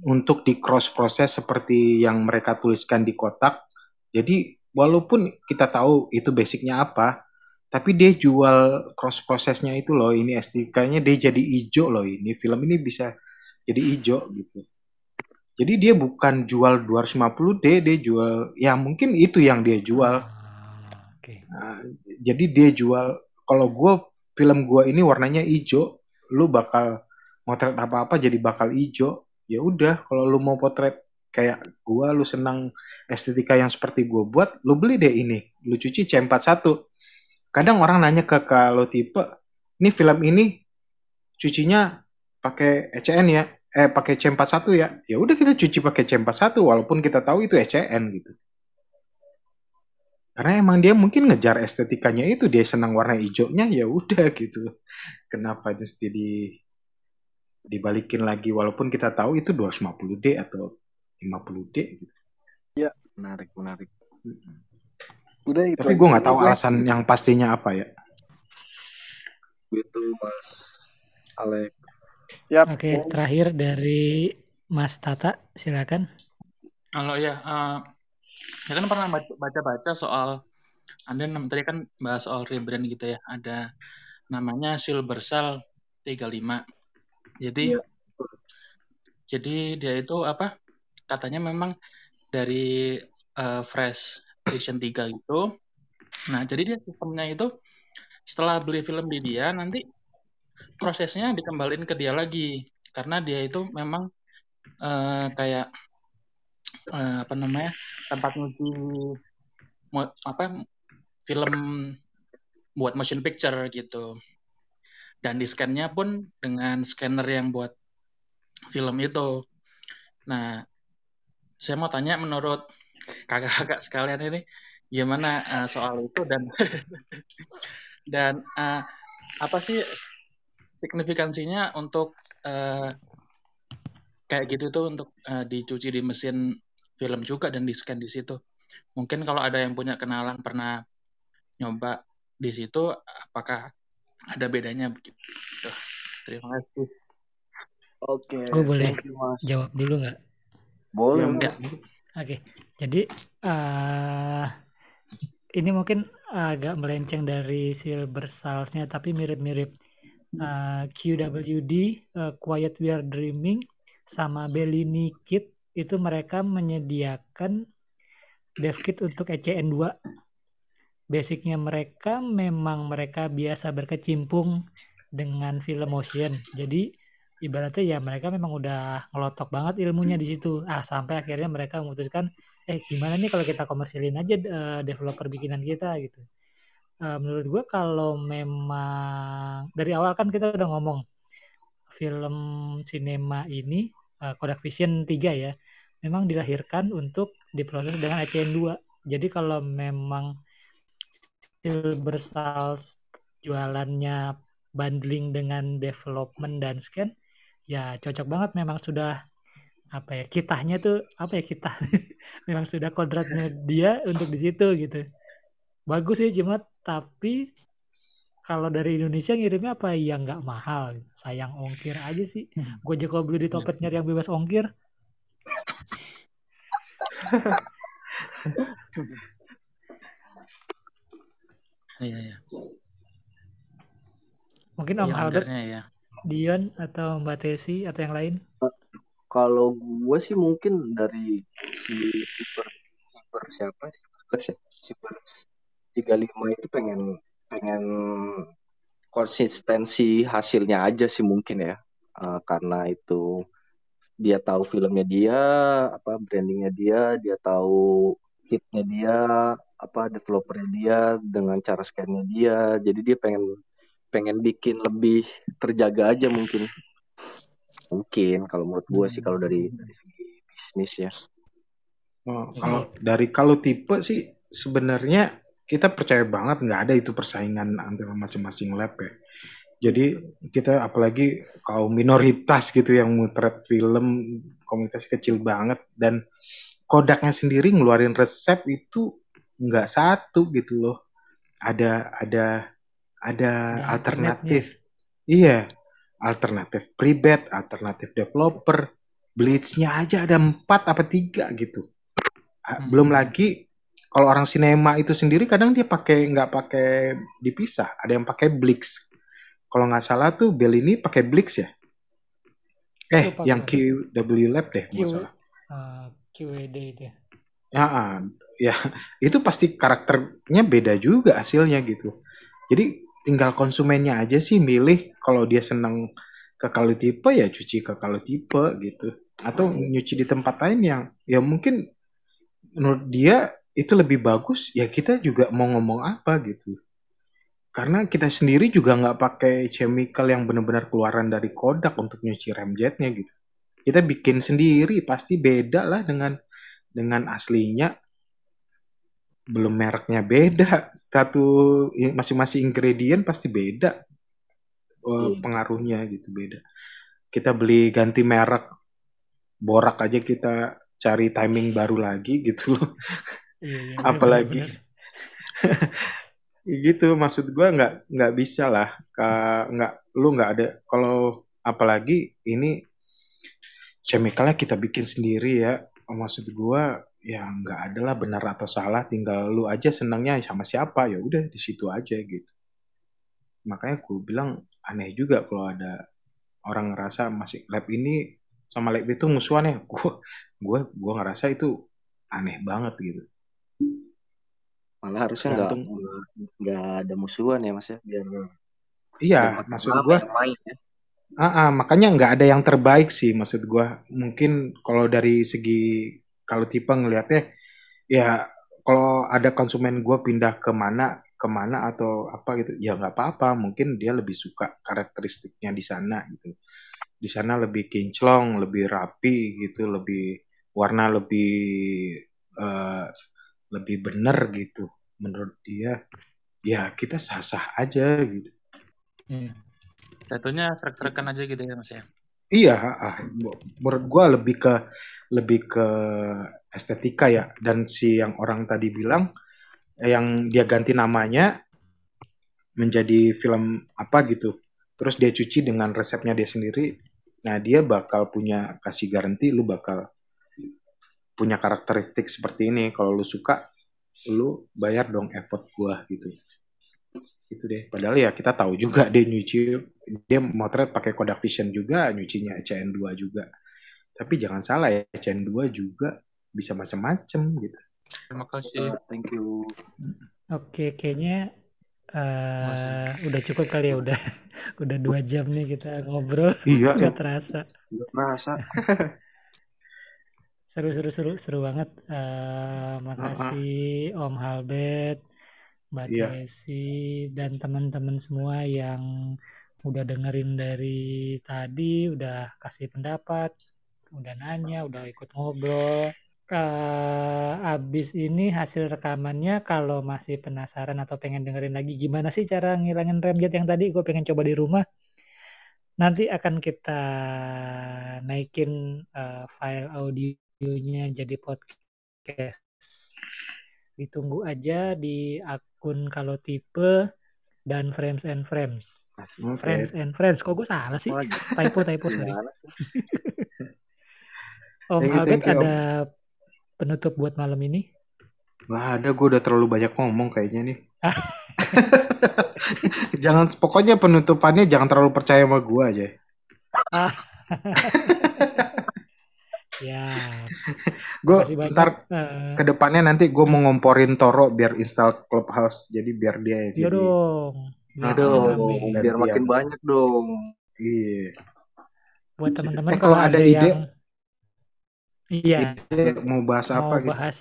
untuk di cross proses seperti yang mereka tuliskan di kotak. Jadi walaupun kita tahu itu basicnya apa, tapi dia jual cross prosesnya itu loh. Ini estetikanya dia jadi hijau loh. Ini film ini bisa jadi hijau gitu. Jadi dia bukan jual 250D, dia jual ya mungkin itu yang dia jual. Oke. Nah, jadi dia jual kalau gue film gue ini warnanya hijau, lu bakal motret apa-apa jadi bakal hijau. Ya udah, kalau lu mau potret kayak gua, lu senang estetika yang seperti gue buat, lu beli deh ini. Lu cuci C41. Kadang orang nanya ke kalau tipe, ini film ini cucinya pakai ECN ya, eh pakai C41 ya. Ya udah kita cuci pakai C41 walaupun kita tahu itu ECN gitu. Karena emang dia mungkin ngejar estetikanya itu dia senang warna hijaunya ya udah gitu. Kenapa mesti di dibalikin lagi walaupun kita tahu itu 250D atau 50D gitu. Menarik, menarik. Udah itu. Tapi gue nggak tahu Gue- alasan yang pastinya apa ya. Itu Mas Alex. Yap. Oke, terakhir dari Mas Tata, silakan. Kalau ya, eh, ya kan pernah baca- baca-baca soal, Anda tadi kan bahas soal rebrand gitu ya, ada namanya Silver Cell 35. Jadi, Iya. jadi dia itu apa? Katanya memang dari eh, Fresh Edition 3 itu. Nah, jadi dia sistemnya itu setelah beli film di dia nanti prosesnya dikembaliin ke dia lagi. Karena dia itu memang eh, kayak eh, apa namanya tempat mo- apa film buat motion picture gitu. Dan di scan-nya pun dengan scanner yang buat film itu. Nah saya mau tanya menurut kakak-kakak sekalian ini gimana uh, soal itu dan dan uh, apa sih signifikansinya untuk uh, kayak gitu tuh untuk uh, dicuci di mesin film juga dan di scan di situ. Mungkin kalau ada yang punya kenalan pernah nyoba di situ, apakah ada bedanya begitu? Terima kasih. Oke. Gue boleh jawab dulu nggak? Boleh. Ya, Oke, jadi uh, ini mungkin agak melenceng dari Silver Stars-nya, tapi mirip-mirip uh, QWD, uh, Quiet We Are Dreaming, sama Bellini Kit itu mereka menyediakan dev kit untuk ECN 2. Basicnya mereka memang mereka biasa berkecimpung dengan film motion. Jadi ibaratnya ya mereka memang udah ngelotok banget ilmunya di situ. Ah sampai akhirnya mereka memutuskan eh gimana nih kalau kita komersilin aja uh, developer bikinan kita gitu. Uh, menurut gue kalau memang dari awal kan kita udah ngomong film sinema ini uh, Kodak Vision 3 ya memang dilahirkan untuk diproses dengan ACN 2. Jadi kalau memang Silver Stars jualannya bundling dengan development dan scan ya cocok banget memang sudah apa ya kitahnya tuh apa ya kita memang sudah kodratnya dia untuk di situ gitu. Bagus sih cuma tapi kalau dari Indonesia ngirimnya apa? Ya nggak mahal. Sayang ongkir aja sih. Hmm. gue juga beli di topet nyari yang bebas ongkir. Iya iya. Mungkin Om ya, Albert ya. Dion atau Mbak Tesi atau yang lain? Kalau gue sih mungkin dari si super super siapa sih? Super 35 itu pengen pengen konsistensi hasilnya aja sih mungkin ya. Uh, karena itu dia tahu filmnya dia, apa brandingnya dia, dia tahu kitnya dia, apa developernya dia dengan cara scannya dia. Jadi dia pengen pengen bikin lebih terjaga aja mungkin. Mungkin kalau menurut gue sih kalau dari dari segi bisnis ya. Oh, kalau dari kalau tipe sih sebenarnya kita percaya banget nggak ada itu persaingan antara masing-masing lab ya. Jadi kita apalagi kaum minoritas gitu yang mutret film komunitas kecil banget dan kodaknya sendiri ngeluarin resep itu nggak satu gitu loh. Ada ada ada nah, alternatif. Iya, alternatif pribet, alternatif developer, Bleach-nya aja ada empat apa tiga gitu. Hmm. Belum lagi kalau orang sinema itu sendiri kadang dia pakai nggak pakai dipisah, ada yang pakai Blix. Kalau nggak salah tuh Bell ini pakai Blix ya. Eh, yang QW Lab deh, Q, salah. Uh, QED itu. Ya, uh, ya itu pasti karakternya beda juga hasilnya gitu. Jadi tinggal konsumennya aja sih milih. Kalau dia seneng ke kalau tipe ya cuci ke kalau tipe gitu. Atau nyuci di tempat lain yang ya mungkin menurut dia itu lebih bagus ya kita juga mau ngomong apa gitu. Karena kita sendiri juga nggak pakai chemical yang benar-benar keluaran dari Kodak untuk nyuci remjetnya gitu. Kita bikin sendiri pasti beda lah dengan dengan aslinya belum mereknya beda. Satu masing-masing ingredient pasti beda. Hmm. pengaruhnya gitu beda. Kita beli ganti merek borak aja kita cari timing baru lagi gitu loh. Iya, iya, apalagi. gitu maksud gue nggak nggak bisa lah nggak lu nggak ada kalau apalagi ini chemicalnya kita bikin sendiri ya. Maksud gue ya nggak ada lah benar atau salah tinggal lu aja senangnya sama siapa ya udah di situ aja gitu. Makanya aku bilang aneh juga kalau ada orang ngerasa masih lab ini sama lab itu musuhan ya. Gue gue gue ngerasa itu aneh banget gitu. Malah harusnya nggak nggak ada musuhan ya mas ya? Biar iya maksud gue ya. Ah, ah, makanya nggak ada yang terbaik sih maksud gue mungkin kalau dari segi kalau tipe ngelihatnya ya kalau ada konsumen gue pindah ke mana ke mana atau apa gitu ya nggak apa-apa. Mungkin dia lebih suka karakteristiknya di sana gitu. Di sana lebih kinclong lebih rapi gitu lebih warna lebih eh, lebih bener gitu. Menurut dia ya kita sah-sah aja gitu. Iya. Jatuhnya serak-serakan aja gitu ya mas ya. iya ah, menurut gua lebih ke lebih ke estetika ya. Dan si yang orang tadi bilang yang dia ganti namanya menjadi film apa gitu. Terus dia cuci dengan resepnya dia sendiri. Nah dia bakal punya kasih garansi lu bakal punya karakteristik seperti ini. Kalau lu suka lu bayar dong effort gua gitu. Itu deh. Padahal ya kita tahu juga dia nyuci dia motret pakai Kodak Vision juga nyucinya CN2 juga tapi jangan salah ya CN2 juga bisa macam-macam gitu Terima kasih. Thank you. Oke, kayaknya eh, udah cukup kali ya udah udah dua jam nih kita ngobrol iya nggak terasa Nggak Merasa. seru seru seru seru banget Eh, makasih Om Halbert Mbak Iya. Desi dan teman-teman semua yang udah dengerin dari tadi udah kasih pendapat udah nanya udah ikut ngobrol. Eh abis ini hasil rekamannya kalau masih penasaran atau pengen dengerin lagi gimana sih cara ngilangin remjet yang tadi? Gue pengen coba di rumah. Nanti akan kita naikin eh, file audionya jadi podcast. Ditunggu aja di akun kalau tipe dan frames and frames. Oke. frames and frames. Kok gue salah sih? Typo typo sih? Om Thank you, Albert thank you, Om. ada penutup buat malam ini Nggak ada, gue udah terlalu banyak ngomong kayaknya nih. jangan, pokoknya penutupannya jangan terlalu percaya sama gue aja. ah ya Gue ntar Eh, ke depannya nanti gue mau ngomporin Toro biar install Clubhouse, jadi biar dia iya jadi. dong biar Aduh, rame. biar makin banyak dong. Iya. buat teman-teman Eh, kalau ada ide- yang iya. Ide mau bahas mau apa gitu? bahas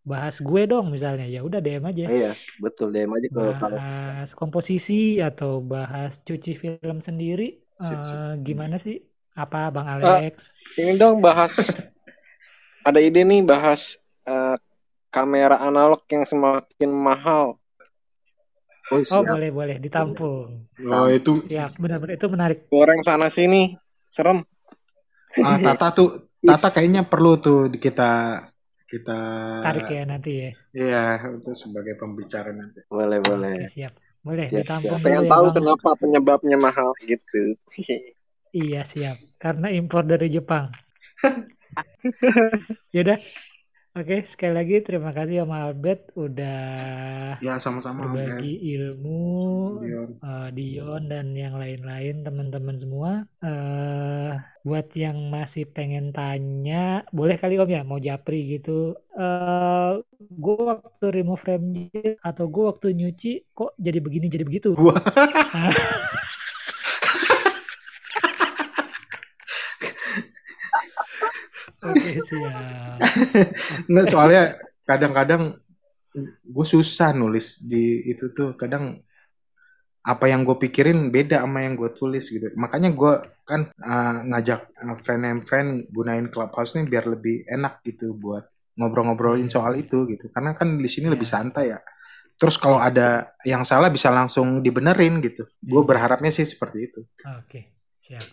bahas gue dong misalnya. Ya udah DM aja. Iya, betul. DM aja ke kalau bahas komposisi atau bahas cuci film sendiri Sip, sip. Eh, gimana sih? Apa Bang Alex? Ini dong bahas ada ide nih bahas eh, kamera analog yang semakin mahal. Oh, oh boleh boleh. Ditampung. Oh itu siap. Benar-benar itu menarik. Goreng sana sini, serem. ah, Tata tuh Tata kayaknya perlu tuh kita kita tarik ya nanti ya Iya, untuk sebagai pembicara nanti. Boleh, Oke, boleh. siap. Boleh Siap, ditampung siap. Pengen ya, tahu Bang. kenapa penyebabnya mahal gitu. Iya, siap. Karena impor dari Jepang. Yaudah. Oke, sekali lagi terima kasih sama Albert udah Ya sama-sama berbagi ilmu Dion. eh, Dion dan yang lain-lain teman-teman semua. eh buat yang masih pengen tanya, boleh kali Om ya mau japri gitu. eh gue waktu remove frame atau gue waktu nyuci kok jadi begini jadi begitu. Gua Oke, siap. nggak soalnya kadang-kadang gue susah nulis di itu tuh kadang apa yang gue pikirin beda sama yang gue tulis gitu makanya gue kan uh, ngajak uh, friend and friend gunain clubhouse nih biar lebih enak gitu buat ngobrol-ngobrolin soal itu gitu karena kan di sini lebih Iya. santai ya terus kalau ada yang salah bisa langsung dibenerin gitu gue Iya. berharapnya sih seperti itu Oke, siap.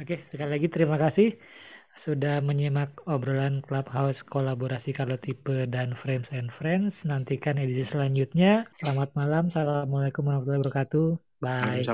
Oke, sekali lagi terima kasih sudah menyimak obrolan Clubhouse kolaborasi kalau tipe dan Frames and Friends. Nantikan edisi selanjutnya. Selamat malam. Assalamualaikum warahmatullahi wabarakatuh. Bye.